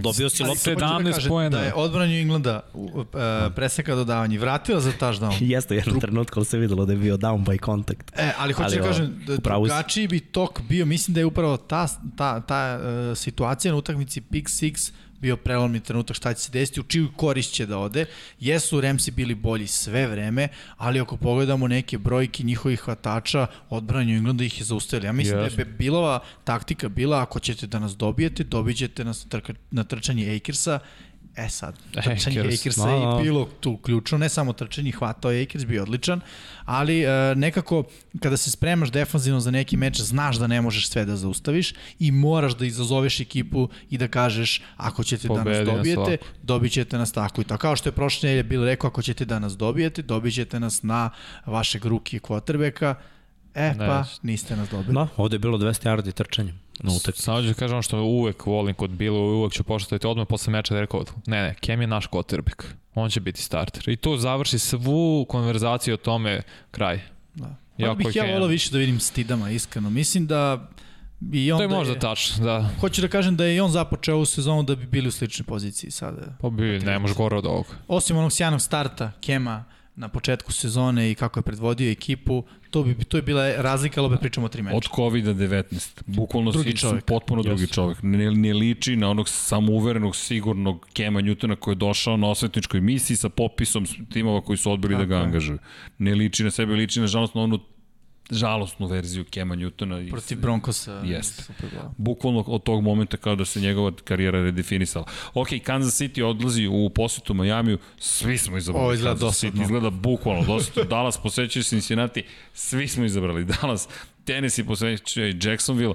Dobio si loptu. 17 da poena. Da je odbrana New Englanda uh, preseka dodavanje, vratila za touchdown. <laughs> Jeste, jednom trenutku se videlo da je bio down by contact. E, ali hoću da kažem, da drugačiji bi tok bio, mislim da je upravo ta, ta, ta uh, situacija na utakmici Pick 6 bio prelomni trenutak šta će se desiti, u čiju korist će da ode. Jesu Remsi bili bolji sve vreme, ali ako pogledamo neke brojke njihovih hvatača, odbrana New Englanda ih je zaustavili. Ja mislim yes. da je Bilova taktika bila, ako ćete da nas dobijete, dobit ćete nas na trčanje Akersa E sad, <laughs> trčanje Akers, Akersa no, i bilo tu ključno, ne samo trčanje, hvatao je Akers, bio odličan, ali e, nekako kada se spremaš defanzivno za neki meč, znaš da ne možeš sve da zaustaviš i moraš da izazoveš ekipu i da kažeš ako ćete Pobedi da nas dobijete, dobit ćete nas tako i tako. Kao što je prošle nedelje bilo rekao, ako ćete da nas dobijete, dobit ćete nas na vašeg ruki kvotrbeka, E, ne, pa, niste nas dobili. Da, ovde je bilo 200 yardi trčanja. Na utakmici. Samo ću kažem ono što uvek volim kod Bila, uvek ću poštovati odmah posle meča da je rekao, ne, ne, Kem je naš quarterback. On će biti starter. I to završi svu konverzaciju o tome kraj. Da. Jako Pa bih ja volao više da vidim Stidama, iskreno. Mislim da i on To je da možda tačno, da. Hoću da kažem da je i on započeo ovu sezonu da bi bili u sličnoj poziciji sada. Pa bi, ne može gore od ovog. Osim onog sjajnog starta Kema na početku sezone i kako je predvodio ekipu, to bi to je bila razlika, ali opet pričamo o tri meča. Od COVID-19. Bukvalno Drugi čovek. potpuno drugi čovek. Ne, ne liči na onog samouverenog, sigurnog Kema Newtona koji je došao na osvetničkoj misiji sa popisom timova koji su odbili da ga Tako je. angažuju. Ne liči na sebe, liči na žalost na onu žalostnu verziju Kema Newtona. i- protiv Broncosa. Jeste. Super Bowl. bukvalno od tog momenta kao da se njegova karijera redefinisala. Ok, Kansas City odlazi u posetu Majamiju, svi smo izabrali Ovo izgleda Kansas City, dosadno. izgleda bukvalno dosadno. <laughs> Dallas posećuje Cincinnati, svi smo izabrali Dallas, Tennessee posećuje Jacksonville,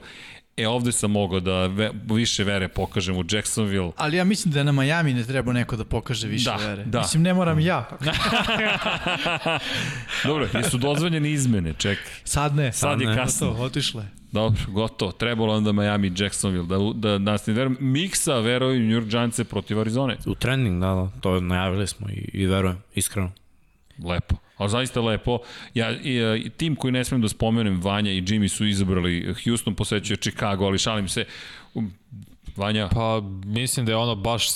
E, ovde sam mogao da ve, više vere pokažem u Jacksonville. Ali ja mislim da na Miami ne treba neko da pokaže više Da, vere. da. Mislim, ne moram ja. <laughs> Dobro, jesu dozvoljene izmene, čekaj. Sad ne. Sad je ne. kasno. To, otišle. Dobro, gotovo. Trebalo onda Miami, Jacksonville, da, da nas ne verujem. Miksa veruju New York Giants protiv Arizone. U trening, da, da, to najavili smo i, i verujem, iskreno. Lepo. A zaista lepo. Ja, i, e, i, tim koji ne smem da spomenem, Vanja i Jimmy su izabrali Houston, posećuje Chicago, ali šalim se. Um, Vanja, Pa mislim da je ono baš,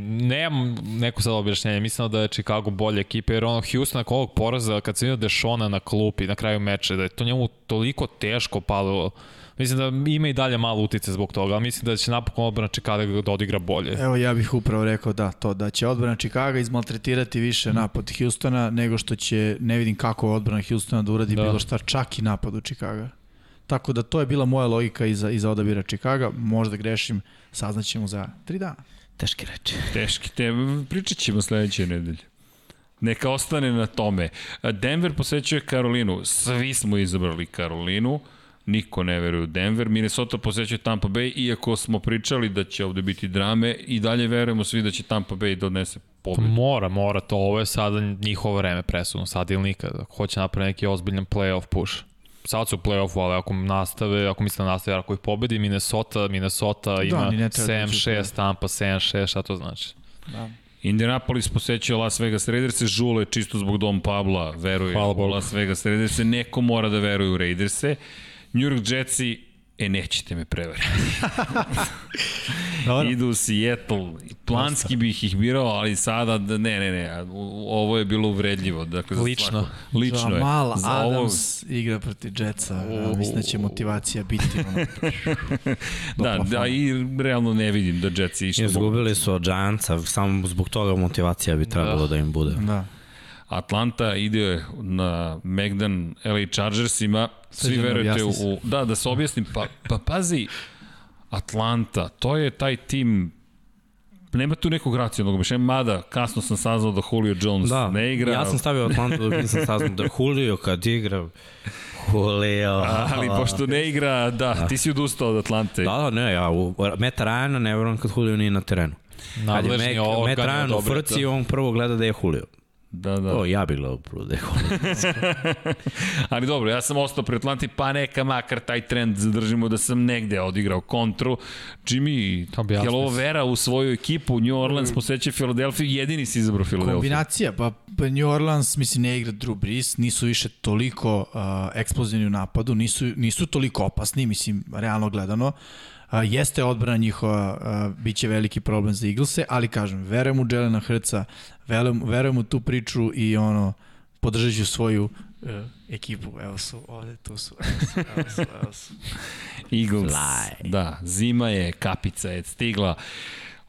nemam neko sad objašnjenje, mislim da je Chicago bolja ekipa, jer ono Houston nakon ovog poraza, kad se vidio Dešona na klupi na kraju meča, da je to njemu toliko teško palo, mislim da ima i dalje malo utice zbog toga, ali mislim da će napokon odbrana Chicago da odigra bolje. Evo ja bih upravo rekao da, to da će odbrana Chicago izmaltretirati više napad Houstona nego što će, ne vidim kako odbrana Houstona da uradi Da. bilo šta, čak i napad u Chicago. Tako da to je bila moja logika iza, iza odabira Chicago, možda grešim, saznaćemo za tri dana. Teške reči. teški te, pričat ćemo sledeće nedelje. Neka ostane na tome. Denver posećuje Karolinu. Svi smo izabrali Karolinu. Niko ne veruje u Denver. Minnesota posećuje Tampa Bay, iako smo pričali da će ovde biti drame, i dalje verujemo svi da će Tampa Bay da odnese Pa pobedu. mora, mora to, ovo je sada njihovo vreme presudno, sad ili nikad, ako hoće napraviti neki ozbiljan playoff push. Sad su u playoffu, ali ako nastave, ako misle da nastave, ako ih pobedi Minnesota, Minnesota ima da u 7-6, Tampa 7-6, šta to znači? Da. Indianapolis posećuje Las Vegas Raiders, Žule čisto zbog Dom Pabla veruje Hvala u. Las Vegas Raiders, neko mora da veruje u Raiders-e. New York Jetsi, e nećete me prevariti. <laughs> Idu u Seattle. Planski bih ih birao, ali sada, da- ne, ne, ne, ovo je bilo uvredljivo. Dakle, Lično. svako- Lično je. Jamal Za ovo- Adams igra protiv Jetsa, ja, mislim da će motivacija biti ono, <laughs> Da, da, i realno ne vidim da Jetsi išli. Izgubili su od Giantsa, samo zbog toga motivacija bi trebalo da, da im bude. Da. Atlanta ide na Megdan LA Chargersima, svi Srđane, verujete u... Da, da se objasnim, pa, pa pazi, Atlanta, to je taj tim nema tu nekog racionalnog objašnjenja, mada kasno sam saznao da Julio Jones Da, ne igra. ja sam stavio Atlantu dok nisam saznao da Julio kad igra Julio. Ali pošto ne igra, da, ti si odustao od Atlante. Da, da, ne, ja u Meta Ryana ne verujem kad Julio nije na terenu. Kad je Nadležni Matt Ryan u frci, to. on prvo gleda da je Julio. Da, da. O, ja bih gledao prvo da je. <laughs> Ali dobro, ja sam ostao pri Atlanti, pa neka makar taj trend zadržimo da sam negde odigrao kontru. Jimmy, Objasni je li ovo se. vera u svoju ekipu? New Orleans poseće Filadelfiju, jedini si izabrao Filadelfiju. Kombinacija, pa pa New Orleans, mislim, ne igra Drew Brees, nisu više toliko uh, eksplozivni u napadu, nisu, nisu toliko opasni, mislim, realno gledano. Uh, jeste odbrana njihova, uh, bit će veliki problem za Eaglese, ali kažem, verujem u Jelena Hrca, verujem, verujem u tu priču i ono, podržat ću svoju uh, ekipu. Evo su, ovde, tu su, evo <laughs> su, evo su. Evo su. Eagles. Fly. Da, zima je, kapica je stigla.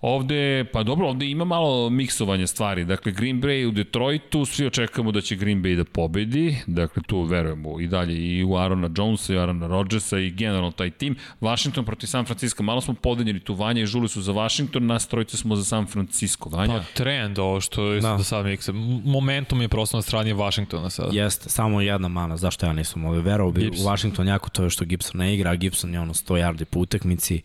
Ovde, pa dobro, ovde ima malo miksovanja stvari. Dakle, Green Bay u Detroitu, svi očekujemo da će Green Bay da pobedi. Dakle, tu verujemo i dalje i u Arona Jonesa i Arona Rodgersa i generalno taj tim. Washington protiv San Francisco, malo smo podeljeni tu Vanja i Žuli su za Washington, nas trojice smo za San Francisco. Vanja? Pa trend ovo što je Da. da. do sada miksa. Momentum je prosto na strani Washingtona sada. Jeste, samo jedna mana, zašto ja nisam ovaj verao bi Gibson. u Washington jako to je što Gibson ne igra, a Gibson je ono 100 yardi po utakmici.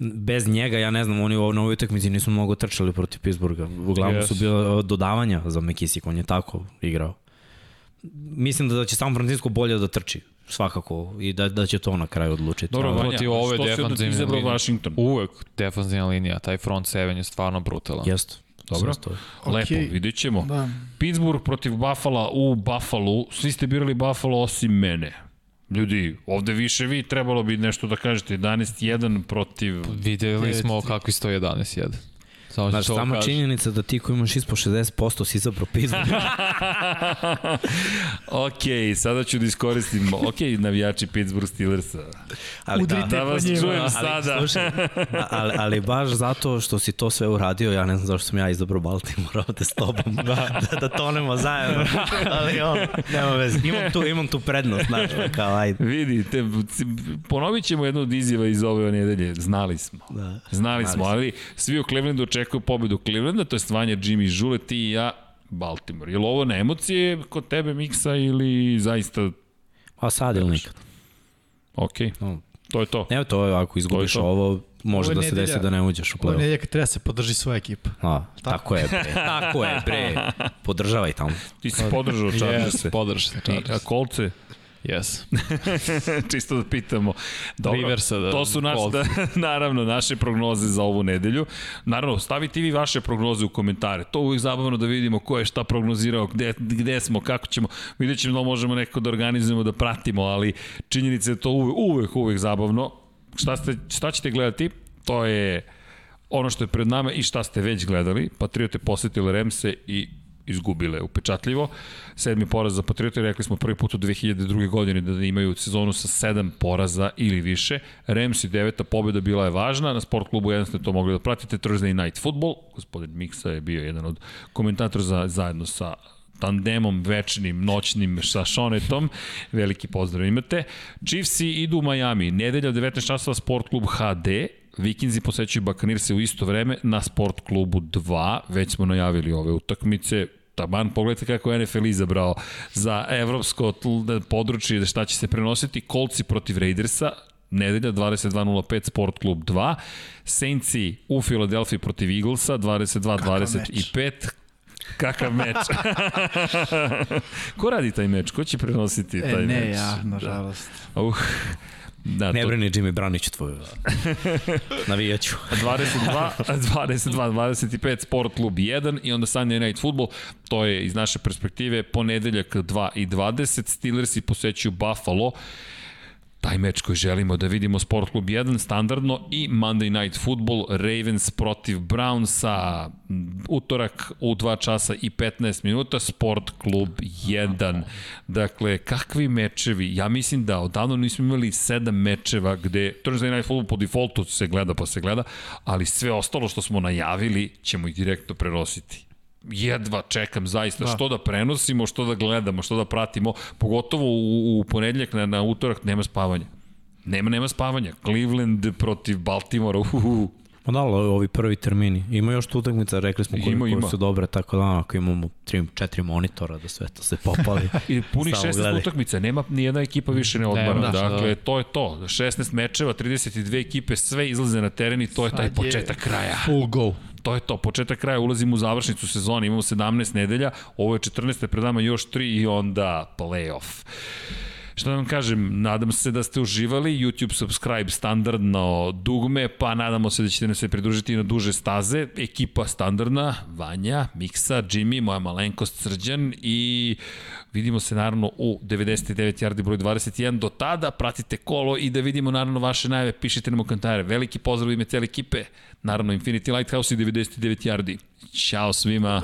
Bez njega, ja ne znam, oni u ovoj utakmici nisu mnogo trčali protiv Pittsburgha. Uglavnom Yes. su bile dodavanja za McKissick, on je tako igrao. mislim da će San Francisco bolje da trči svakako i da, da će to na kraju odlučiti. Dobro, Vanja, Protiv ove defanzivne linije. Washington? Uvek defanzivna linija, taj front seven je stvarno brutalan. Jest. Dobro. Lepo, Okej. vidjet ćemo. Da. Pittsburgh protiv Buffalo u Buffalo, svi ste birali Buffalo osim mene. Ljudi, ovde više vi trebalo bi nešto da kažete, 11-1 protiv... Videli smo 9-3. kakvi stoje 11-1. Samo to sama kažem. činjenica da ti koji imaš ispod 60% si izabrao Pittsburgh. <laughs> ok, sada ću da iskoristim, ok, navijači Pittsburgh Steelersa. Ali Udrite Da po vas njima. čujem Ali, sada. slušaj, ali, ali baš zato što si to sve uradio, ja ne znam zašto sam ja izabrao Baltimore ovde s tobom, <laughs> da, da, da tonemo zajedno, ali on, nema veze, imam tu, imam tu prednost, znaš, pa kao ajde. Vidite, ponovit ćemo jednu od izjava iz ove nedelje. Znali smo. Da. Znali smo, ali svi u Clevelandu očekuju pobedu Clevelanda, to je stvanje Jimmy Žule, ti i ja, Baltimore. Je li ovo na emocije kod tebe, Miksa, ili zaista A sad ili nikad. ok? No. To je to. Evo to je, ako izgubiš To je to. ovo, može da se nedelja- desi da ne uđeš u Ovo je play-off. nedeljak treba se podrži svoja ekipa. A, tako je, bre. Tako je, bre. <laughs> Podržavaj tamo. Ti si podržao Chargers. Yes, podrž se I, a Chargers. kolce? Yes. <laughs> Čisto da pitamo. Dobro, Riversa da- to su naš, da, <laughs> naravno naše prognoze za ovu nedelju. Naravno, stavite vi vaše prognoze u komentare. To uvijek zabavno da vidimo ko je šta prognozirao, gde, gde smo, kako ćemo. Vidjet ćemo da možemo neko da organizujemo, da pratimo, ali činjenica je to uvek, uvek, uvek zabavno. Šta, ste, šta ćete gledati? To je ono što je pred nama i šta ste već gledali. Patriote posetile Remse i izgubile upečatljivo. Sedmi poraz za Patriote, rekli smo prvi put u 2002. godine da imaju sezonu sa sedam poraza ili više. Remsi deveta pobjeda bila je važna, na sport klubu 1 ste to mogli da pratite, Thursday Night Football, gospodin Miksa je bio jedan od komentatora za, zajedno sa tandemom večnim, noćnim sa Šonetom. Veliki pozdrav imate. Chiefsi idu u Miami. Nedelja 19 časova Sport klub HD. Vikinzi posećuju Bakanirse u isto vreme na Sport klubu 2. Već smo najavili ove utakmice taman pogledajte kako je NFL izabrao za evropsko područje da šta će se prenositi Kolci protiv Raidersa nedelja 22.05 Sport klub 2 Saintsi u Filadelfiji protiv Eaglesa 22.25 Kakav meč. <laughs> Ko radi taj meč? Ko će prenositi taj E, meč? ne, ja, nažalost. Uh, da, Ne to, brini Jimmy Branić tvoju. Navijaću. 22, 22, 25 Sport klub 1 i onda Sunday Night Football, to je iz naše perspektive ponedeljak 2 i 20, Steelersi posećuju Buffalo, taj meč koji želimo da vidimo. Sport klub 1 standardno i Monday Night Football Ravens protiv Brownsa. Utorak u 2 časa i 15 minuta Sport klub 1 dakle kakvi mečevi? Ja mislim da odavno nismo imali 7 mečeva gde Thursday Night Football po defaultu se gleda pa se gleda ali sve ostalo što smo najavili ćemo ih direktno prenositi jedva čekam zaista da. što da prenosimo, što da gledamo, što da pratimo, pogotovo u, u ponedljak na, na utorak nema spavanja. Nema, nema spavanja. Cleveland protiv Baltimora. Uhuhu. Ma da, ovi prvi termini. Ima još tu utakmica, rekli smo koji, Ima, koji ima. su dobre, tako da ako imamo 3, 4 monitora da sve to se popali. <laughs> I puni Samo 16 gledaj. utakmica, nema ni jedna ekipa više ne odmara. Nema, da. dakle, to je to. 16 mečeva, 32 ekipe, sve izlaze na teren i to je taj Sad je početak kraja. Full go. To je to, početak kraja, ulazimo u završnicu sezone, imamo 17 nedelja, ovo je 14. pred nama još 3 i onda playoff. Šta da vam kažem, nadam se da ste uživali, YouTube subscribe standardno dugme, pa nadamo se da ćete nam se pridružiti na duže staze. Ekipa standardna, Vanja, Miksa, Jimmy, moja malenkost Srđan i vidimo se naravno u 99 yardi broj 21. Do tada pratite kolo i da vidimo naravno vaše najave, pišite nam u komentare. Veliki pozdrav ime cele ekipe, naravno Infinity Lighthouse i 99 yardi. Ćao svima.